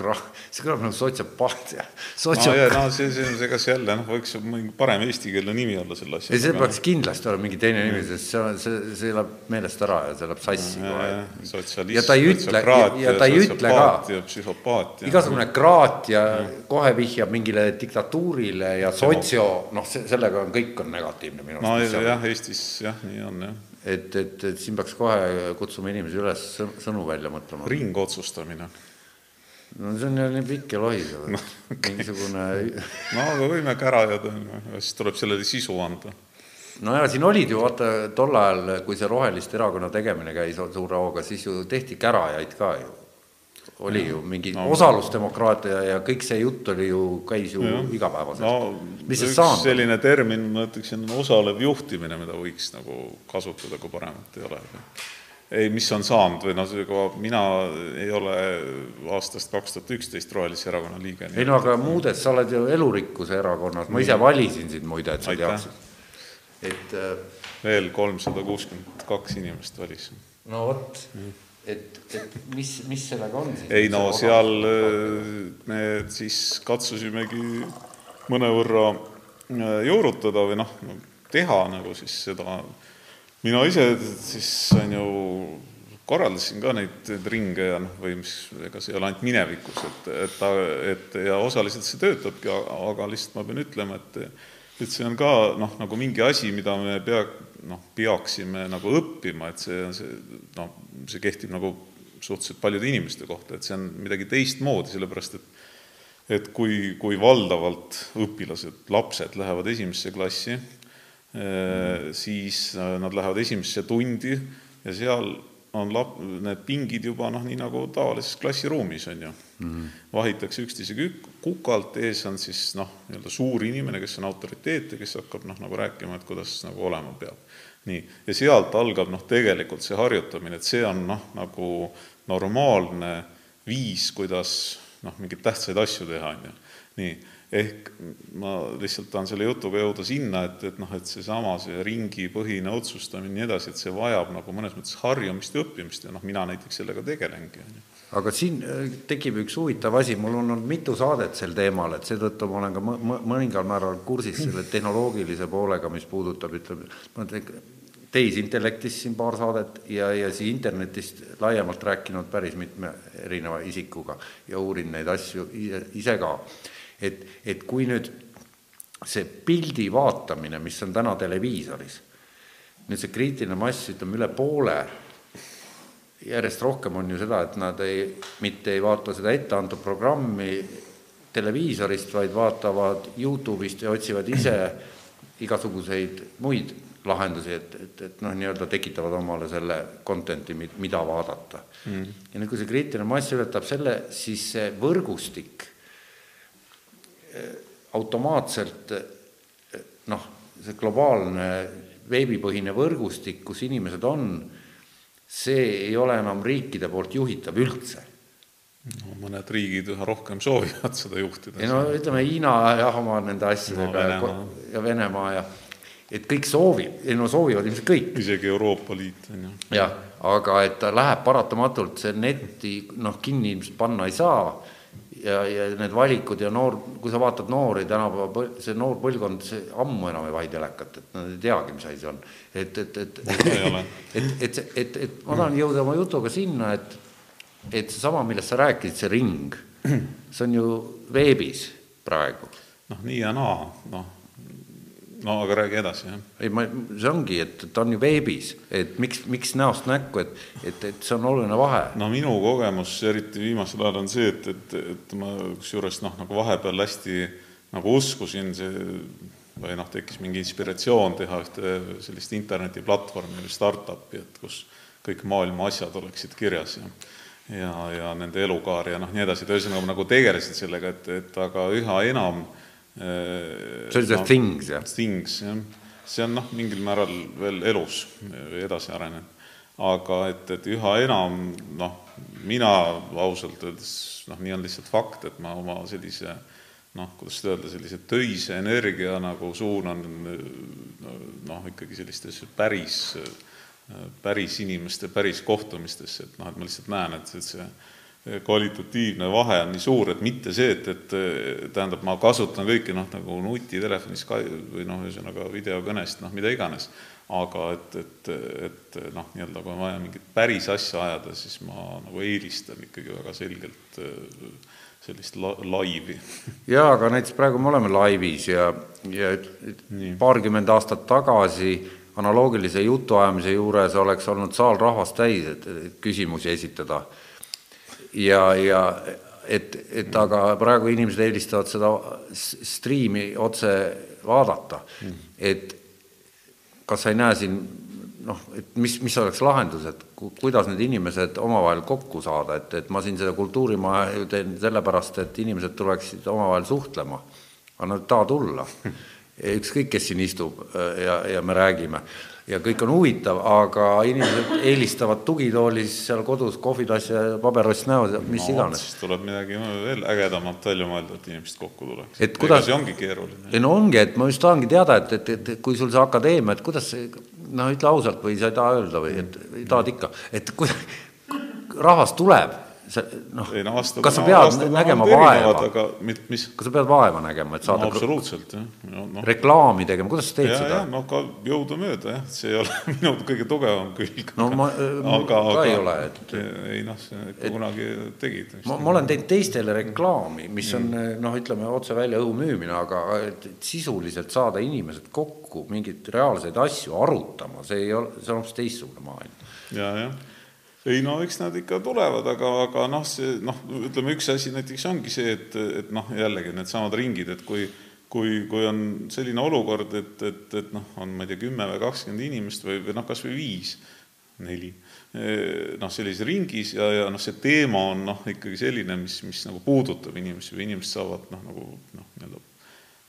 Gra-, see kõlab nagu sotsiopaatia. no ja no see, see, see jälle noh, võiks mingi parem eestikeelne nimi olla selle asja. ei, see peaks kindlasti olema mingi teine nimi, sest see, see, see läheb meelest ära ja see läheb sassi kohe. ja ta ei ütle, ja ta ei ütle ka. psühhopaat. igasugune kraatia kohe vihjab mingile diktatuurile ja sotsio, noh, see, sellega on, kõik on negatiivne minu arust. no jah, Eestis jah, nii on jah et, et, et siin peaks kohe kutsuma inimesi üles sõnu välja mõtlema. ringotsustamine no see on jälle pikk ja lohisev no, okay. mingisugune no aga võime kära ajada, siis tuleb sellele sisu anda. no ja siin olid ju vaata tol ajal, kui see Roheliste erakonna tegemine käis suure hooga, siis ju tehti kärajaid ka ju. oli ju mingi no, osalusdemokraatia ja kõik see jutt oli ju, käis ju ja. igapäevaselt no,. mis sest saanud? selline termin, ma ütleksin, osalev juhtimine, mida võiks nagu kasutada, kui paremat ei ole. Ei, mis on saanud või noh, mina ei ole aastast kaks tuhat üksteist Rohelise Erakonna liige. ei no aga muudes, sa oled ju Elurikkuse Erakonnas, ma ise valisin sind muide, et sa teaksid. et äh, veel kolmsada kuuskümmend kaks inimest valis. no vot mm et, et mis, mis sellega on siis? ei no seal äh, me siis katsusimegi mõnevõrra äh, juurutada või noh, teha nagu siis seda, mina ise siis on ju, korraldasin ka neid, ringe ja noh, või mis, ega see ei ole ainult minevikus, et, et ta, et ja osaliselt see töötabki, aga lihtsalt ma pean ütlema, et et see on ka noh, nagu mingi asi, mida me pea, noh, peaksime nagu õppima, et see, see noh, see kehtib nagu suhteliselt paljude inimeste kohta, et see on midagi teistmoodi, sellepärast et et kui, kui valdavalt õpilased, lapsed lähevad esimesse klassi, siis eh, nad lähevad esimesse tundi ja seal on lap-, need pingid juba noh, nii nagu tavalises klassiruumis, on ju mm. -hmm. vahitakse üksteisega kukalt, ees on siis noh, nii-öelda suur inimene, kes on autoriteet ja kes hakkab noh, nagu rääkima, et kuidas nagu olema peab nii, ja sealt algab noh, tegelikult see harjutamine, et see on noh, nagu normaalne viis, kuidas noh, mingeid tähtsaid asju teha, on ju. nii, ehk ma lihtsalt tahan selle jutuga jõuda sinna, et, et noh, et seesama, see ringipõhine otsustamine ja nii edasi, et see vajab nagu mõnes mõttes harjumist ja õppimist ja noh, mina näiteks sellega tegelengi, on ju aga siin äh, tekib üks huvitav asi, mul on olnud mitu saadet sel teemal, et seetõttu ma olen ka mõningal määral kursis selle tehnoloogilise poolega, mis puudutab, ütleme, ma tehisintellektist siin paar saadet ja, ja siis internetist laiemalt rääkinud päris mitme erineva isikuga ja uurin neid asju ise, ise ka. Et, et kui nüüd see pildi vaatamine, mis on täna televiisoris, nüüd see kriitiline mass, ütleme üle poole järjest rohkem on ju seda, et nad ei, mitte ei vaata seda etteantud programmi televiisorist, vaid vaatavad Youtube'ist ja otsivad ise igasuguseid muid lahendusi, et, et, et noh, nii-öelda tekitavad omale selle content'i, mida vaadata. Mm.. ja nüüd, kui see kriitiline mass ületab selle, siis see võrgustik automaatselt noh, see globaalne veebipõhine võrgustik, kus inimesed on see ei ole enam riikide poolt juhitav üldse. no mõned riigid üha rohkem soovivad seda juhtida. ei no ütleme, Hiina jah, oma nende asjadega no, Venemaa. ja Venemaa ja et kõik soovib, ei no soovivad ilmselt kõik. isegi Euroopa Liit on ju. jah, aga et ta läheb paratamatult, see netti noh, kinni ilmselt panna ei saa ja, ja need valikud ja noor, kui sa vaatad noori tänapäeva, see noor põlvkond, see ammu enam ei vahi telekat, et nad ei teagi, mis asi see on. et, et, et, et, et, et, et, et ma tahan jõuda oma jutuga sinna, et, et seesama, millest sa rääkisid, see ring, see on ju veebis praegu. noh, nii ja naa, noh no aga räägi edasi, jah. ei, ma, see ongi, et ta on ju veebis, et miks, miks näost näkku, et, et, et see on oluline vahe. no minu kogemus, eriti viimasel ajal, on see, et, et, et ma kusjuures noh, nagu vahepeal hästi nagu uskusin see või noh, tekkis mingi inspiratsioon teha ühte sellist internetiplatvormi või startup'i, et kus kõik maailma asjad oleksid kirjas ja ja, ja nende elukaar ja noh, nii edasi, et ühesõnaga nagu tegelesin sellega, et, et aga üha enam äh, see oli see Things, jah? Things, jah. see on noh, mingil määral veel elus või edasi arenenud. aga et, et üha enam noh, mina ausalt öeldes noh, nii on lihtsalt fakt, et ma oma sellise noh, kuidas seda öelda, sellise töise energia nagu suunan noh, ikkagi sellistesse päris, päris inimeste, päris kohtumistesse, et noh, et ma lihtsalt näen, et, et see kvalitatiivne vahe on nii suur, et mitte see, et, et tähendab, ma kasutan kõiki noh, nagu nutitelefonis ka või noh, ühesõnaga videokõnest, noh, mida iganes, aga et, et, et noh, nii-öelda kui on vaja mingit päris asja ajada, siis ma nagu eelistan ikkagi väga selgelt sellist la-, laivi. jaa, aga näiteks praegu me oleme laivis ja, ja Nii. paarkümmend aastat tagasi analoogilise jutuajamise juures oleks olnud saal rahvast täis, et küsimusi esitada ja, ja et, et aga praegu inimesed eelistavad seda striimi otse vaadata mm., et kas sa ei näe siin noh, et mis, mis oleks lahendus, et kuidas need inimesed omavahel kokku saada, et, et ma siin seda kultuurimaja ju teen sellepärast, et inimesed tuleksid omavahel suhtlema, aga nad ei taha tulla. ükskõik, kes siin istub äh, ja, ja me räägime ja kõik on huvitav, aga inimesed eelistavad tugitoolis seal kodus kohvitassi ja pabeross näos ja mis no, iganes. siis tuleb midagi veel ägedamat välja mõelda, et inimesed kokku tuleks. et kuidas, see ongi keeruline. ei no ongi, et ma just tahangi teada, et, et, et kui sul see akadeemia, et kuidas see, noh, ütle ausalt või sa ei taha öelda või et tahad ikka, et kui rahvas tuleb see noh no, kas sa pead nägema vaeva, aga mis? kas sa pead vaeva nägema, et saada no, absoluutselt, jah no, no. reklaami tegema, kuidas sa teed ja, seda? no ka jõudumööda, jah, see ei ole minu kõige tugevam külg. no ma, aga, ka aga, ei ole, et ei noh, kunagi tegid. ma, ma olen teinud teistele reklaami, mis on mm. noh, ütleme otse välja õhu müümine, aga et, et sisuliselt saada inimesed kokku mingeid reaalseid asju arutama, see ei ole, see on hoopis teistsugune maailm. ja, jah ei no eks nad ikka tulevad, aga, aga noh, see noh, ütleme üks asi näiteks ongi see, et, et noh, jällegi needsamad ringid, et kui kui, kui on selline olukord, et, et, et noh, on ma ei tea, kümme või kakskümmend inimest või, või noh, kas või viis, neli, noh, sellises ringis ja, ja noh, see teema on noh, ikkagi selline, mis, mis nagu puudutab inimesi või inimesed saavad noh, nagu noh, nii-öelda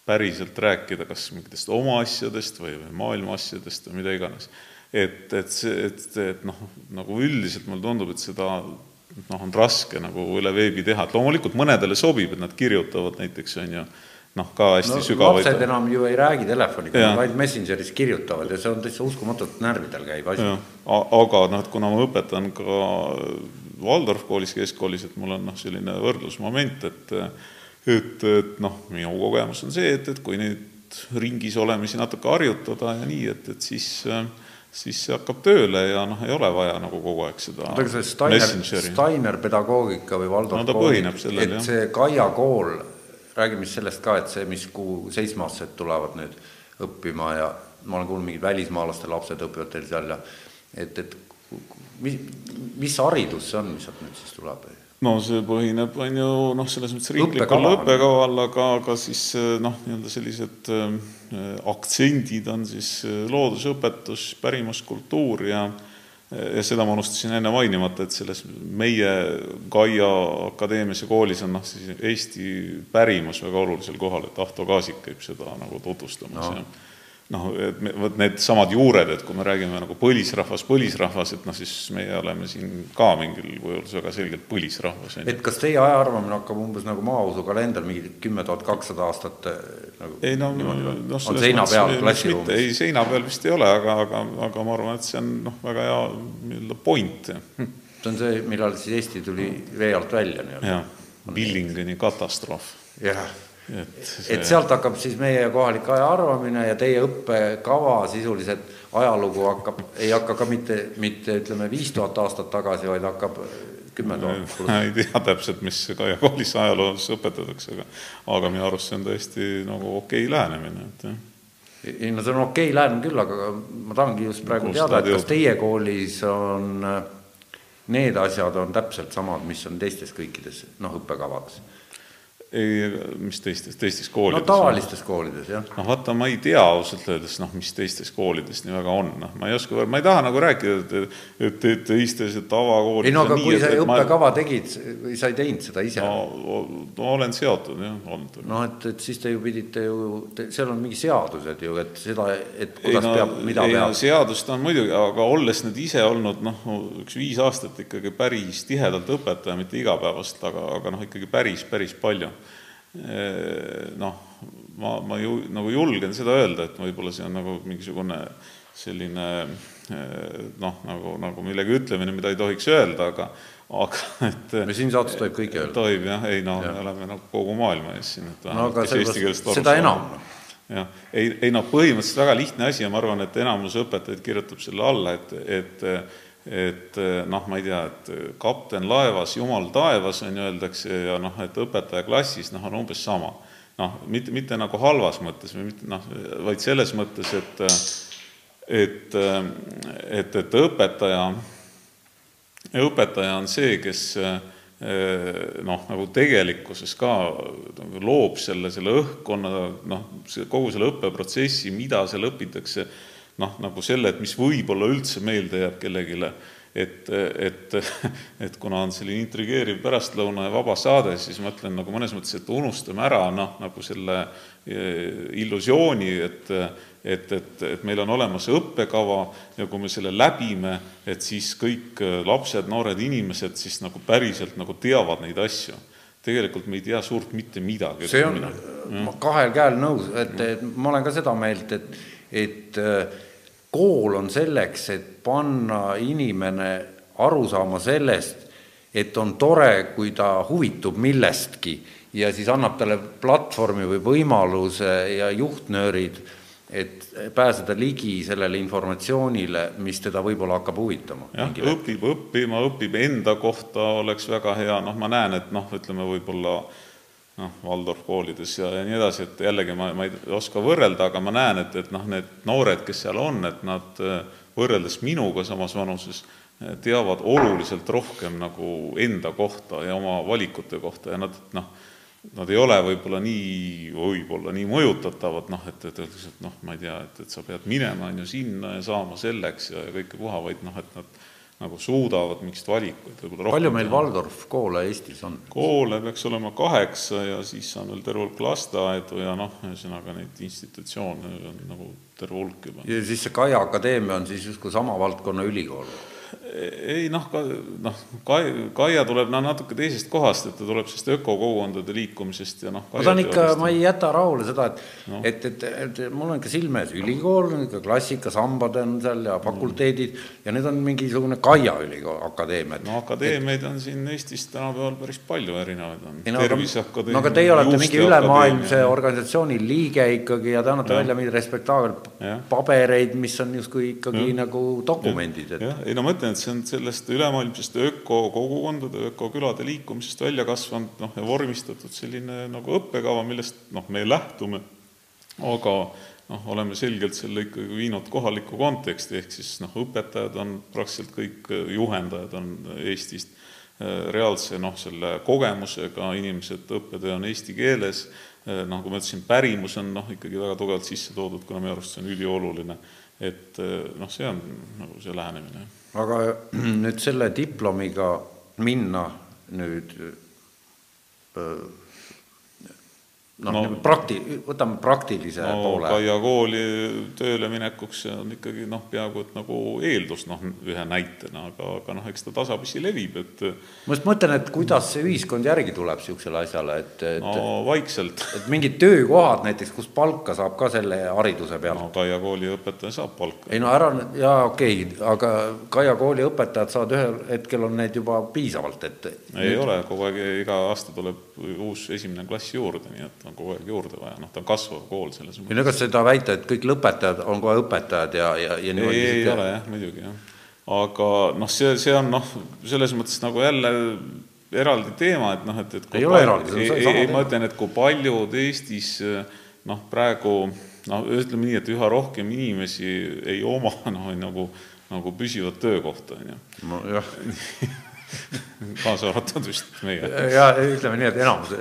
päriselt rääkida kas mingitest oma asjadest või, või maailma asjadest või mida iganes et, et see, et, et noh, nagu üldiselt mulle tundub, et seda noh, on raske nagu üle veebi teha, et loomulikult mõnedele sobib, et nad kirjutavad näiteks, on ju, noh, ka hästi no, sügavaid lapsed enam ju ei räägi telefoniga, vaid Messengeris kirjutavad ja see on täitsa uskumatult närvidel käiv asi. aga noh, et kuna ma õpetan ka Waldorf koolis, keskkoolis, et mul on noh, selline võrdlusmoment, et et, et noh, minu kogemus on see, et, et kui nüüd ringis olemisi natuke harjutada ja nii, et, et siis äh, siis see hakkab tööle ja noh, ei ole vaja nagu kogu aeg seda no aga see Steiner, Steiner pedagoogika või Valdo no, kool, et jah. see Kaia kool, räägime siis sellest ka, et see, mis kuhu seitsmeaastased tulevad nüüd õppima ja ma olen kuulnud, mingid välismaalaste lapsed õpivad teil seal ja et, et mis, mis haridus see on, mis sealt nüüd siis tuleb? no see põhineb, on ju noh, selles mõttes riiklikul õppekaval, aga, aga siis noh, nii-öelda sellised äh, aktsendid on siis äh, loodusõpetus, pärimuskultuur ja ja seda ma unustasin enne mainimata, et selles meie Gaia Akadeemias ja koolis on noh, siis Eesti pärimus väga olulisel kohal, et Ahto Kaasik käib seda nagu tutvustamas no. ja noh, vot needsamad juured, et kui me räägime nagu põlisrahvas, põlisrahvas, et noh, siis meie oleme siin ka mingil kujul väga selgelt põlisrahvas. et kas teie ajaarvamine hakkab umbes nagu maausu kalender, mingi kümme tuhat kakssada aastat eh, nagu ei no, noh, on seina peal klassiruumis? ei, seina peal vist ei ole, aga, aga, aga ma arvan, et see on noh, väga hea nii-öelda point. see on see, millal siis Eesti tuli vee alt välja nii-öelda? jah, Billingeni katastroof. jah et, see... et sealt hakkab siis meie kohalik aja arvamine ja teie õppekava sisuliselt ajalugu hakkab, ei hakka ka mitte, mitte ütleme viis tuhat aastat tagasi, vaid hakkab kümme tuhat. ma ei tea täpselt, mis Kaia koolis ajaloos õpetatakse, aga aga minu arust see on tõesti nagu okei lähenemine, et jah. Ei no see on okei okay lähenemine küll, aga ma tahangi just praegu Kus teada, et kas teie koolis on need asjad on täpselt samad, mis on teistes kõikides noh, õppekavades ei, mis teistes, teistes koolides? no tavalistes koolides, jah. noh, vaata, ma ei tea ausalt öeldes, noh, mis teistes koolides nii väga on, noh, ma ei oska, ma ei taha nagu rääkida, et et, et teistes tavakoolides ei no aga kui sa õppekava ma... tegid, sa ei teinud seda ise? no, no olen seotud, jah, olnud. noh, et, et siis te ju pidite ju, seal on mingi seadused ju, et seda, et kuidas ei, no, peab, mida ei, peab no, seadust on muidugi, aga olles nüüd ise olnud noh, üks viis aastat ikkagi päris tihedalt õpetaja, mitte igapäevast, aga, aga noh, ikkagi päris, päris palju noh, ma, ma ju nagu julgen seda öelda, et võib-olla see on nagu mingisugune selline noh, nagu, nagu millegi ütlemine, mida ei tohiks öelda, aga aga et me siin saates tohib kõike öelda. tohib jah, ei no ja. me oleme nagu kogu maailma ees siin, et no aga sellepärast, seda enam. jah, ei, ei noh, põhimõtteliselt väga lihtne asi ja ma arvan, et enamus õpetajaid kirjutab selle alla, et, et et eh, noh, ma ei tea, et kapten laevas, jumal taevas, on ju, öeldakse, ja noh, et õpetaja klassis, noh, on umbes sama. noh, mitte, mitte nagu halvas mõttes või mitte noh, vaid selles mõttes, et et, et, et õpetaja, õpetaja on see, kes noh, nagu tegelikkuses ka loob selle, selle õhkkonna, noh, kogu selle õppeprotsessi, mida seal õpitakse, noh, nagu selle, et mis võib-olla üldse meelde jääb kellelegi, et, et, et kuna on selline intrigeeriv pärastlõuna ja vaba saade, siis ma ütlen nagu mõnes mõttes, et unustame ära noh, nagu selle eh, illusiooni, et et, et, et meil on olemas õppekava ja kui me selle läbime, et siis kõik lapsed, noored inimesed siis nagu päriselt nagu teavad neid asju tegelikult me ei tea suurt mitte midagi. see on, ma kahel käel nõus, et, et ma olen ka seda meelt, et, et kool on selleks, et panna inimene aru saama sellest, et on tore, kui ta huvitub millestki ja siis annab talle platvormi või võimaluse ja juhtnöörid, et pääseda ligi sellele informatsioonile, mis teda võib-olla hakkab huvitama. jah, õpib õppima, õpib enda kohta, oleks väga hea, noh, ma näen, et noh, ütleme võib-olla äh, noh, Waldorf koolides ja, ja nii edasi, et jällegi ma, ma ei oska võrrelda, aga ma näen, et, et noh, need noored, kes seal on, et nad äh, võrreldes minuga samas vanuses, äh, teavad oluliselt rohkem nagu enda kohta ja oma valikute kohta ja nad noh, nad ei ole võib-olla nii, võib-olla nii mõjutatavad, noh, et, et öeldakse, et noh, ma ei tea, et, et sa pead minema, on ju, sinna ja saama selleks ja, ja kõike puha, vaid noh, et nad nagu suudavad mingit valikut võib-olla rohkem palju meil Waldorf koole Eestis on? koole peaks olema kaheksa ja siis on veel terve hulk lasteaedu ja noh, ühesõnaga neid institutsioone on nagu terve hulk juba. ja siis see Kaia Akadeemia on siis justkui sama valdkonna ülikool? Ei noh, noh, Kai-, Kaia tuleb no natuke teisest kohast, et ta tuleb sellest ökokogukondade liikumisest ja noh ma tahan ikka, ma ei jäta rahule seda, et no. et, et, et mul on ikka silme ees ülikool, ikka klassikasambad on seal ja fakulteedid mm. ja nüüd on mingisugune Kaia ülikool, akadeemia. no akadeemiaid on siin Eestis tänapäeval päris palju erinevaid on no,. terviseakadeemia. no aga teie olete mingi ülemaailmse organisatsiooni liige ikkagi ja te annate välja mingeid respektaabel pabereid, mis on justkui ikkagi ja. nagu dokumendid, et. ei no ma ütlen, et see on sellest ülemaailmsest ökokogukondade, ökokülade liikumisest välja kasvanud noh, ja vormistatud selline nagu õppekava, millest noh, me lähtume, aga noh, oleme selgelt selle ikkagi viinud kohalikku konteksti, ehk siis noh, õpetajad on praktiliselt kõik, juhendajad on Eestist reaalse noh, selle kogemusega inimesed, õppetöö on eesti keeles, noh, nagu ma ütlesin, pärimus on noh, ikkagi väga tugevalt sisse toodud, kuna minu arust see on ülioluline. et noh, see on nagu see lähenemine aga nüüd selle diplomiga minna nüüd noh no,, prakti-, võtame praktilise no, poole. Kaia kooli tööle minekuks see on ikkagi noh, peaaegu et nagu eeldus noh, ühe näitena, aga, aga noh, eks ta tasapisi levib, et ma just mõtlen, et kuidas see ühiskond järgi tuleb niisugusele asjale, et, et no vaikselt. et mingid töökohad näiteks, kus palka saab ka selle hariduse pealt? no Kaia kooli õpetaja saab palka. ei no ära, jaa, okei okay,, aga Kaia kooli õpetajad saavad ühel hetkel, on neid juba piisavalt, et ei nüüd... ole, kogu aeg, iga aasta tuleb uus esimene klass juurde, nii et on kogu aeg juurde vaja, noh, ta on kasvav kool selles mõttes. ei no kas seda väita, et kõik lõpetajad on kohe õpetajad ja, ja, ja niimoodi ei, ei ole jah, muidugi jah. aga noh, see, see on noh, selles mõttes nagu jälle eraldi teema, et noh, et, et ei ole eraldi, see on sama teema. ma ütlen, et kui paljud Eestis noh, praegu noh, ütleme nii, et üha rohkem inimesi ei oma noh, nagu, nagu püsivat töökohta, on ju. nojah kaasa arvatud vist meie. ja ütleme nii, et enamus,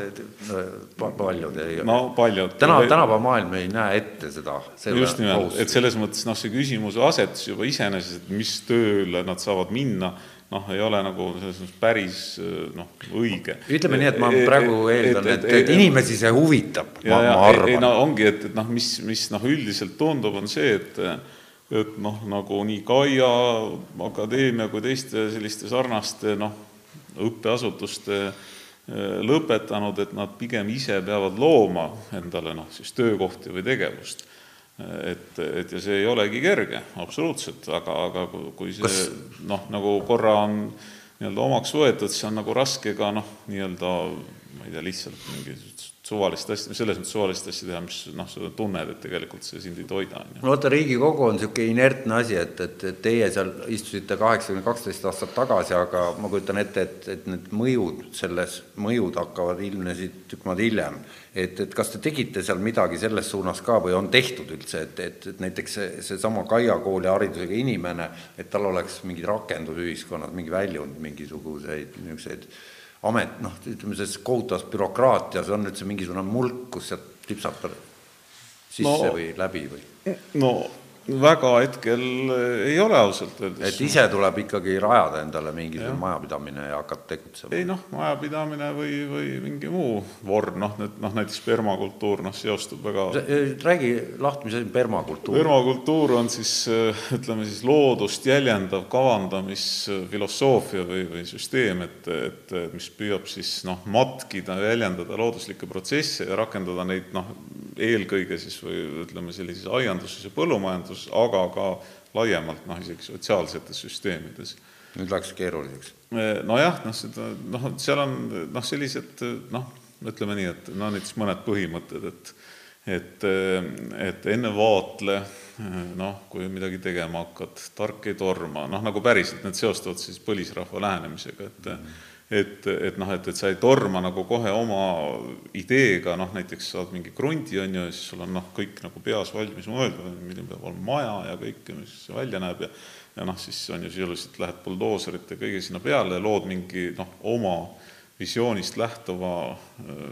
paljud ei no paljud. täna, tänapäeva maailm ei näe ette seda. just nimelt, et selles mõttes noh, see küsimuse asetus juba iseenesest, et mis tööle nad saavad minna, noh, ei ole nagu selles mõttes päris noh, õige. ütleme nii, et ma praegu eeldan, et, et, et inimesi see huvitab, ma, ma arvan. ei no ongi, et, et noh, mis, mis noh, üldiselt tundub, on see, et et noh, nagu nii Kaia Akadeemia kui teiste selliste sarnaste noh, õppeasutuste eh, lõpetanud, et nad pigem ise peavad looma endale noh, siis töökohti või tegevust. et, et ja see ei olegi kerge, absoluutselt, aga, aga kui see Kas... noh, nagu korra on nii-öelda omaks võetud, siis on nagu raske ka noh, nii-öelda ma ei tea, lihtsalt mingi suvalist asja, selles mõttes suvalist asja teha, mis noh, sa tunned, et tegelikult see sind ei toida, on ju. no vaata, Riigikogu on niisugune inertne asi, et, et, et teie seal istusite kaheksakümne kaksteist aastat tagasi, aga ma kujutan ette, et, et need mõjud selles, mõjud hakkavad, ilmnesid tükk maad hiljem. et, et kas te tegite seal midagi selles suunas ka või on tehtud üldse, et, et, et näiteks see, seesama Kaia kooli haridusega inimene, et tal oleks mingid rakendusühiskonnas mingi väljund, mingisuguseid niisuguseid amet, noh, ütleme selles kohutavas bürokraatias on üldse mingisugune mulk, kus sealt tipsab sisse no, või läbi või? no väga hetkel ei ole ausalt öeldes. et ise tuleb ikkagi rajada endale mingisugune majapidamine ja hakata tegutsema? ei noh, majapidamine või, või mingi muu vorm, noh, nüüd noh, näiteks permakultuur, noh, seostub väga eh, räägi lahti, mis asi permakultuur? permakultuur on siis ütleme siis loodust jäljendav kavandamisfilosoofia või, või süsteem, et, et mis püüab siis noh, matkida, jäljendada looduslikke protsesse ja rakendada neid noh, eelkõige siis või ütleme, sellises aianduses ja põllumajanduses, aga ka laiemalt noh, isegi sotsiaalsetes süsteemides. nüüd läks keeruliseks. nojah, noh seda, noh, seal on noh, sellised noh, ütleme nii, et no näiteks mõned põhimõtted, et et, et enne vaatle, noh, kui midagi tegema hakkad, tark ei torma, noh, nagu päriselt need seostuvad siis põlisrahva lähenemisega, et mm -hmm et, et noh, et, et sa ei torma nagu kohe oma ideega, noh näiteks saad mingi krundi, on ju, ja siis sul on noh, kõik nagu peas valmis mõeldud, milline peab olema maja ja kõik, mis see välja näeb ja ja noh, siis on ju sisuliselt lähed buldooserite kõige sinna peale ja lood mingi noh, oma visioonist lähtuva öö,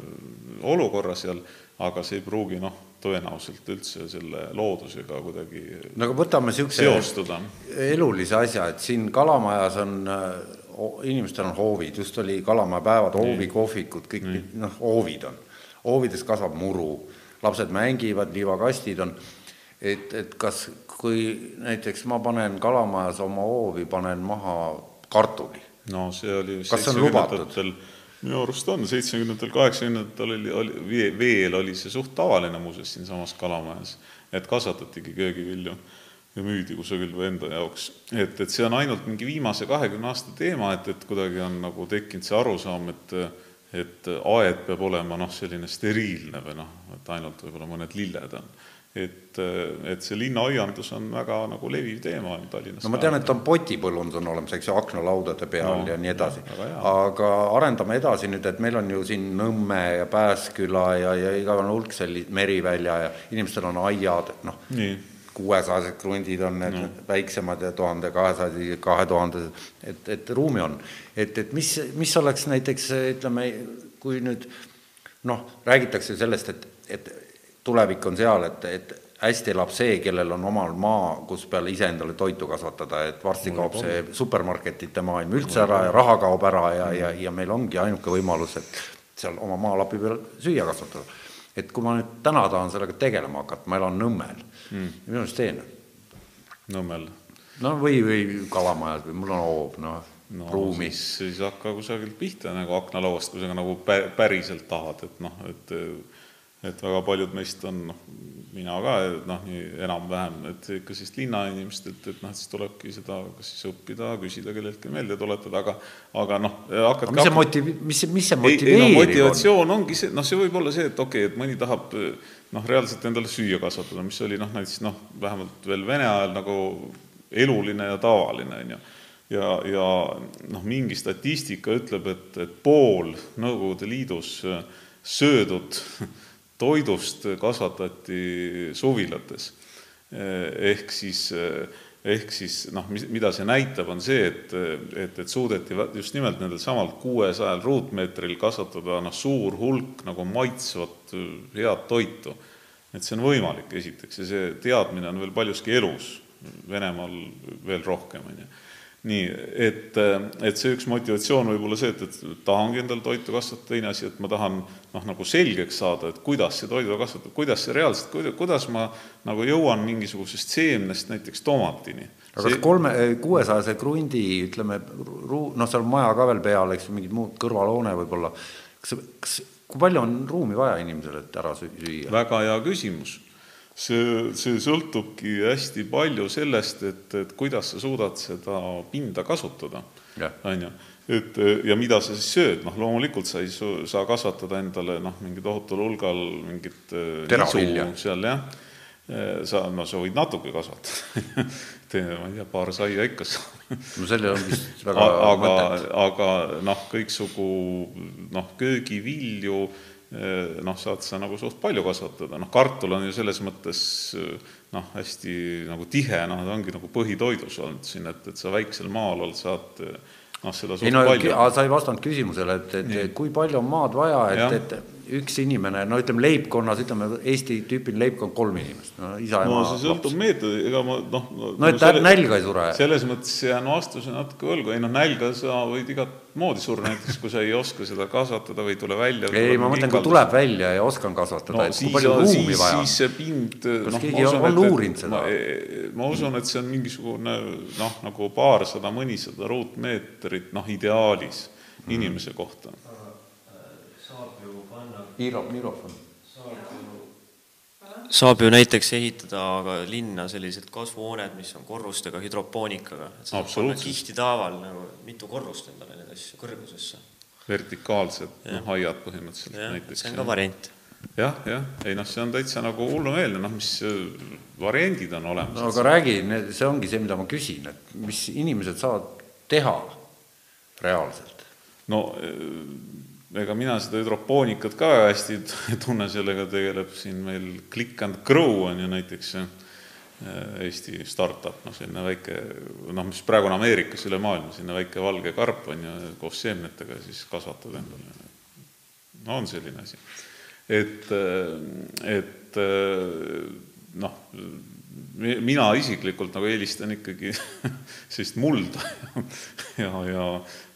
olukorra seal, aga see ei pruugi noh, tõenäoliselt üldse selle loodusega kuidagi no aga võtame niisuguse elulise asja, et siin Kalamajas on inimestel on hoovid, just oli Kalamaja päevad, hoovikohvikud, kõik noh, hoovid on. hoovides kasvab muru, lapsed mängivad, liivakastid on, et, et kas, kui näiteks ma panen Kalamajas oma hoovi, panen maha kartuli. no see oli kas on lubatud? minu arust on, seitsmekümnendatel, kaheksakümnendatel oli, oli, veel oli see suht tavaline muuseas siinsamas Kalamajas, et kasvatatigi köögivilju ja müüdi kusagil või enda jaoks. et, et see on ainult mingi viimase kahekümne aasta teema, et, et kuidagi on nagu tekkinud see arusaam, et et aed peab olema noh, selline steriilne või noh, et ainult võib-olla mõned lilled on. et, et see linnaaiandus on väga nagu leviv teema Tallinnas. no ma tean, et on potipõllundus on olemas, eks ju, aknalaudade peal no, ja nii edasi. aga arendame edasi nüüd, et meil on ju siin Nõmme ja Pääsküla ja, ja igavene hulk selliseid, Merivälja ja inimestel on aiad, noh kuuesajased krundid on need no. väiksemad ja tuhande kahesajad, kahe tuhandesed, et, et ruumi on. et, et mis, mis oleks näiteks ütleme, kui nüüd noh, räägitakse sellest, et, et tulevik on seal, et, et hästi elab see, kellel on omal maa, kus peale ise endale toitu kasvatada, et varsti kaob see supermarketite maailm üldse ära ja raha kaob ära ja, ja, ja meil ongi ainuke võimalus, et seal oma maalapi peal süüa kasvatada et kui ma nüüd täna tahan sellega tegelema hakata, ma elan Nõmmel mm., ja minu arust teen. Nõmmel? no või, või Kalamajas või mul on hoov, noh no, ruumi. siis, siis hakka kusagilt pihta nagu aknalauast, kui sa nagu päriselt tahad, et noh, et et väga paljud meist on noh, mina ka noh, nii enam-vähem, et ikka sellist linnainimestelt, et noh, siis tulebki seda kas siis õppida, küsida kelleltki meelde tuletada, aga aga noh, hakkad mis see motiv-, mis, mis see motiveeriv no, motivatsioon on? ongi see, noh, see võib olla see, et okei okay,, et mõni tahab noh, reaalselt endale süüa kasvatada, mis oli noh, näiteks noh, vähemalt veel Vene ajal nagu eluline ja tavaline, on ju ja, ja noh, mingi statistika ütleb, et, et pool Nõukogude Liidus söödud toidust kasvatati suvilates. ehk siis, ehk siis noh, mis, mida see näitab, on see, et, et, et suudeti just nimelt nendel samal kuuesajal ruutmeetril kasvatada noh, suur hulk nagu maitsvat head toitu. et see on võimalik, esiteks, ja see teadmine on veel paljuski elus, Venemaal veel rohkem, on ju nii, et, et see üks motivatsioon võib olla see, et, et tahangi endale toitu kasvatada, teine asi, et ma tahan noh, nagu selgeks saada, et kuidas see toidu kasvatab, kuidas see reaalselt, kuidas ma nagu jõuan mingisugusest seemnest näiteks tomatini. aga kas kolme, kuuesajase krundi, ütleme, ruu-, noh, seal maja ka veel peal, eks ju, mingid muud kõrvalhoone võib-olla, kas, kas, kui palju on ruumi vaja inimesele, et ära süüa? väga hea küsimus see, see sõltubki hästi palju sellest, et, et kuidas sa suudad seda pinda kasutada, on ju. et ja mida sa siis sööd, noh loomulikult sa ei saa kasvatada endale noh, mingi tohutul hulgal mingit äh, nisu seal jah, sa, no sa võid natuke kasvatada. Ma ei tea, paar saia ikka saab. No sellel on vist väga aga, aga noh, kõiksugu noh, köögivilju noh, saad sa nagu suht palju kasvatada, noh kartul on ju selles mõttes eh, noh, hästi nagu tihe, noh, ta ongi nagu põhitoidus olnud siin, et, et sa väiksel maal oled, saad eh, noh, seda suht ei, no, palju. sa ei vastanud küsimusele, et, et Nii. kui palju on maad vaja, et, et üks inimene, no ütleme leibkonnas, ütleme Eesti tüüpiline leibkond, kolm inimest, no isa no, ema. see sõltub meetodi, ega ma noh. no et selle, nälga ei sure. selles mõttes jään vastuse natuke võlgu, ei noh, nälga sa võid igat moodi surra, näiteks kui sa ei oska seda kasvatada või ei tule välja. ei, ma mõtlen, kui tuleb välja ja oskan kasvatada no,, et kui palju ruumi siis, vaja siis see pind. kas no, keegi on, on uurinud seda? ma usun, et see on mingisugune noh, nagu paarsada, mõnisada ruutmeetrit, noh, ideaalis mm. inimese kohta. Saab ju panna. Iiro, mikrofon saab ju näiteks ehitada ka linna sellised kasvuhooned, mis on korrustega hüdropoonikaga, panna kihtitaaval nagu mitu korrust endale neid asju kõrgusesse. vertikaalsed noh, aiad põhimõtteliselt ja, näiteks. see on ka variant. jah, jah, ei noh, see on täitsa nagu hullumeelne, noh, mis äh, variandid on olemas. no aga räägi, see ongi see, mida ma küsin, et mis inimesed saavad teha reaalselt? no äh, ega mina seda hüdropoonikat ka hästi ei tunne, sellega tegeleb siin meil Click and Grow on ju näiteks äh, Eesti startup, noh selline väike, noh, mis praegu on Ameerikas üle maailma, selline väike valge karp on ju, koos seemnetega siis kasvatad endale. no on selline asi. et, äh, et äh, noh, mina isiklikult nagu eelistan ikkagi sellist mulda ja, ja, ja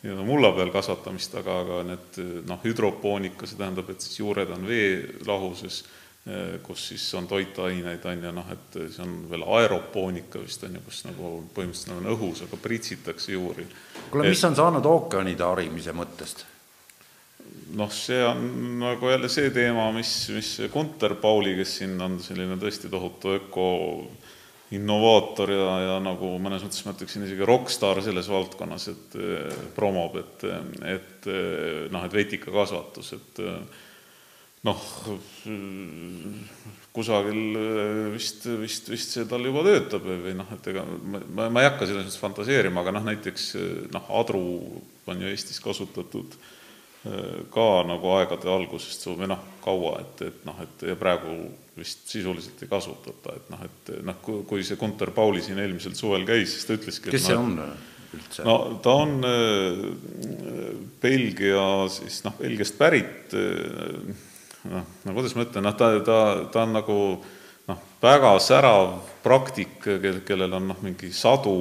mulla peal kasvatamist, aga, aga need noh, hüdropoonika, see tähendab, et siis juured on veelahuses, kus siis on toitaineid, on ju, noh, et see on veel aeropoonika vist on ju, kus nagu põhimõtteliselt nad on õhus, aga pritsitakse juuri. kuule, mis on saanud ookeanide harimise mõttest? noh, see on nagu jälle see teema, mis, mis Gunter Pauli, kes siin on selline tõesti tohutu öko innovaator ja, ja nagu mõnes mõttes ma ütleksin isegi rokkstaar selles valdkonnas, et eh, promob, et, et eh, noh, et vetikakasvatus, et eh, noh, kusagil vist, vist, vist see tal juba töötab või noh, et ega ma, ma ei hakka selles mõttes fantaseerima, aga noh, näiteks noh, adru on ju Eestis kasutatud ka nagu aegade algusest või noh, kaua, et, et noh, et ja praegu vist sisuliselt ei kasutata, et noh, et noh, kui see Gunter Pauli siin eelmisel suvel käis, siis ta ütleski kes see no, on üldse? no ta on äh, Belgia siis noh, Belgiast pärit äh, noh, no kuidas ma ütlen, noh, ta, ta, ta on nagu noh, väga särav praktik, kellel on noh, mingi sadu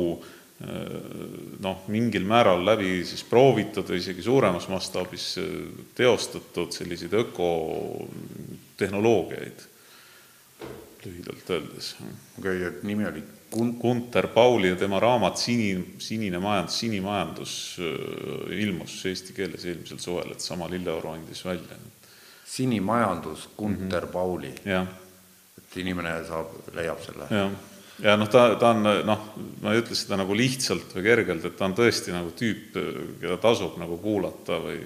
noh, mingil määral läbi siis proovitud või isegi suuremas mastaabis teostatud selliseid ökotehnoloogiaid lühidalt öeldes. okei okay,, et nimi oli? Gunter Pauli ja tema raamat Sini, sinine majandus, sinimajandus äh, ilmus eesti keeles eelmisel suvel, et sama Lilleoru andis välja. sinimajandus, Gunter mm -hmm. Pauli. et inimene saab, leiab selle? jah ja noh, ta, ta on noh, ma ei ütle seda nagu lihtsalt või kergelt, et ta on tõesti nagu tüüp, keda tasub nagu kuulata või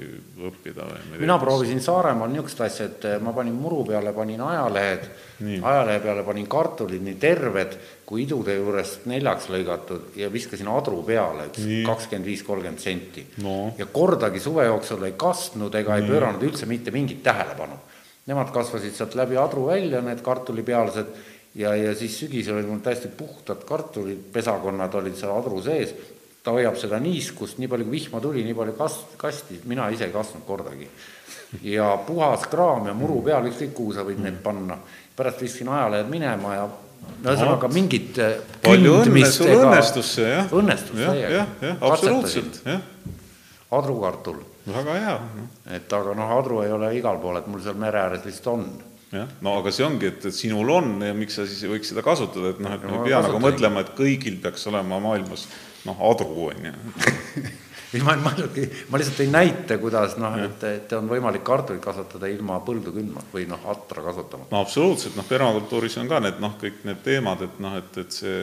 õppida või mina proovisin Saaremaal niisugust asja, et ma panin muru peale, panin ajalehed, ajalehe peale panin kartulid, nii terved kui idude juurest neljaks lõigatud ja viskasin adru peale, üks kakskümmend viis, kolmkümmend senti. No.. ja kordagi suve jooksul ei kastnud ega ei pööranud üldse mitte mingit tähelepanu. Nemad kasvasid sealt läbi adru välja, need kartulipealsed ja, ja siis sügisel olid mul täiesti puhtad kartulid, pesakonnad olid seal adru sees, ta hoiab seda niiskust, nii palju kui vihma tuli, nii palju kast-, kasti, mina ise ei kastnud kordagi. ja puhas kraam ja muru peal, ükskõik kuhu sa võid need panna. pärast viskasin ajalehed minema ja ühesõnaga mingit äh, palju õnne, sul õnnestus see, jah? õnnestus täiega. jah, jah, absoluutselt, jah. adrukartul. väga hea no.. et aga noh, adru ei ole igal pool, et mul seal mere ääres lihtsalt on jah, no aga see ongi, et, et sinul on ja miks sa siis ei võiks seda kasutada, et noh, et me ei pea nagu mõtlema, et kõigil peaks olema maailmas noh, adru, on ju ei, ma, ma, ma lihtsalt tõin näite, kuidas noh, et, et on võimalik kartulit kasvatada ilma põldu kündmata või noh, atra kasutamata. no absoluutselt, noh, permakultuuris on ka need noh, kõik need teemad, et noh, et, et see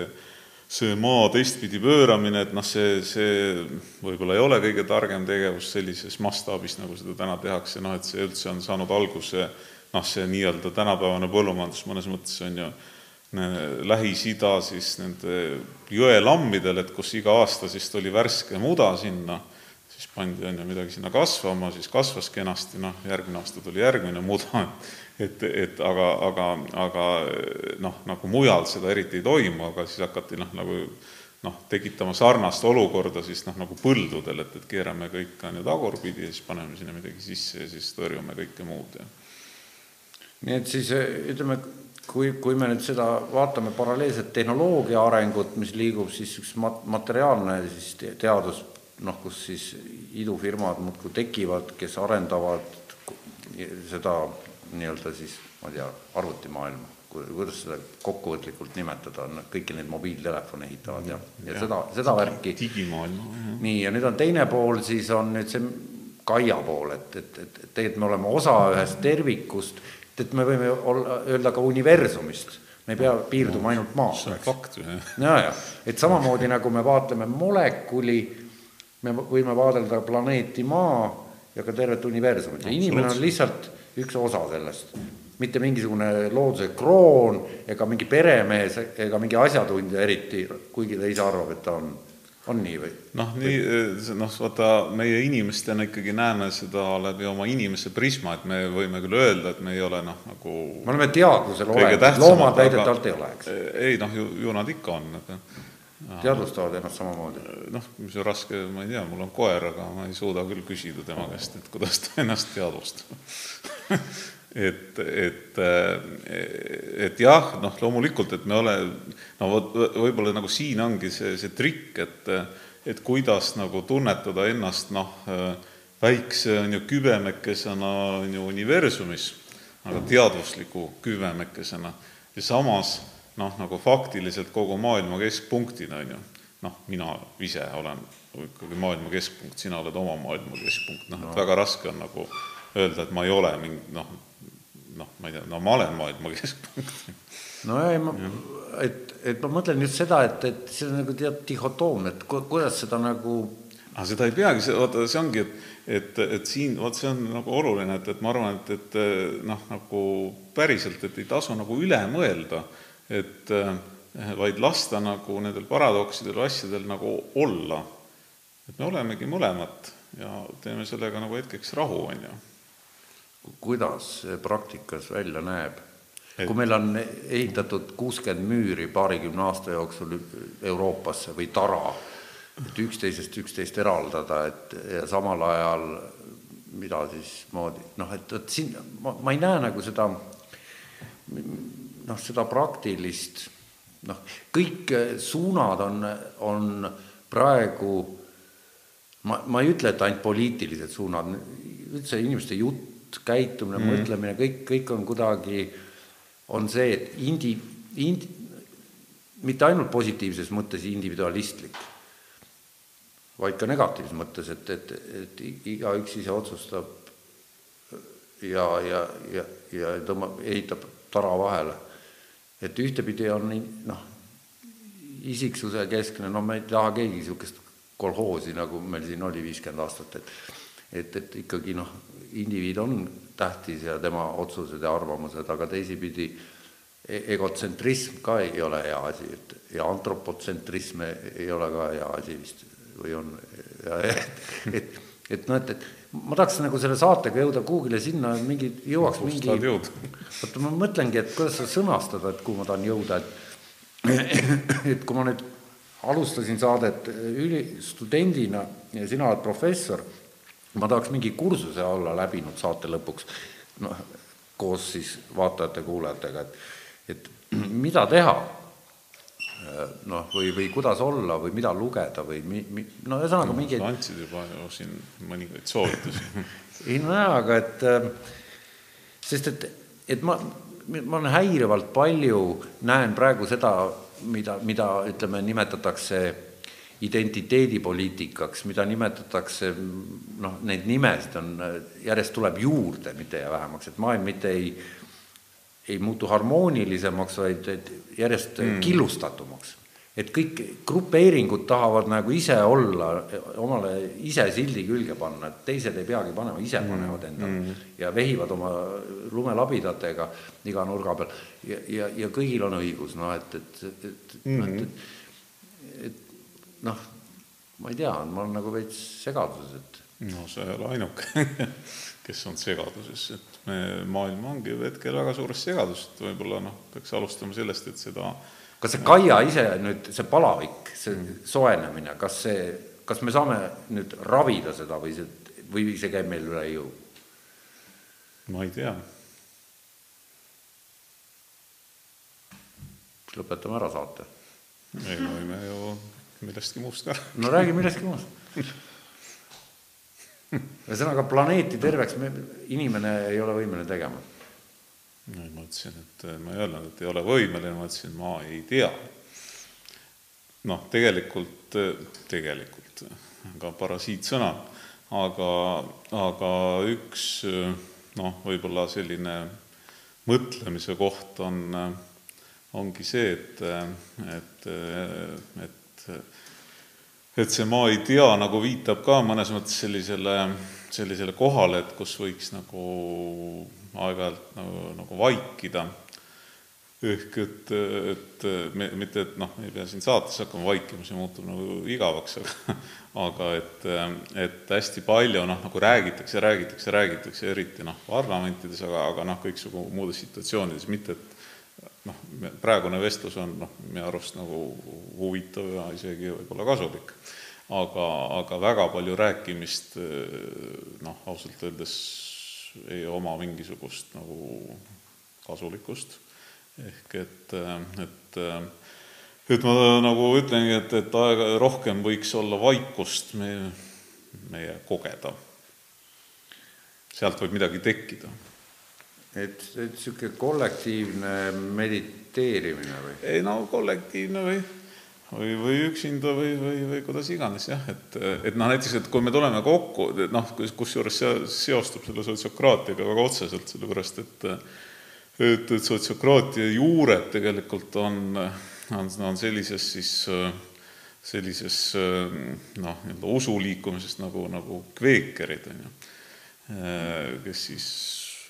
see maa teistpidi pööramine, et noh, see, see võib-olla ei ole kõige targem tegevus sellises mastaabis, nagu seda täna tehakse, noh et see üldse on saanud alguse noh, see nii-öelda tänapäevane põllumajandus mõnes mõttes on ju Lähis-Ida siis nende jõelammidel, et kus iga aasta siis tuli värske muda sinna, siis pandi, on ju, midagi sinna kasvama, siis kasvas kenasti, noh, järgmine aasta tuli järgmine muda, et, et aga, aga, aga noh, nagu mujal seda eriti ei toimu, aga siis hakati noh, nagu noh, tekitama sarnast olukorda siis noh, nagu põldudel, et, et keerame kõik, on ju, tagurpidi ja siis paneme sinna midagi sisse ja siis tõrjume kõike muud ja nii et siis ütleme, kui, kui me nüüd seda vaatame paralleelselt tehnoloogia arengut, mis liigub siis üks mat-, materiaalne siis teadus, noh, kus siis idufirmad muudkui tekivad, kes arendavad seda nii-öelda siis, ma ei tea, arvutimaailma, kuidas seda kokkuvõtlikult nimetada, on kõiki neid mobiiltelefone ehitavad ja, ja, ja seda, seda värki. digimaailma. nii, ja nüüd on teine pool, siis on nüüd see Kaia pool, et, et, et, et tegelikult me oleme osa ühest tervikust et me võime olla, öelda ka universumist, me ei pea piirduma ainult maaga. see on fakt ju, jah. ja, ja, et samamoodi nagu me vaatleme molekuli, me võime vaadelda planeeti Maa ja ka tervet universumit ja inimene on lihtsalt üks osa sellest. mitte mingisugune looduse kroon ega mingi peremees ega mingi asjatundja eriti, kuigi ta ise arvab, et ta on on nii või? noh, nii, noh, vaata, meie inimestena ikkagi näeme seda läbi oma inimese prisma, et me võime küll öelda, et me ei ole noh, nagu me oleme teadvusel olemas, loomad väidetavalt ei ole, eks? ei noh, ju, ju nad ikka on, aga teadvustavad ennast samamoodi? noh, mis on raske, ma ei tea, mul on koer, aga ma ei suuda küll küsida tema käest, et kuidas ta ennast teadvustab et, et, et jah, noh, loomulikult, et me ole, no vot, võib-olla nagu siin ongi see, see trikk, et et kuidas nagu tunnetada ennast noh, väikse on ju kübemekesena on ju universumis, aga teadvusliku kübemekesena. Ja samas noh, nagu faktiliselt kogu maailma keskpunktina, on ju, noh, mina ise olen ikkagi maailma keskpunkt, sina oled oma maailma keskpunkt, noh, et väga raske on nagu öelda, et ma ei ole mingi noh, noh, ma ei tea, no ma olen maailma keskpunkt. no ei, ma, et, et ma mõtlen just seda, et, et see on nagu tead dihhotoom, et ku, kuidas seda nagu aga seda ei peagi, see, vaata, see ongi, et et, et siin, vot see on nagu oluline, et, et ma arvan, et, et noh, nagu päriselt, et ei tasu nagu üle mõelda, et vaid lasta nagu nendel paradoksidel, asjadel nagu olla. et me olemegi mõlemat ja teeme sellega nagu hetkeks rahu, on ju kuidas see praktikas välja näeb? kui meil on ehitatud kuuskümmend müüri paarikümne aasta jooksul Euroopasse või tara, et üksteisest üksteist eraldada, et ja samal ajal mida siis moodi, noh, et, et siin ma, ma ei näe nagu seda noh, seda praktilist noh, kõik suunad on, on praegu ma, ma ei ütle, et ainult poliitilised suunad, üldse inimeste jutt jutt, käitumine mm., mõtlemine, kõik, kõik on kuidagi, on see, et indi-, indi-, mitte ainult positiivses mõttes individualistlik, vaid ka negatiivses mõttes, et, et, et igaüks ise otsustab ja, ja, ja, ja tõmbab, ehitab tara vahele. et ühtepidi on noh, isiksuse keskne, no me ei taha keegi niisugust kolhoosi, nagu meil siin oli viiskümmend aastat, et et, et ikkagi noh, indiviid on tähtis ja tema otsused ja arvamused, aga teisipidi e-, egotsentrism ka ei ole hea asi, et ja antropotsentrism ei ole ka hea asi vist või on, et, et, et noh, et, et ma tahaks nagu selle saatega jõuda kuhugile sinna, mingi, jõuaks mingi, vaata ma mõtlengi, et kuidas seda sõnastada, et kuhu ma tahan jõuda, et et kui ma nüüd alustasin saadet üli-, studendina ja sina oled professor ma tahaks mingi kursuse olla läbinud saate lõpuks, noh, koos siis vaatajate-kuulajatega, et, et mida teha, noh, või, või kuidas olla või mida lugeda või mi-, mi-, no ühesõnaga mingeid sa andsid juba ju siin mõningaid soovitusi ei no jaa, aga et äh, sest et, et ma, ma olen häirivalt palju, näen praegu seda, mida, mida ütleme, nimetatakse identiteedipoliitikaks, mida nimetatakse, noh, neid nimesid on, järjest tuleb juurde, mitte ei jää vähemaks, et maailm mitte ei, ei muutu harmoonilisemaks, vaid järjest mm. killustatumaks. et kõik grupeeringud tahavad nagu ise olla, omale ise sildi külge panna, et teised ei peagi panema, ise mm. panevad endale mm. ja vehivad oma lumelabidatega iga nurga peal ja, ja, ja kõigil on õigus, noh, et, et, et mm, -hmm. et, et noh, ma ei tea, ma olen nagu veits segaduses, et. no sa ei ole ainuke kes on segaduses, et me, maailm ongi hetkel väga suures segaduses, et võib-olla noh, peaks alustama sellest, et seda. kas see Kaia ise nüüd, see palavik, see soojenemine, kas see, kas me saame nüüd ravida seda või see, või see käib meil üle jõu? ma ei tea lõpetame ära saate? ei, me võime ju millestki muust ka. no räägi millestki muust ühesõnaga planeeti terveks me, inimene ei ole võimeline tegema. no ma ütlesin, et ma ei öelnud, et ei ole võimeline, ma ütlesin, ma ei tea. noh, tegelikult, tegelikult ka parasiitsõna, aga, aga üks noh, võib-olla selline mõtlemise koht on, ongi see, et, et, et et see ma ei tea nagu viitab ka mõnes mõttes sellisele, sellisele kohale, et kus võiks nagu aeg-ajalt nagu, nagu vaikida. ehk et, et me, mitte, et noh, me ei pea siin saates hakkama vaikima, see muutub nagu igavaks, aga aga et, et hästi palju noh, nagu räägitakse, räägitakse, räägitakse, eriti noh, parlamentides, aga, aga noh, kõiksugu muudes situatsioonides, mitte et noh, praegune vestlus on noh, minu arust nagu huvitav ja isegi võib-olla kasulik. aga, aga väga palju rääkimist noh, ausalt öeldes ei oma mingisugust nagu kasulikkust, ehk et, et et ma nagu ütlengi, et, et aega rohkem võiks olla vaikust meie, meie kogeda. sealt võib midagi tekkida et, et niisugune kollektiivne mediteerimine või? ei no kollektiivne või, või, või üksinda või, või, või kuidas iganes jah, et, et noh, näiteks, et kui me tuleme kokku, noh, kusjuures see seostub selle sotsiokraatiaga väga otseselt, sellepärast et et, et sotsiokraatia juured tegelikult on, on, on sellises siis sellises noh, nii-öelda usuliikumises nagu, nagu kveekerid, on ju, kes siis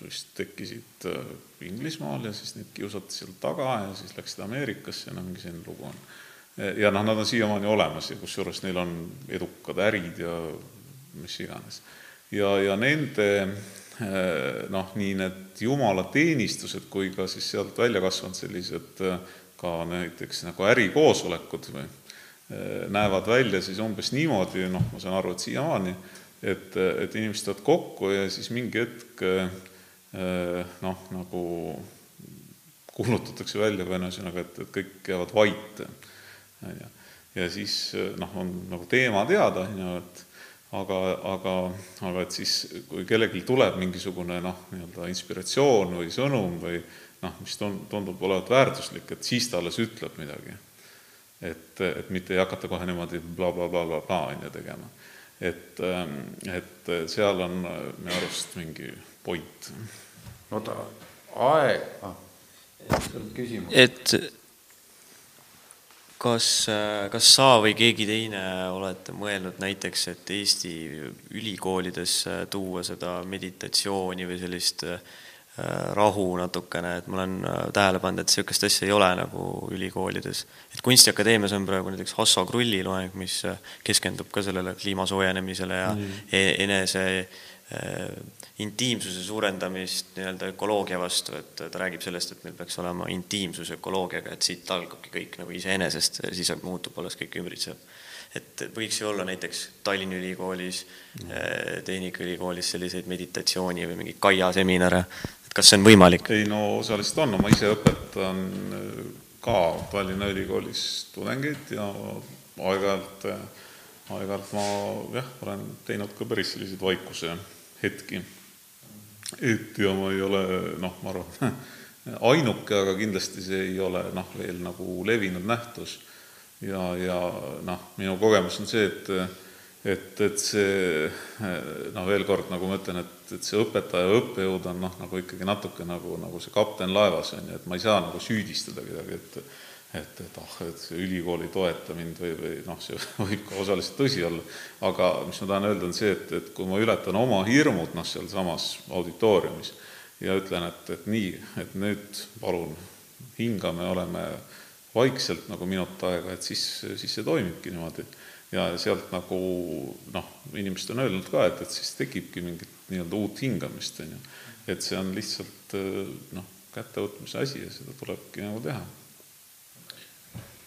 vist tekkisid äh, Inglismaal ja siis neid kiusati seal taga ja siis läksid Ameerikasse ja no mingi selline lugu on. ja noh, nad on siiamaani olemas ja kusjuures neil on edukad ärid ja mis iganes. ja, ja nende äh, noh, nii need jumalateenistused kui ka siis sealt välja kasvanud sellised äh, ka näiteks nagu ärikoosolekud või näevad välja siis umbes niimoodi, noh, ma saan aru, et siiamaani, et, et inimesed tulevad kokku ja siis mingi hetk noh, nagu kuulutatakse välja või ühesõnaga, et, et kõik jäävad vait, on ju. ja siis noh, on nagu teema teada, on ju, et aga, aga, aga et siis, kui kellelgi tuleb mingisugune noh, nii-öelda inspiratsioon või sõnum või noh, mis tundub olevat väärtuslik, et siis ta alles ütleb midagi. et, et mitte ei hakata kohe niimoodi blablabla, on ju, tegema. et, et seal on minu arust mingi point oota, aeg ah,, et kas, kas sa või keegi teine olete mõelnud näiteks, et Eesti ülikoolides tuua seda meditatsiooni või sellist äh, rahu natukene, et ma olen äh, tähele pannud, et niisugust asja ei ole nagu ülikoolides. et Kunstiakadeemias on praegu näiteks Hasso Krulli loeng, mis äh, keskendub ka sellele kliima soojenemisele ja mm. enese intiimsuse suurendamist nii-öelda ökoloogia vastu, et ta räägib sellest, et meil peaks olema intiimsus ökoloogiaga, et siit algabki kõik nagu iseenesest, siis muutub alles kõik ümbritsev. et võiks ju olla näiteks Tallinna Ülikoolis mm., Tehnikaülikoolis selliseid meditatsiooni või mingeid Kaia seminare, et kas see on võimalik? ei no osaliselt on, ma ise õpetan äh, ka Tallinna Ülikoolis tudengeid ja aeg-ajalt, aeg-ajalt ma jah, olen teinud ka päris selliseid vaikuse hetki et ja ma ei ole noh, ma arvan, ainuke, aga kindlasti see ei ole noh, veel nagu levinud nähtus. ja, ja noh, minu kogemus on see, et et, et see noh, veel kord nagu ma ütlen, et, et see õpetaja, õppejõud on noh, nagu ikkagi natuke nagu, nagu see kapten laevas, on ju, et ma ei saa nagu süüdistada kedagi, et et, et ah, et see ülikool ei toeta mind või, või noh, see võib ka osaliselt tõsi olla, aga mis ma tahan öelda, on see, et, et kui ma ületan oma hirmud noh, sealsamas auditooriumis ja ütlen, et, et nii, et nüüd palun hingame, oleme vaikselt nagu minut aega, et siis, siis see toimibki niimoodi. ja sealt nagu noh, inimesed on öelnud ka, et, et siis tekibki mingit nii-öelda uut hingamist, on ju. et see on lihtsalt noh, kättevõtmise asi ja seda tulebki nagu teha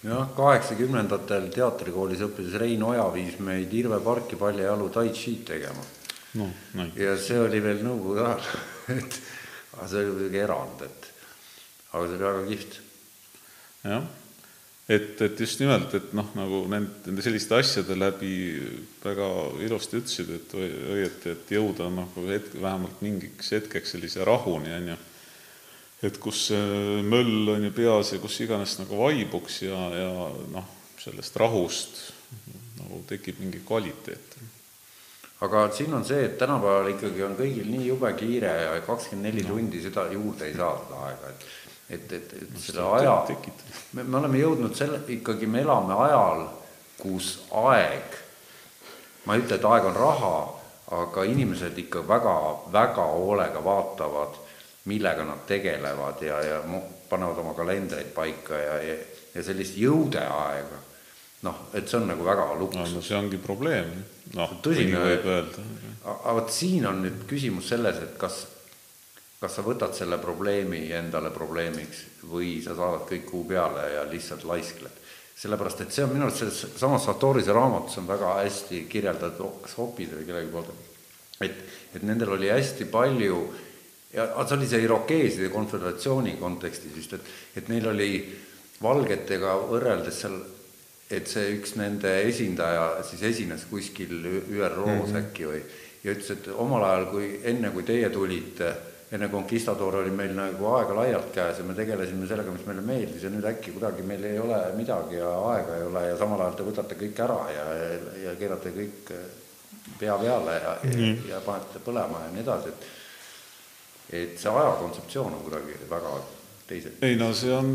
jah, kaheksakümnendatel teatrikoolis õppides Rein Oja viis meid Irve parki paljajalu tai chi'd tegema no,. ja see oli veel nõukogude ajal et aga see oli muidugi erand, et aga see oli väga kihvt. jah et, et just nimelt, et noh, nagu nende, nende selliste asjade läbi väga ilusti ütlesid, et õieti, et jõuda nagu hetk, vähemalt mingiks hetkeks sellise rahuni, on ju, et kus see möll on ju peas ja kus iganes nagu vaibuks ja, ja noh, sellest rahust nagu tekib mingi kvaliteet. aga siin on see, et tänapäeval ikkagi on kõigil nii jube kiire ja kakskümmend neli tundi seda juurde ei saa, seda aega, et et, et, et selle aja, me, me oleme jõudnud selle, ikkagi me elame ajal, kus aeg, ma ei ütle, et aeg on raha, aga inimesed ikka väga, väga hoolega vaatavad, millega nad tegelevad ja, ja panevad oma kalendreid paika ja, ja, ja sellist jõudeaega, noh, et see on nagu väga luksus no,. see ongi probleem, noh, nii võib öelda. aga vot siin on nüüd küsimus selles, et kas kas sa võtad selle probleemi endale probleemiks või sa saadad kõik kuu peale ja lihtsalt laiskled. sellepärast, et see on minu arust selles samas Sartorise raamatus on väga hästi kirjeldatud, kas Hopid või kellegi poolt, et, et nendel oli hästi palju ja see oli see Irokeeside konföderatsiooni kontekstis vist, et, et neil oli valgetega võrreldes seal, et see üks nende esindaja siis esines kuskil ÜRO-s mm -hmm. äkki või, ja ütles, et omal ajal, kui enne, kui teie tulite enne Conquistador oli meil nagu aega laialt käes ja me tegelesime sellega, mis meile meeldis ja nüüd äkki kuidagi meil ei ole midagi ja aega ei ole ja samal ajal te võtate kõik ära ja, ja, keerate kõik pea peale ja mm., ja panete põlema ja nii edasi, et et see aja kontseptsioon on kuidagi väga teised. ei no see on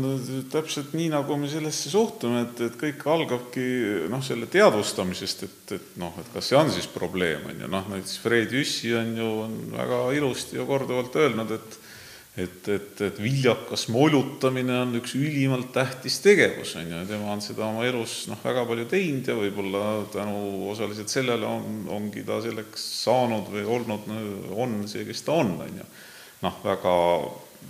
täpselt nii, nagu me sellesse suhtume, et, et kõik algabki noh, selle teadvustamisest, et, et noh, et kas see on siis probleem, on ju, noh näiteks Fred Jüssi on ju, on väga ilusti ja korduvalt öelnud, et et, et, et viljakas molutamine on üks ülimalt tähtis tegevus, on ju, ja tema on seda oma elus noh, väga palju teinud ja võib-olla tänu osaliselt sellele on, ongi ta selleks saanud või olnud, on see, kes ta on, on ju. Noh, väga,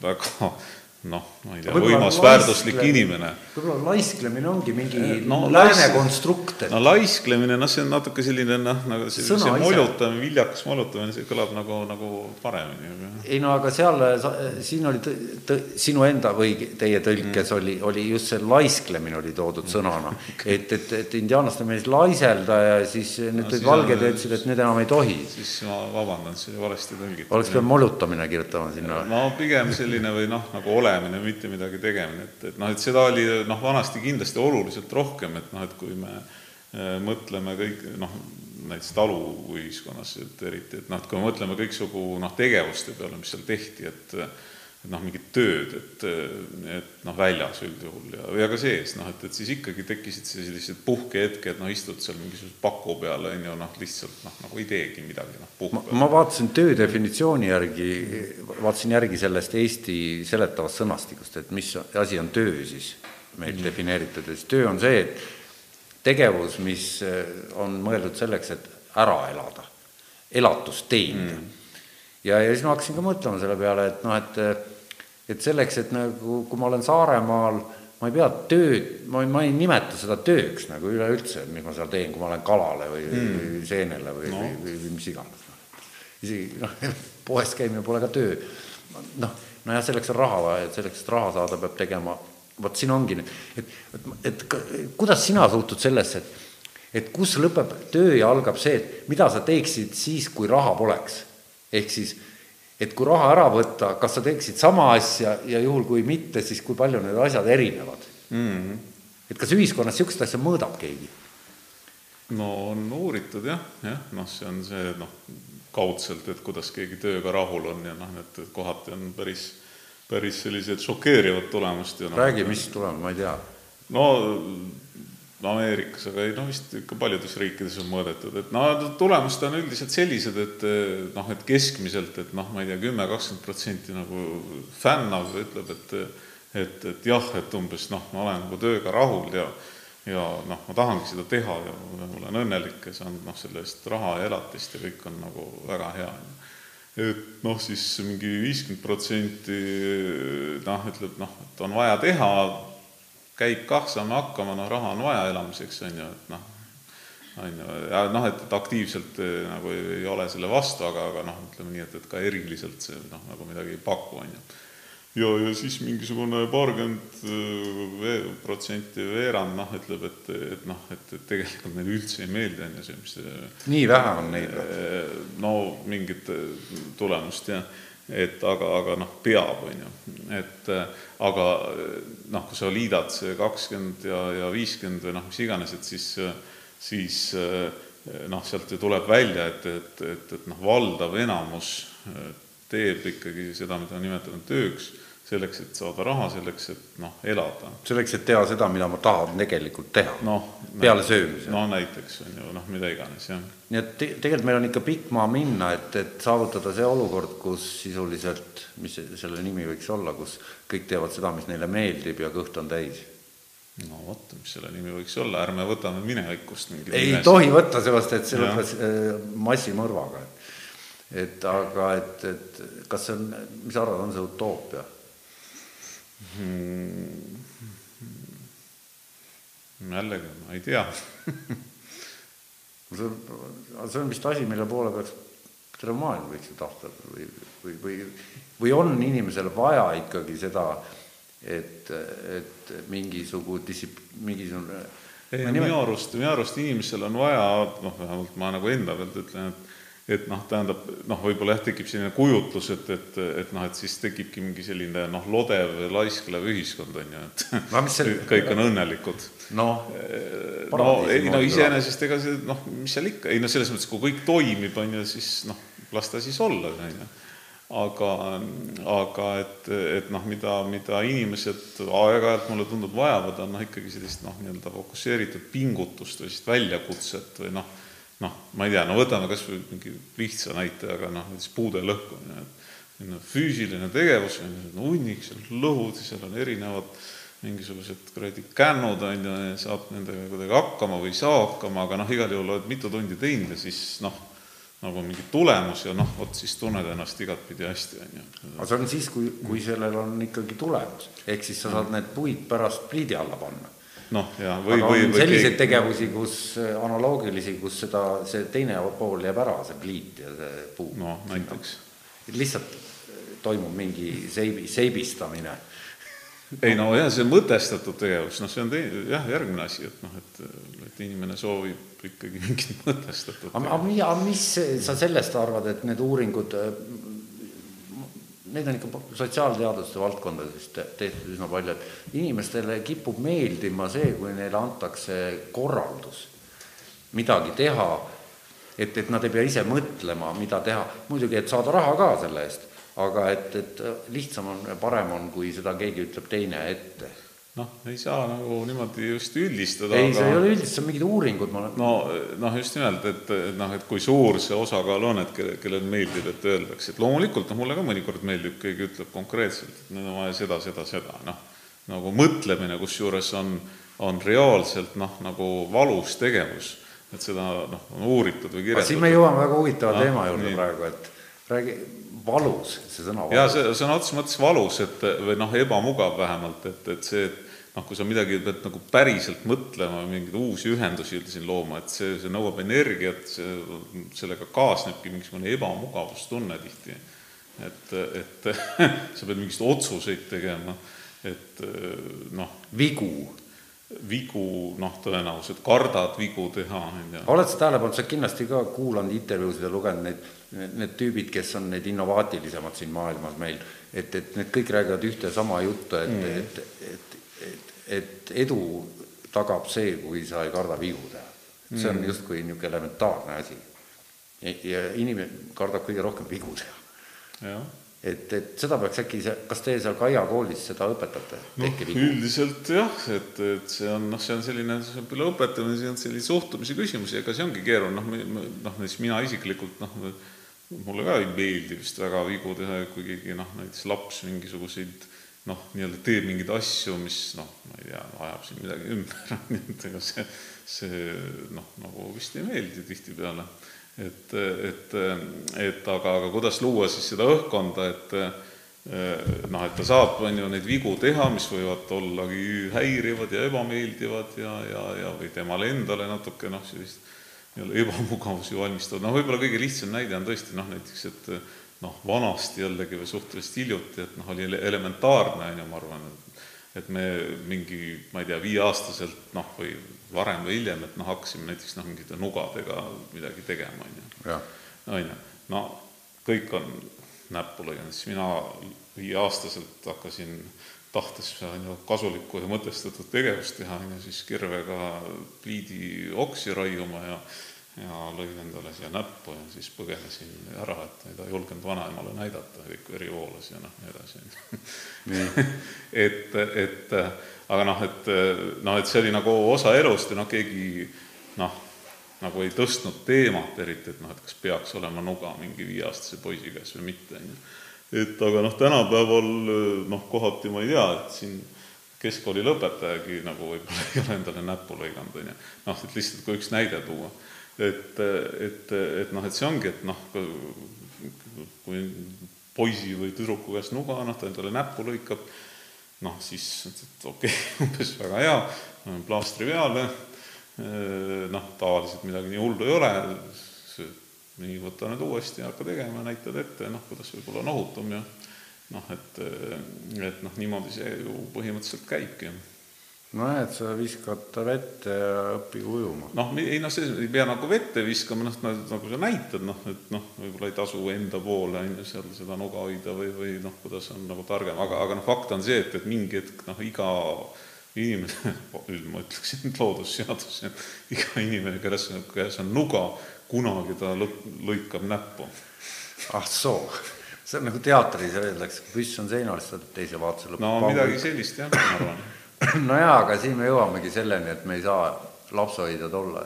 väga noh, ma ei tea, võimas väärtuslik inimene. võib-olla laisklemine ongi mingi eh, no, lääne konstrukt. no laisklemine, noh, see on natuke selline noh, nagu see, see molutamine, viljakas molutamine, see kõlab nagu, nagu paremini. ei no aga seal, siin oli tõ, tõ, sinu enda või teie tõlkes mm. oli, oli just see laisklemine oli toodud mm. sõnana et, et, et indiaanlaste mees laiselda ja siis tulid no, valged ütlesid, et nüüd enam ei tohi. siis ma vabandan, see oli valesti tõlgitud. oleks pidanud molutamine kirjutama sinna. no pigem selline või noh, nagu ole olemine, mitte midagi tegemine, et, et noh, et seda oli noh, vanasti kindlasti oluliselt rohkem, et noh, et kui me äh, mõtleme kõik noh, näiteks taluühiskonnas, et eriti, et noh, et kui me mõtleme kõiksugu noh, tegevuste peale, mis seal tehti, et noh, mingid tööd, et, et noh, väljas üldjuhul ja, ja ka sees, noh, et, et siis ikkagi tekkisid sellised puhkehetked, noh, istud seal mingisuguse paku peal, on ju, noh, lihtsalt noh, nagu ei teegi midagi, noh, puhkad. ma vaatasin töö definitsiooni järgi, vaatasin järgi sellest Eesti seletavast sõnastikust, et mis asi on töö siis meil mm. defineeritud ja siis töö on see, et tegevus, mis on mõeldud selleks, et ära elada, elatust teenida mm ja, ja siis ma hakkasin ka mõtlema selle peale, et noh, et et selleks, et nagu kui ma olen Saaremaal, ma ei pea tööd, ma, ma ei nimeta seda tööks nagu üleüldse, mis ma seal teen, kui ma lähen kalale või mm., või seenele või no., või, või, või mis iganes. isegi noh, poes käimine pole ka töö. noh, nojah, selleks on raha vaja, et selleks, et raha saada, peab tegema, vot siin ongi nüüd, et, et, et kuidas sina suhtud sellesse, et et kus lõpeb töö ja algab see, et mida sa teeksid siis, kui raha poleks ehk siis, et kui raha ära võtta, kas sa teeksid sama asja ja juhul, kui mitte, siis kui palju need asjad erinevad mm? -hmm. et kas ühiskonnas niisugust asja mõõdab keegi? no on uuritud jah, jah, noh, see on see noh, kaudselt, et kuidas keegi tööga rahul on ja noh, et kohati on päris, päris sellised šokeerivad tulemust ja noh, räägi, mis tulemus, ma ei tea. no Ameerikas, aga ei noh, vist ikka paljudes riikides on mõõdetud, et no tulemused on üldiselt sellised, et noh, et keskmiselt, et noh, ma ei tea, kümme, kakskümmend protsenti nagu fännab, ütleb, et et, et jah, et umbes noh, ma olen nagu tööga rahul ja ja noh, ma tahangi seda teha ja ma olen õnnelik ja saan noh, selle eest raha ja elatist ja kõik on nagu väga hea. et noh, siis mingi viiskümmend protsenti noh, ütleb noh, et on vaja teha, käib kah, saame hakkama, noh, raha on vaja elamiseks, on ju, et noh, on ju, ja noh, et, et aktiivselt eh, nagu ei, ei ole selle vastu, aga, aga noh, ütleme nii, et, et ka eriliselt see noh, nagu midagi ei paku, on ju. ja, ja siis mingisugune paarkümmend äh, protsenti, veerand noh, ütleb, et, et noh, et, et tegelikult neile üldse ei meeldi, on ju see, mis nii vähe on neid või? Äh, no mingit tulemust, jah. Et aga, aga noh, peab, on ju. et aga noh, kui sa liidad see kakskümmend ja, ja viiskümmend või noh, mis iganes, et siis, siis noh, sealt ju tuleb välja, et, et, et, et noh, valdav enamus teeb ikkagi seda, mida nimetame tööks selleks, et saada raha, selleks, et noh, elada. selleks, et teha seda, mida ma tahan tegelikult teha no,, peale söömise. no näiteks, on ju, noh, mida iganes, jah. nii et te tegelikult meil on ikka pikk maa minna, et, et saavutada see olukord, kus sisuliselt, mis selle nimi võiks olla, kus kõik teevad seda, mis neile meeldib ja kõht on täis no vot, mis selle nimi võiks olla, ärme võtame minevikust mingit ei nimest. tohi võtta, seepärast et see lõppes äh, massimõrvaga. et aga, et, et kas see on, mis sa arvad, on see utoopia? Hmm. jällegi, ma ei tea see on, see on vist asi, mille poole peaks terve maailm võiks ju tahta või, või, või, või on inimesel vaja ikkagi seda, et, et mingisugune dissip-, mingisugune ei, minu arust, minu arust inimesel on vaja, noh, vähemalt ma nagu enda pealt ütlen, et et noh, tähendab noh, võib-olla jah, tekib selline kujutlus, et, et, et noh, et siis tekibki mingi selline noh, lodev, laisklev ühiskond, on ju, et no, see... kõik on õnnelikud. noh, no ei no iseenesest ega see noh, mis seal ikka, ei no selles mõttes, kui kõik toimib, on ju, siis noh, las ta siis olla, on ju aga, aga et, et noh, mida, mida inimesed aeg-ajalt mulle tundub vajavad, on noh, ikkagi sellist noh, nii-öelda fokusseeritud pingutust või sellist väljakutset või noh, noh, ma ei tea, no võtame kas või mingi lihtsa näite, aga noh, näiteks puude lõhkumine, et füüsiline tegevus, hunnik, seal lõhud, seal on erinevad mingisugused kuradi kännud, on ju, saab nendega kuidagi hakkama või ei saa hakkama, aga noh, igal juhul oled mitu tundi teinud ja siis noh, nagu mingi tulemus ja noh, vot siis tunned ennast igatpidi hästi, on ju. aga see on siis, kui, kui sellel on ikkagi tulemus, ehk siis sa saad need puid pärast pliidi alla panna noh, ja või, või, või selliseid keegi... tegevusi, kus analoogilisi, kus seda, see teine pool jääb ära, see pliit ja see puu. no näiteks. lihtsalt toimub mingi seibi, seibistamine. ei no jah, see mõtestatud tegevus, noh, see on tei-, jah, järgmine asi, et noh, et, et inimene soovib ikkagi mingit mõtestatud aga, aga mis sa sellest arvad, et need uuringud neid on ikka sotsiaalteaduste valdkondades tehtud üsna palju, et inimestele kipub meeldima see, kui neile antakse korraldus midagi teha, et, et nad ei pea ise mõtlema, mida teha, muidugi, et saada raha ka selle eest, aga et, et lihtsam on, parem on, kui seda keegi ütleb teine ette noh, ei saa nagu niimoodi just üldistada. ei aga..., see ei ole üldist, see on mingid uuringud, ma olen. no noh, just nimelt, et noh, et kui suur see osakaal on, et kelle, kellele meeldib, et öeldakse, et loomulikult noh, mulle ka mõnikord meeldib, keegi ütleb konkreetselt, et nüüd on vaja seda, seda, seda, noh, nagu mõtlemine, kusjuures on, on reaalselt noh, nagu valus tegevus, et seda noh, on uuritud või kirjeldatud. siin me jõuame väga huvitava no, teema juurde nii. praegu, et räägi, valus, see sõna valus. jaa, see sõna otseses mõttes valus, et või noh, ebamugav vähemalt, et, et see, et noh, kui sa midagi pead nagu päriselt mõtlema, mingeid uusi ühendusi siin looma, et see, see nõuab energiat, see, sellega kaasnebki mingisugune ebamugavustunne tihti. et, et sa pead mingeid otsuseid tegema, et noh. vigu vigu, noh, tõenäoliselt kardad vigu teha, on ju. oled sa tähele pannud, sa kindlasti ka kuulanud intervjuusid ja lugenud neid need tüübid, kes on need innovaatilisemad siin maailmas meil, et, et need kõik räägivad ühte ja sama juttu, et mm., et, et, et, et edu tagab see, kui sa ei karda vigu teha. see on mm. justkui niisugune elementaarne asi. ja inimene kardab kõige rohkem vigu teha. et, et seda peaks äkki, kas te seal Kaia koolis seda õpetate? noh, üldiselt jah, et, et see on noh, see on selline, see on küll õpetamine, see on sellise suhtumise küsimus ja ega see ongi keeruline, noh, noh näiteks mina isiklikult noh, mulle ka ei meeldi vist väga vigu teha, kui keegi noh, näiteks laps mingisuguseid noh, nii-öelda teeb mingeid asju, mis noh, ma ei tea, ajab siin midagi ümber, nii et ega see, see noh, nagu vist ei meeldi tihtipeale. et, et, et aga, aga kuidas luua siis seda õhkkonda, et noh, et ta saab, on ju, neid vigu teha, mis võivad ollagi häirivad ja ebameeldivad ja, ja, ja või temale endale natuke noh, sellist nii-öelda ebamugavusi valmistavad, noh võib-olla kõige lihtsam näide on tõesti noh, näiteks et noh, vanasti jällegi või suhteliselt hiljuti, et noh, oli elementaarne, on ju, ma arvan, et me mingi, ma ei tea, viieaastaselt noh, või varem või hiljem, et noh, hakkasime näiteks noh, mingite nugadega midagi tegema, on ju. on ju, no kõik on näppu lõiganud, siis mina viieaastaselt hakkasin tahtes on ju kasulikku ja mõtestatud tegevust teha, on ju, siis kirvega pliidioksi raiuma ja ja lõin endale siia näppu ja siis põgenesin ära, et ei ta julgenud vanaemale näidata, kõik veri voolas ja noh, nii edasi et, et aga noh, et noh, et see oli nagu osa elust ja noh, keegi noh, nagu ei tõstnud teemat eriti, et noh, et kas peaks olema nuga mingi viieaastase poisi käes või mitte, on ju. Et aga noh, tänapäeval noh, kohati ma ei tea, et siin keskkooli lõpetajagi nagu võib-olla ei ole endale näppu lõiganud, on ju. noh, et lihtsalt kui üks näide tuua. Et, et, et noh, et see ongi, et noh, kui poisi või tüdruku käest nuga, noh, ta endale näppu lõikab, noh, siis okei okay, umbes väga hea, plaastri peale, noh, tavaliselt midagi nii hullu ei ole, nii, võta nüüd uuesti ja hakka tegema, näitad ette, noh, kuidas võib-olla on ohutum ja noh, et, et noh, niimoodi see ju põhimõtteliselt käibki nojah, et sa viskad ta vette ja õpige ujuma. noh, ei noh, see ei pea nagu vette viskama, noh, nagu sa näitad, noh, et noh, võib-olla ei tasu enda poole, on ju, seal seda nuga hoida või, või noh, kuidas on nagu targem, aga, aga noh, fakt on see, et, et mingi hetk noh, iga inimene, nüüd ma ütleksin loodusseadus, iga inimene, kelles, käes on nuga, kunagi ta lõikab näppu. ah soo, see on nagu teatris öeldakse, püss on seinal, siis ta teise vaatuse lõpeb. no midagi sellist jah, ma arvan nojaa, aga siin me jõuamegi selleni, et me ei saa lapsehoidjad olla,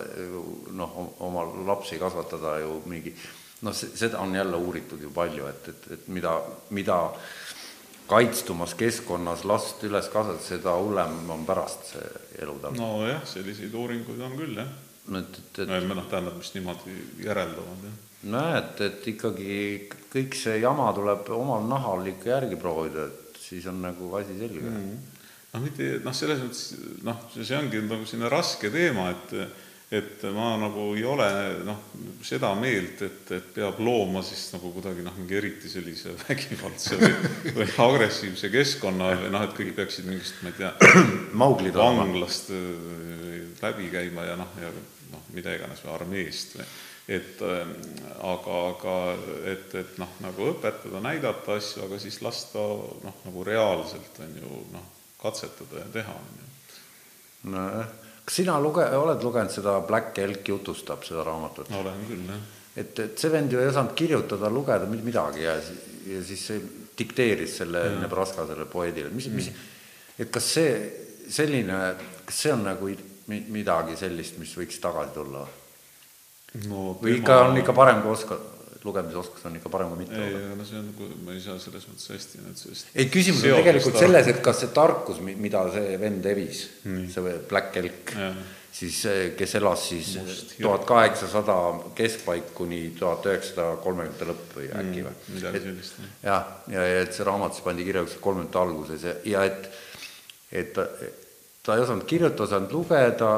noh, oma lapsi kasvatada ju mingi noh, seda on jälle uuritud ju palju, et, et, et mida, mida kaitstumas keskkonnas last üles kasvatada, seda hullem on pärast see elu tal. nojah, selliseid uuringuid on küll, jah. No et, et, et no noh, tähendab, mis niimoodi järeldavad, jah. nojah, et, et ikkagi kõik see jama tuleb omal nahal ikka järgi proovida, et siis on nagu asi selge mm. -hmm noh, mitte noh, selles mõttes noh, see ongi nagu selline raske teema, et et ma nagu ei ole noh, seda meelt, et, et peab looma siis nagu kuidagi noh, mingi eriti sellise vägivaldse või, või agressiivse keskkonna või noh, et kõik peaksid mingist, ma ei tea, vanglast äh, läbi käima ja noh, ja noh, mida iganes või armeest või et äh, aga, aga et, et noh, nagu õpetada, näidata asju, aga siis lasta noh, nagu reaalselt on ju noh, katsetada ja teha, on ju. nojah, kas sina luge-, oled lugenud seda Black Elk jutustab, seda raamatut? olen küll, jah. et, et see vend ju ei osanud kirjutada, lugeda midagi ja, ja siis dikteeris selle. Nebraska selle poeedile, mis mm., mis, et kas see selline, kas see on nagu midagi sellist, mis võiks tagasi tulla? no või ikka on ikka parem, kui oskad lugemisoskus on ikka parem kui mitte ei, no see on, ma ei saa selles mõttes hästi nüüd sellest ei, küsimus on tegelikult selles, et kas see tarkus, mida see vend evis mm., see Black Elk, siis kes elas siis tuhat kaheksasada keskpaik kuni tuhat üheksasada kolmekümnendate lõpp või äkki mm, või? midagi sellist. jah, ja, ja et see raamat siis pandi kirja kolmekümnendate alguses ja, ja et, et ta ei osanud kirjutada, osanud lugeda,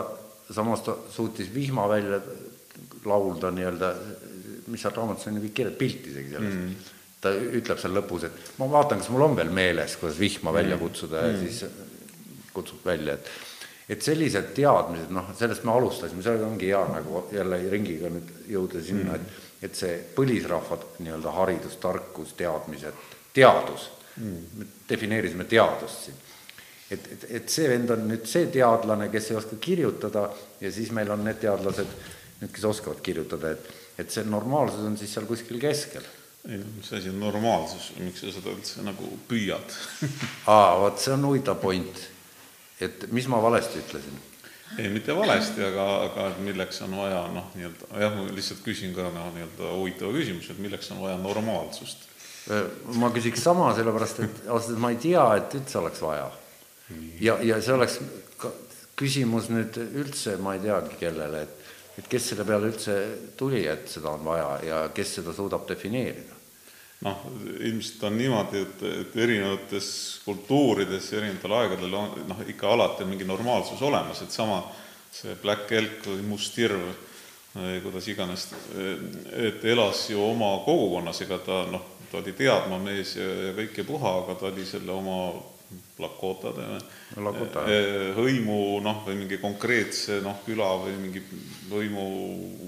samas ta suutis vihma välja laulda nii-öelda mis seal raamatus on ju kõik kirjas, pilt isegi sellest mm.. ta ütleb seal lõpus, et ma vaatan, kas mul on veel meeles, kuidas vihma välja mm. kutsuda ja mm. siis kutsub välja, et et sellised teadmised, noh, sellest me alustasime, see ongi hea nagu jälle ringiga nüüd jõuda sinna mm., et et see põlisrahva nii-öelda haridus, tarkus, teadmised, teadus mm., defineerisime teadust siin et, et, et see vend on nüüd see teadlane, kes ei oska kirjutada ja siis meil on need teadlased, nüüd, kes oskavad kirjutada, et et see normaalsus on siis seal kuskil keskel. ei no mis asi on normaalsus, miks sa seda üldse nagu püüad aa, vot see on huvitav point. et mis ma valesti ütlesin? ei, mitte valesti, aga, aga et milleks on vaja noh, nii-öelda, jah, ma lihtsalt küsin ka noh, nii-öelda huvitava küsimuse, et milleks on vaja normaalsust? ma küsiks sama, sellepärast et ausalt öeldes ma ei tea, et üldse oleks vaja. Ja, ja see oleks küsimus nüüd üldse, ma ei teagi, kellele, et et kes selle peale üldse tuli, et seda on vaja ja kes seda suudab defineerida? noh, ilmselt on niimoodi, et, et erinevates kultuurides erinevatel aegadel on noh, ikka alati on mingi normaalsus olemas, et sama see Black Elk või Must Hirv, kuidas iganes, et elas ju oma kogukonnas, ega ta noh, ta oli teadma mees ja, ja kõik ei puha, aga ta oli selle oma Lakotade Lakota. hõimu noh, või mingi konkreetse noh, küla või mingi hõimu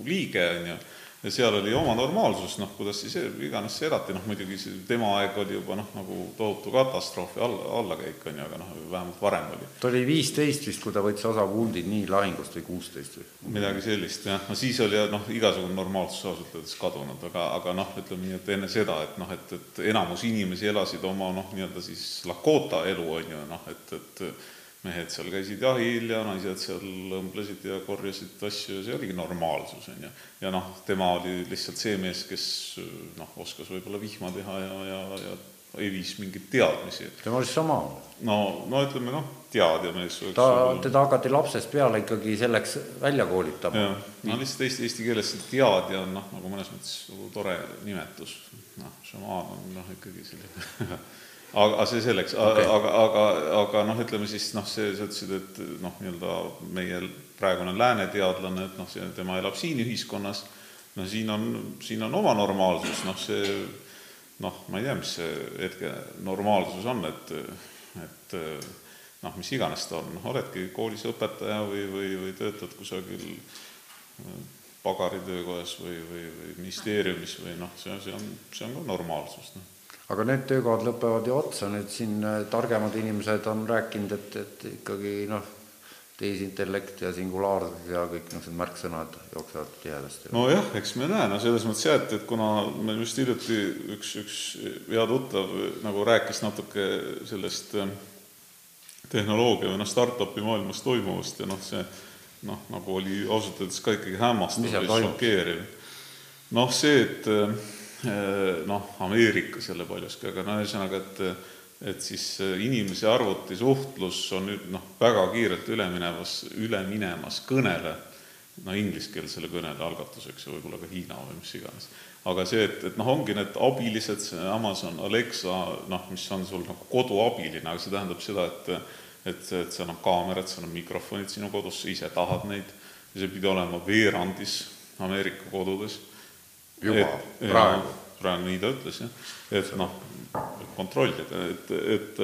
liige, on ju ja seal oli oma normaalsus, noh, kuidas siis iganes elati, noh muidugi see tema aeg oli juba noh, nagu tohutu katastroof ja alla, allakäik on ju, aga noh, vähemalt varem oli. ta oli viisteist vist, kui ta võttis osa Wounded nii lahingust või kuusteist või? midagi sellist jah, no siis oli noh, igasugune normaalsus ausalt öeldes kadunud, aga, aga noh, ütleme nii, et enne seda, et noh, et, et enamus inimesi elasid oma noh, nii-öelda siis Lakota elu on ju noh, et, et mehed seal käisid jahil ja naised seal õmblesid ja korjasid asju ja see oligi normaalsus, on ju. ja noh, tema oli lihtsalt see mees, kes noh, oskas võib-olla vihma teha ja, ja, ja ei viis mingeid teadmisi. tema oli sama? no, no ütleme noh, teadja mees. ta, teda hakati lapsest peale ikkagi selleks välja koolitama. no lihtsalt eesti, eesti keeles see teadja on noh, nagu mõnes mõttes nagu tore nimetus, noh, šamaan on noh, ikkagi selline aga see selleks. Okay., aga, aga, aga noh, ütleme siis noh, see, sa ütlesid, et noh, nii-öelda meie praegune lääne teadlane, et noh, see, tema elab siin ühiskonnas, no siin on, siin on oma normaalsus, noh see noh, ma ei tea, mis see hetke normaalsus on, et, et noh, mis iganes ta on, noh, oledki koolis õpetaja või, või, või töötad kusagil pagaritöökojas või, või, või ministeeriumis või noh, see, see on, see on ka normaalsus, noh aga need töökohad lõpevad ju otsa, nüüd siin äh, targemad inimesed on rääkinud, et, et ikkagi noh, tehisintellekt ja singulaarsus ja kõik niisugused märksõnad jooksevad tihedasti. nojah, eks me näe, no selles mõttes jah, et, et kuna meil just hiljuti üks, üks hea tuttav nagu rääkis natuke sellest äh, tehnoloogia või noh, startup'i maailmas toimuvast ja noh, see noh, nagu oli ausalt öeldes ka ikkagi hämmastav või šokeeriv. noh, see, et äh, Äh, noh, Ameerika selle paljuski, aga no ühesõnaga, et et siis äh, inimese arvuti suhtlus on nüüd noh, väga kiirelt üle minemas, üle minemas kõnele, no ingliskeelsele kõnele algatuseks ja võib-olla ka Hiina või mis iganes. aga see, et, et noh, ongi need abilised, see Amazon Alexa, noh, mis on sul nagu koduabiline, aga see tähendab seda, et et, et seal on kaamerad, seal on mikrofonid sinu kodus, sa ise tahad neid ja see pidi olema veerandis Ameerika kodudes juba et, praegu? praegu nii ta ütles, jah. et noh, kontrollida, et, et,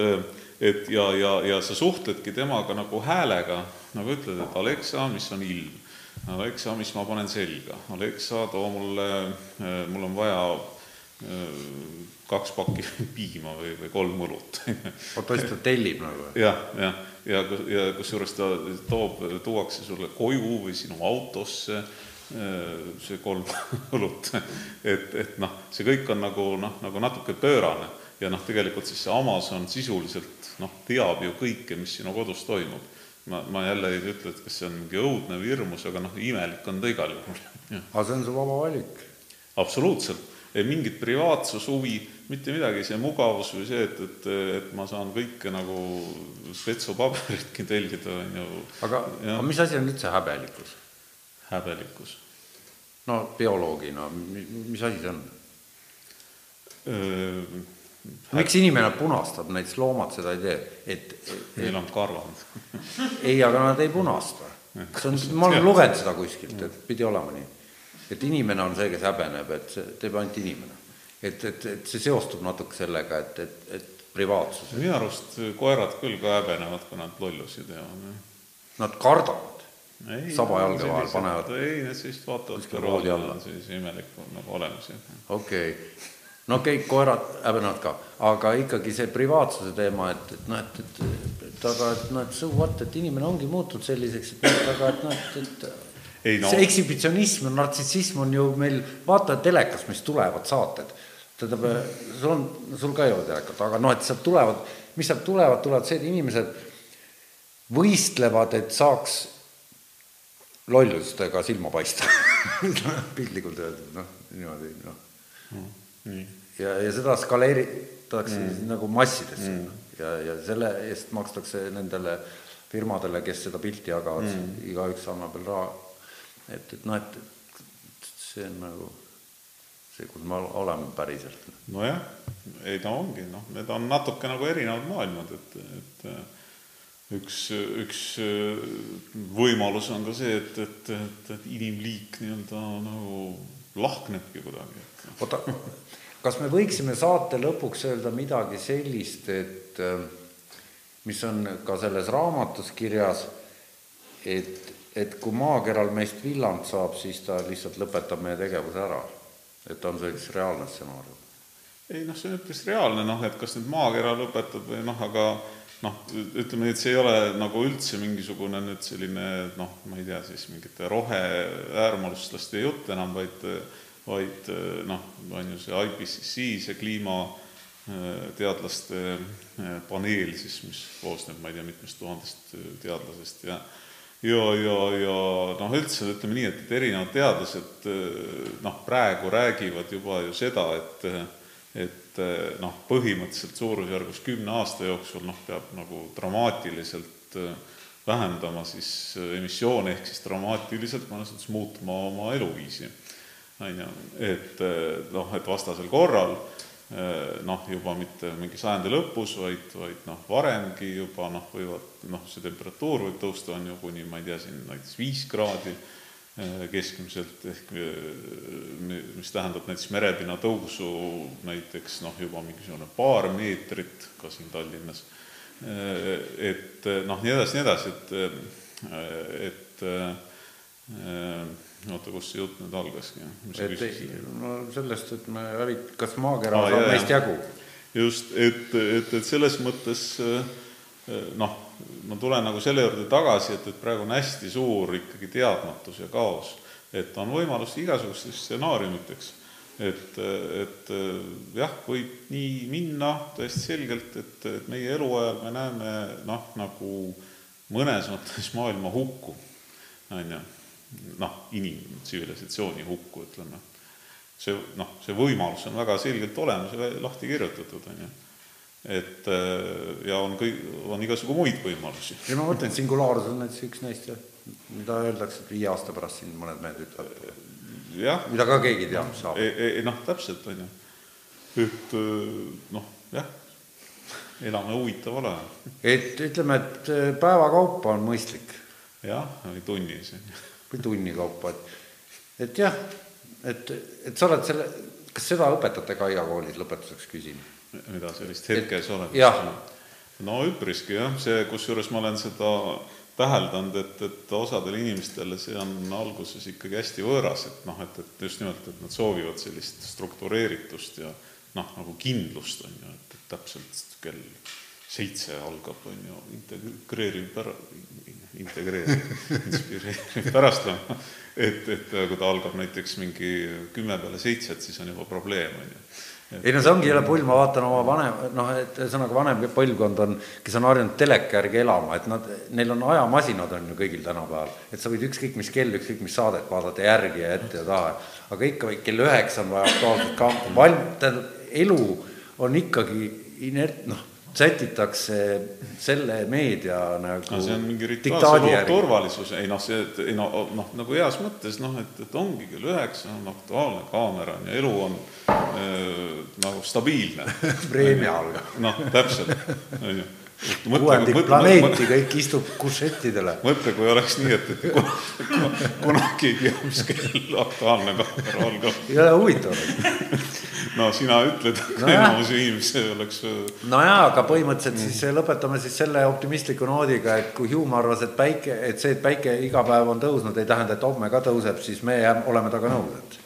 et ja, ja, ja sa suhtledki temaga nagu häälega, nagu ütled, et Alexa, mis on ilm? Alexa, mis ma panen selga? Alexa, too mulle, mul on vaja kaks pakki piima või, või kolm õlut. oota, siis ta tellib nagu? jah, jah, ja, ja, ja kusjuures ta toob, tuuakse sulle koju või sinu autosse Äh, see kolm õlut, et, et noh, see kõik on nagu noh, nagu natuke pöörane ja noh, tegelikult siis see Amazon sisuliselt noh, teab ju kõike, mis sinu kodus toimub. ma, ma jälle ei ütle, et kas see on mingi õudne või hirmus, aga noh, imelik on ta igal juhul. aga see on su vaba valik? absoluutselt, ei mingit privaatsushuvi, mitte midagi, see mugavus või see, et, et, et ma saan kõike nagu vetsupaberitki tellida, on ju. aga, aga mis asi on üldse häbelikkus? häbelikkus. No bioloogina, mis asi see on? miks inimene punastab, näiteks loomad seda ei tee, et, et neil on karvad ei, aga nad ei punasta. see on, ma olen lugenud seda kuskilt, et pidi olema nii. et inimene on see, kes häbeneb, et see teeb ainult inimene. et, et, et see seostub natuke sellega, et, et, et privaatsus. minu arust koerad küll ka häbenevad, kui nad lollusi teevad. Nad kardavad saba jalge vahel panevad. ei, need sellist vaatavad kõrvale alla, sellise imeliku nagu olemusi. okei okay., no okei okay,, koerad häbenevad ka, aga ikkagi see privaatsuse teema, et, et noh, et, et, et aga et noh, et so what, et inimene ongi muutunud selliseks, et noh, aga et noh, et, et ei, no. see ekshibitsionism ja nartsissism on ju meil, vaata telekas, mis tulevad saated, tähendab, sul on, sul ka ei ole telekat, aga noh, et sealt tulevad, mis sealt tulevad, tulevad see, et inimesed võistlevad, et saaks lollustega silma paista piltlikult öeldud, noh, niimoodi, noh mm,. ja, ja seda skaleeritakse mm. nagu massidesse mm. ja, ja selle eest makstakse nendele firmadele, kes seda pilti jagavad mm., igaüks annab veel raha. et, et noh, et see on nagu see, kus me oleme päriselt. nojah, ei ta ongi, noh, need on natuke nagu erinevad maailmad, et, et üks, üks äh, võimalus on ka see, et, et, et, et inimliik nii-öelda nagu lahknebki kuidagi. oota, kas me võiksime saate lõpuks öelda midagi sellist, et mis on ka selles raamatus kirjas, et, et kui maakeral meist villand saab, siis ta lihtsalt lõpetab meie tegevuse ära. et on see üks reaalne stsenaarium? ei noh, see on üpris reaalne, noh et kas nüüd maakera lõpetab või noh, aga noh, ütleme nii, et see ei ole nagu üldse mingisugune nüüd selline noh, ma ei tea siis mingite roheäärmuslaste jutt enam, vaid vaid noh, on ju see IPCC, see kliimateadlaste paneel siis, mis koosneb, ma ei tea, mitmest tuhandest teadlasest ja ja, ja, ja noh, üldse ütleme nii, et, et erinevad teadlased noh, praegu räägivad juba ju seda, et et eh, noh, põhimõtteliselt suurusjärgus kümne aasta jooksul noh, peab nagu dramaatiliselt eh, vähendama siis eh, emissioone, ehk siis dramaatiliselt mõnes mõttes muutma oma eluviisi. on ju, et noh, et vastasel korral noh, juba mitte mingi sajandi lõpus, vaid, vaid noh, varemgi juba noh, võivad noh, see temperatuur võib tõusta, on ju, kuni ma ei tea, siin näiteks viis kraadi keskmiselt ehk äh, mis tähendab näiteks merepinna tõusu näiteks noh, juba mingisugune paar meetrit ka siin Tallinnas. Äh, et noh, nii edasi, nii edasi, et, et oota, kus see jutt nüüd algaski? et no sellest, et me hävit-, kas maakera saab meist jagu? just, et, et, et selles mõttes noh ma tulen nagu selle juurde tagasi, et, et praegu on hästi suur ikkagi teadmatus ja kaos. et on võimalus igasugusteks stsenaariumiteks. et, et jah, võib nii minna täiesti selgelt, et, et meie eluajal me näeme noh, nagu mõnes mõttes maailma hukku, on ju, noh, inimtsivilisatsiooni hukku, ütleme. see noh, see võimalus on väga selgelt olemas ja lahti kirjutatud, on ju et äh, ja on kõik, on igasugu muid võimalusi. ja ma mõtlen, singulaarsus on näiteks üks neist mida öeldakse, et viie aasta pärast siin mõned mehed ütlevad. mida ka keegi ei tea, mis saab. noh, täpselt, on ju. et äh, noh, jah, elame huvitaval ajal. et ütleme, et äh, päeva kaupa on mõistlik. jah, või tunnis. või tunni kaupa, et, et jah, et, et sa oled selle, kas seda õpetate Kaia koolis, lõpetuseks küsin mida sellist hetkes olemist. no üpriski jah, see, kusjuures ma olen seda täheldanud, et, et osadele inimestele see on alguses ikkagi hästi võõras, et noh, et, et just nimelt, et nad soovivad sellist struktureeritust ja noh, nagu kindlust, on ju, et, et täpselt kell seitse algab, on ju, integreeriv pära-, integreeriv, inspireeriv pärastlõuna, et, et kui ta algab näiteks mingi kümme peale seitset, siis on juba probleem, on ju ei no see ongi jälle pull, ma vaatan oma vanem, noh, et ühesõnaga vanem põlvkond on, kes on harjunud teleka järgi elama, et nad, neil on ajamasinad on ju kõigil tänapäeval, et sa võid ükskõik mis kell, ükskõik mis saadet vaadata järgi ja ette ja taha, aga ikka kell üheksa on vaja Aktuaalset Kaamerate, valm-, tähendab, elu on ikkagi inert-, noh sätitakse selle meedia nagu no see on mingi rituaalse turvalisus, ei noh, see, et ei no noh, nagu heas mõttes noh, et, et ongi kell üheksa on Aktuaalne Kaamera on ja elu on äh, nagu stabiilne. Preemia algab. noh, täpselt, on ju kuuendik planeeti, kõik istub kušettidele. mõtle, kui oleks nii, et, et kunagi ei tea, mis kell Aktuaalne Kaamera algab. ei ole huvitav no sina ütled no, enamus inimesi oleks nojaa, aga põhimõtteliselt mm. siis lõpetame siis selle optimistliku noodiga, et kui Hume arvas, et päike, et see, et päike iga päev on tõusnud, ei tähenda, et homme ka tõuseb, siis me jääme, oleme temaga nõus, et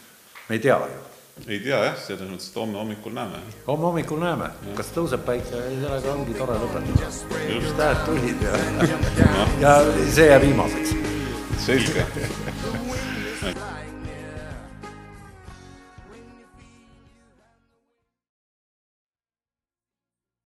me ei tea ju. Ei tea jah, selles mõttes, et homme hommikul näeme. homme hommikul näeme, kas tõuseb päike, sellega ongi tore lõpetada. just hääd tulid ja ja see jääb viimaseks. selge